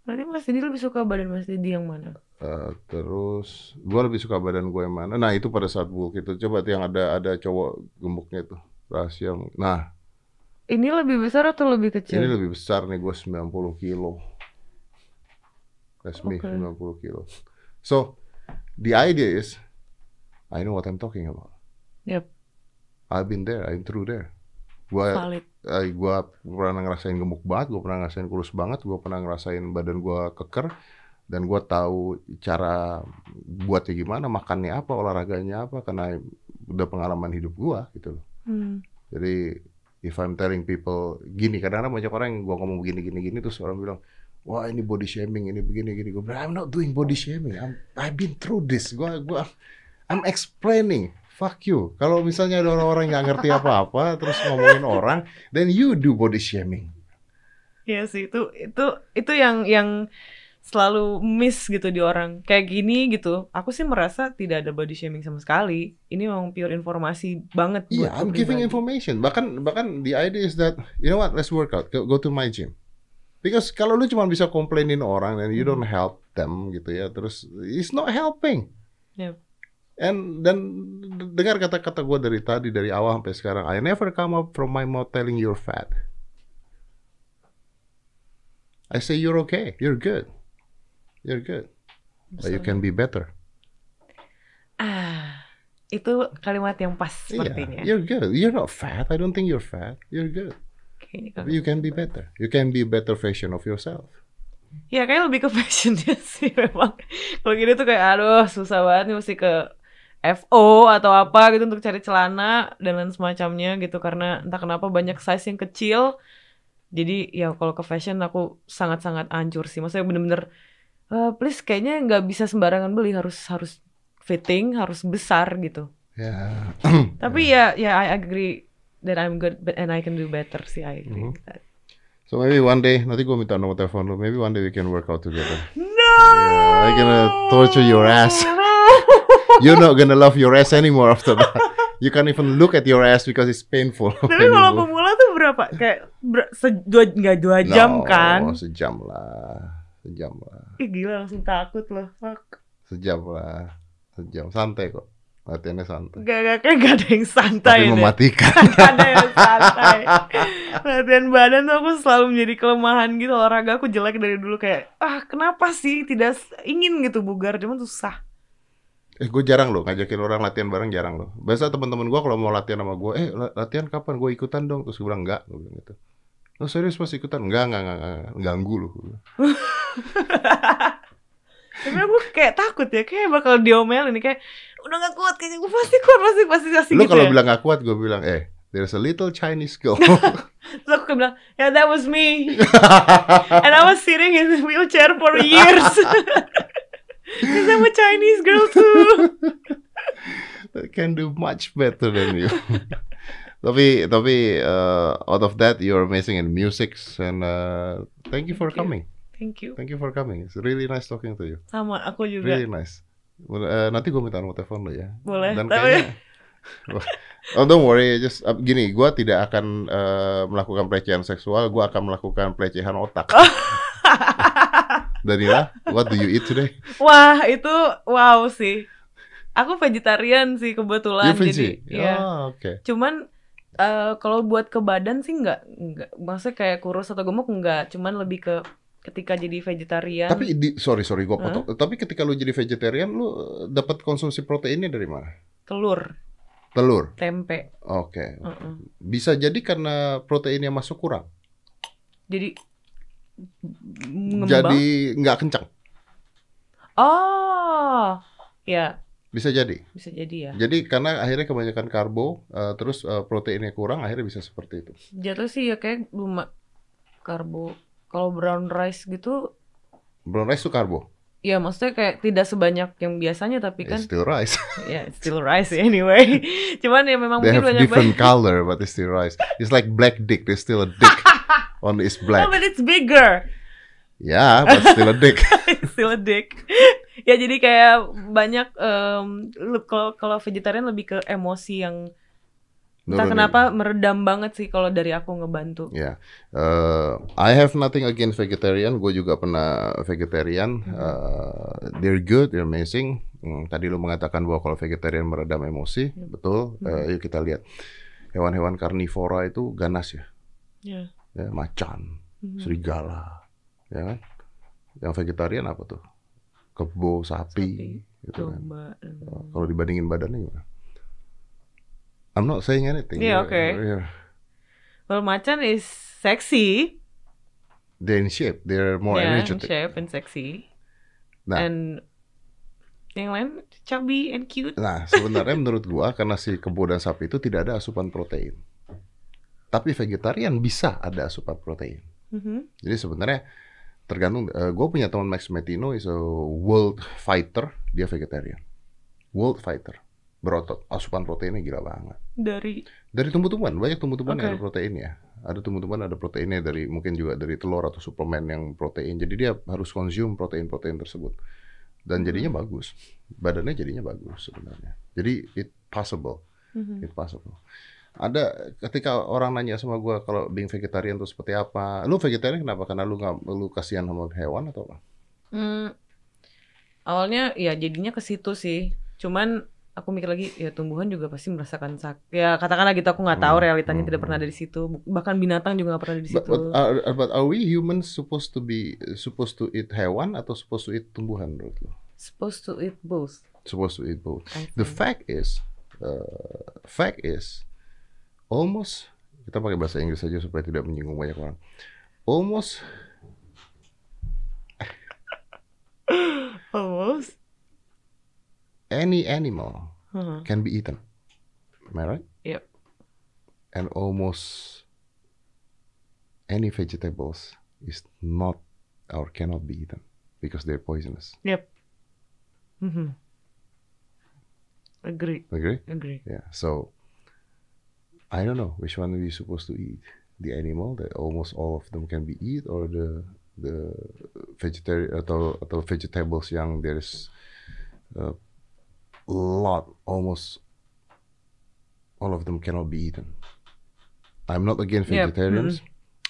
[SPEAKER 1] Berarti Mas Didi lebih suka badan Mas Didi yang mana?
[SPEAKER 2] Eh, terus gue lebih suka badan gue yang mana? Nah itu pada saat bulk itu coba tuh yang ada ada cowok gemuknya tuh rahasia. Nah
[SPEAKER 1] Ini lebih besar atau lebih kecil?
[SPEAKER 2] ini lebih besar nih gue 90 kilo. Me
[SPEAKER 1] Oke.
[SPEAKER 2] 90 kilo. So the idea is I know what I'm talking about.
[SPEAKER 1] Yep,
[SPEAKER 2] I've been there, I'm through there. Gue eh, gua pernah ngerasain gemuk banget, gue pernah ngerasain kurus banget, gue pernah ngerasain badan gue keker, dan gue tahu cara buatnya gimana, makannya apa, olahraganya apa, karena udah pengalaman hidup gue gitu loh.
[SPEAKER 1] Hmm.
[SPEAKER 2] Jadi if I'm telling people gini, kadang-kadang banyak orang yang gue ngomong begini gini gini terus orang bilang, wah ini body shaming, ini begini gini. Gue bilang I'm not doing body shaming, I'm I've been through this. Gue gua I'm explaining. Fuck you. Kalau misalnya ada orang-orang yang nggak ngerti apa-apa terus ngomongin orang, then you do body shaming.
[SPEAKER 1] Iya sih itu itu itu yang yang selalu miss gitu di orang kayak gini gitu. Aku sih merasa tidak ada body shaming sama sekali. Ini memang pure informasi banget
[SPEAKER 2] Iya,
[SPEAKER 1] buat
[SPEAKER 2] I'm giving information. Bahkan bahkan the idea is that you know what, let's work out. Go, go to my gym. Because kalau lu cuma bisa komplainin orang and you don't help them gitu ya, terus it's not helping.
[SPEAKER 1] Yep.
[SPEAKER 2] And dan dengar kata-kata gue dari tadi dari awal sampai sekarang, I never come up from my mouth telling you're fat. I say you're okay, you're good, you're good, but you can be better.
[SPEAKER 1] Ah, itu kalimat yang pas sepertinya.
[SPEAKER 2] Yeah, you're good. You're not fat. I don't think you're fat. You're good.
[SPEAKER 1] Kalau-
[SPEAKER 2] You can be better. You can be better version of yourself.
[SPEAKER 1] Ya kayak lebih ke fashionnya sih memang. Kalau gini tuh kayak aduh susah banget nih mesti ke FO atau apa gitu untuk cari celana dan lain semacamnya gitu karena entah kenapa banyak size yang kecil. Jadi ya kalau ke fashion aku sangat-sangat hancur sih. Maksudnya bener-bener eh, please kayaknya nggak bisa sembarangan beli harus harus fitting harus besar gitu.
[SPEAKER 2] Yeah.
[SPEAKER 1] Tapi ya ya I agree that I'm good but and I can do better sih I agree. With that.
[SPEAKER 2] so maybe one day, nanti gue minta nomor telepon lu. Maybe one day we can work out together.
[SPEAKER 1] No.
[SPEAKER 2] Yeah, I'm gonna torture your ass. You're not gonna love your ass anymore after that. You can't even look at your ass because it's painful.
[SPEAKER 1] Tapi kalau pemula tuh berapa? Kayak ber, se, dua, nggak dua jam
[SPEAKER 2] No,
[SPEAKER 1] kan?
[SPEAKER 2] Sejam lah. Sejam lah.
[SPEAKER 1] Ih gila langsung takut loh. Fuck.
[SPEAKER 2] Sejam lah. Sejam. Santai kok. Latihannya santai.
[SPEAKER 1] Gak, gak, kayak gak ada yang santai
[SPEAKER 2] Tapi mematikan.
[SPEAKER 1] Gak ada yang santai. Latihan badan tuh aku selalu menjadi kelemahan gitu. Olahraga aku jelek dari dulu kayak, ah kenapa sih tidak ingin gitu bugar, cuman susah.
[SPEAKER 2] Eh, gue jarang loh ngajakin orang latihan bareng jarang loh. Biasa teman-teman gue kalau mau latihan sama gue, eh la- latihan kapan? Gue ikutan dong. Terus gue bilang enggak, gue bilang gitu. Lo serius pas ikutan? Enggak, enggak, enggak, enggak. ganggu lu.
[SPEAKER 1] Tapi aku kayak takut ya, kayak bakal diomelin kayak udah gak kuat kayaknya gue pasti kuat pasti pasti pasti
[SPEAKER 2] Lu
[SPEAKER 1] gitu
[SPEAKER 2] kalau
[SPEAKER 1] ya.
[SPEAKER 2] bilang gak kuat, gue bilang, eh, there's a little Chinese girl.
[SPEAKER 1] Terus aku bilang, ya that was me. And I was sitting in the wheelchair for years. Because I'm a Chinese girl too.
[SPEAKER 2] that can do much better than you. Tapi tapi uh, out of that you're amazing in music and uh, thank you for
[SPEAKER 1] Thank you.
[SPEAKER 2] coming.
[SPEAKER 1] Thank you.
[SPEAKER 2] Thank you for coming. It's really nice talking to you.
[SPEAKER 1] Sama aku juga.
[SPEAKER 2] Really nice. Uh, nanti gue minta nomor telepon lo ya.
[SPEAKER 1] Boleh.
[SPEAKER 2] Dan
[SPEAKER 1] Tapi
[SPEAKER 2] kayaknya Oh don't worry, just uh, gini, gue tidak akan uh, melakukan pelecehan seksual, gue akan melakukan pelecehan otak. Danila, what do you eat today?
[SPEAKER 1] wah, itu wow sih. Aku vegetarian sih kebetulan
[SPEAKER 2] You
[SPEAKER 1] jadi
[SPEAKER 2] Vinci?
[SPEAKER 1] ya.
[SPEAKER 2] Oh, oke.
[SPEAKER 1] Cuman eh, kalau buat ke badan sih nggak nggak maksudnya kayak kurus atau gemuk nggak, cuman lebih ke ketika jadi vegetarian.
[SPEAKER 2] Tapi di, sorry sorry gue potong. Tapi ketika lu jadi vegetarian, lu uh, dapat konsumsi proteinnya dari mana?
[SPEAKER 1] telur,
[SPEAKER 2] Telur.
[SPEAKER 1] tempe.
[SPEAKER 2] Oke.
[SPEAKER 1] Heeh.
[SPEAKER 2] Bisa jadi karena proteinnya masuk kurang.
[SPEAKER 1] Jadi mengembang.
[SPEAKER 2] Jadi nggak kencang.
[SPEAKER 1] Oh, ya
[SPEAKER 2] Bisa jadi.
[SPEAKER 1] bisa jadi ya.
[SPEAKER 2] Jadi karena akhirnya kebanyakan karbo, uh, terus uh, proteinnya kurang, akhirnya bisa seperti itu.
[SPEAKER 1] Jatuh sih ya kayak belum ma- karbo. Kalau brown rice gitu,
[SPEAKER 2] Brown rice itu karbo.
[SPEAKER 1] ya maksudnya kayak tidak sebanyak yang biasanya tapi kan
[SPEAKER 2] It's still rice.
[SPEAKER 1] ya it's still rice anyway. Cuman ya memang
[SPEAKER 2] They
[SPEAKER 1] mungkin
[SPEAKER 2] have
[SPEAKER 1] banyak
[SPEAKER 2] different color, but it's still rice. It's like black dick. There's still a dick on it's
[SPEAKER 1] No,
[SPEAKER 2] black.
[SPEAKER 1] but it's bigger.
[SPEAKER 2] Yeah, but still a dick.
[SPEAKER 1] Still a dick. ya jadi kayak banyak lu- kalau kalau vegetarian lebih ke emosi yang Entah kenapa meredam banget sih kalau dari aku ngebantu.
[SPEAKER 2] Ya, Eh, I have nothing against vegetarian. Gue juga pernah vegetarian. Eh, they're good, they're amazing. Hmm, tadi lu mengatakan bahwa kalau vegetarian meredam emosi, betul. Eh, yuk kita lihat hewan-hewan karnivora itu ganas ya,
[SPEAKER 1] Ya.
[SPEAKER 2] ya macan,
[SPEAKER 1] Mhm.
[SPEAKER 2] serigala, ya kan? Yang vegetarian apa tuh? Kebo, sapi, gitu kan.
[SPEAKER 1] Coba. hmm.
[SPEAKER 2] Kalau dibandingin badannya gimana? I'm not saying anything.
[SPEAKER 1] Iya,
[SPEAKER 2] They're-
[SPEAKER 1] oke.
[SPEAKER 2] they're-
[SPEAKER 1] Well, macan is sexy.
[SPEAKER 2] They're in shape. They're more
[SPEAKER 1] yeah, in
[SPEAKER 2] energetic.
[SPEAKER 1] shape and sexy.
[SPEAKER 2] Nah.
[SPEAKER 1] And yang lain chubby and cute.
[SPEAKER 2] Nah, sebenarnya menurut gua karena si kebo dan sapi itu tidak ada asupan protein. Tapi vegetarian bisa ada asupan protein.
[SPEAKER 1] Mhm.
[SPEAKER 2] Jadi sebenarnya tergantung. eh, gua punya teman Max Metino is a world fighter, dia vegetarian. World fighter, berotot, asupan proteinnya gila banget.
[SPEAKER 1] Dari
[SPEAKER 2] Dari tumbuh-tumbuhan, banyak tumbuh-tumbuhan yang
[SPEAKER 1] Oke.
[SPEAKER 2] ada proteinnya. Ada tumbuh-tumbuhan ada proteinnya dari mungkin juga dari telur atau suplemen yang protein. Jadi dia harus konsum protein-protein tersebut. Dan jadinya bagus. Badannya jadinya bagus sebenarnya. Jadi it possible.
[SPEAKER 1] Mhm.
[SPEAKER 2] It possible. Ada ketika orang nanya sama gua kalau being vegetarian itu seperti apa? Lu vegetarian kenapa? Karena lu nggak lu kasihan sama hewan atau apa?
[SPEAKER 1] Hmm, awalnya ya jadinya ke situ sih. Cuman aku mikir lagi ya tumbuhan juga pasti merasakan sak. Ya katakanlah gitu aku nggak tahu
[SPEAKER 2] Hmm,
[SPEAKER 1] realitanya
[SPEAKER 2] hmm,
[SPEAKER 1] tidak pernah ada di situ. Bahkan binatang juga nggak pernah ada di
[SPEAKER 2] But,
[SPEAKER 1] situ.
[SPEAKER 2] but, are, but are we humans supposed to be supposed to eat hewan atau supposed to eat tumbuhan menurut lu?
[SPEAKER 1] Supposed to eat both.
[SPEAKER 2] Supposed to eat both. The fact is, uh, fact is, almost kita pakai bahasa Inggris saja supaya tidak menyinggung banyak orang. Almost
[SPEAKER 1] Almost.
[SPEAKER 2] any animal
[SPEAKER 1] Huh.
[SPEAKER 2] can be eaten. Am I right?
[SPEAKER 1] Yep.
[SPEAKER 2] And almost any vegetables is not or cannot be eaten because they're poisonous.
[SPEAKER 1] Yep. Mhm. Agree.
[SPEAKER 2] Agree?
[SPEAKER 1] Agree.
[SPEAKER 2] Yeah. So I don't know which one we supposed to eat. The animal that almost all of them can be eat or the the vegetarian atau atau vegetables yang there's a lot almost all of them cannot be eaten. I'm not against
[SPEAKER 1] Yep,
[SPEAKER 2] vegetarians.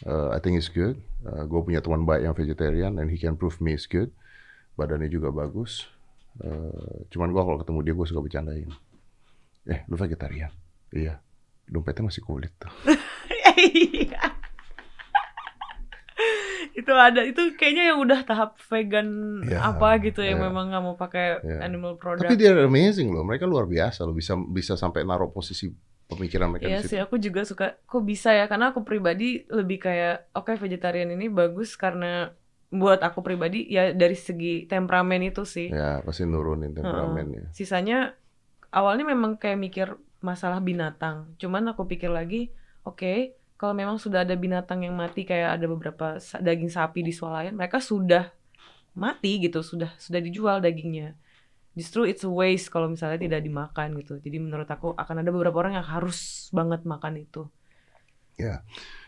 [SPEAKER 2] Uh, I think it's good. Uh, gue punya teman baik yang vegetarian and he can prove me it's good. Badannya juga bagus. Uh, cuman gue kalau ketemu dia gue suka bercandain. Eh, lu vegetarian? Iya. Dompetnya masih kulit tuh.
[SPEAKER 1] Iya. itu ada itu kayaknya yang udah tahap vegan
[SPEAKER 2] Ya,
[SPEAKER 1] apa gitu yang
[SPEAKER 2] ya.
[SPEAKER 1] memang nggak mau pakai
[SPEAKER 2] Ya.
[SPEAKER 1] animal product.
[SPEAKER 2] Tapi dia amazing loh. Mereka luar biasa loh. Bisa bisa sampai naruh posisi pemikiran mereka
[SPEAKER 1] Iya sih, aku juga suka. Kok bisa ya? Karena aku pribadi lebih kayak, oke vegetarian ini bagus karena buat aku pribadi ya dari segi temperamen itu sih.
[SPEAKER 2] Ya, pasti nurunin temperamennya.
[SPEAKER 1] Sisanya awalnya memang kayak mikir masalah binatang. Cuman aku pikir lagi, oke, kalau memang sudah ada binatang yang mati kayak ada beberapa daging sapi di swalayan, mereka sudah mati gitu, sudah sudah dijual dagingnya. Justru it's a waste kalau misalnya tidak dimakan gitu. Jadi menurut aku akan ada beberapa orang yang harus banget makan itu.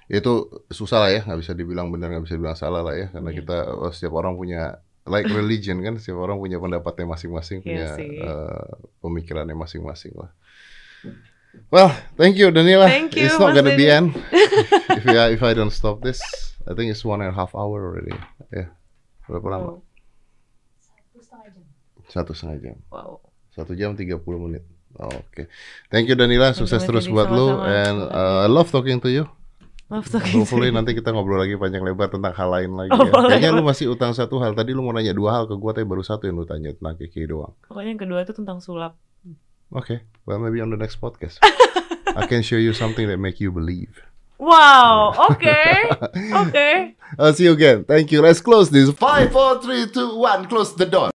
[SPEAKER 2] Itu susah lah ya, nggak bisa dibilang benar, nggak bisa dibilang salah lah ya. Karena
[SPEAKER 1] Iya.
[SPEAKER 2] kita oh, setiap orang punya like religion kan, setiap orang punya pendapatnya masing-masing,
[SPEAKER 1] Iya
[SPEAKER 2] punya
[SPEAKER 1] sih.
[SPEAKER 2] eh, pemikirannya masing-masing lah. Well, thank you Danila.
[SPEAKER 1] Thank you,
[SPEAKER 2] It's not
[SPEAKER 1] Mas
[SPEAKER 2] gonna be end if I if I don't stop this. I think it's one and a half hour already. Ya, berapa lama?
[SPEAKER 1] Wow.
[SPEAKER 3] Satu setengah jam.
[SPEAKER 2] Satu setengah jam.
[SPEAKER 1] wow.
[SPEAKER 2] Satu jam 30 menit. Oke. Thank you Danila,
[SPEAKER 1] Thank you,
[SPEAKER 2] sukses
[SPEAKER 1] Mas
[SPEAKER 2] terus buat lu
[SPEAKER 1] Sama-sama.
[SPEAKER 2] and uh, I love talking to you.
[SPEAKER 1] Maaf talking to
[SPEAKER 2] Hopefully
[SPEAKER 1] you.
[SPEAKER 2] nanti kita ngobrol lagi panjang lebar tentang hal lain lagi
[SPEAKER 1] Oh,
[SPEAKER 2] ya. Kayaknya lu masih utang satu hal. Tadi lu mau nanya dua hal ke gua tapi baru satu yang lu tanya tentang Kiki doang.
[SPEAKER 1] Pokoknya yang kedua itu tentang sulap.
[SPEAKER 2] Oke. Well maybe on the next podcast. I can show you something that make you believe.
[SPEAKER 1] Wow, oke. Oke.
[SPEAKER 2] I'll see you again. Thank you. Let's close this. Five, four, three, two, one. Close the door.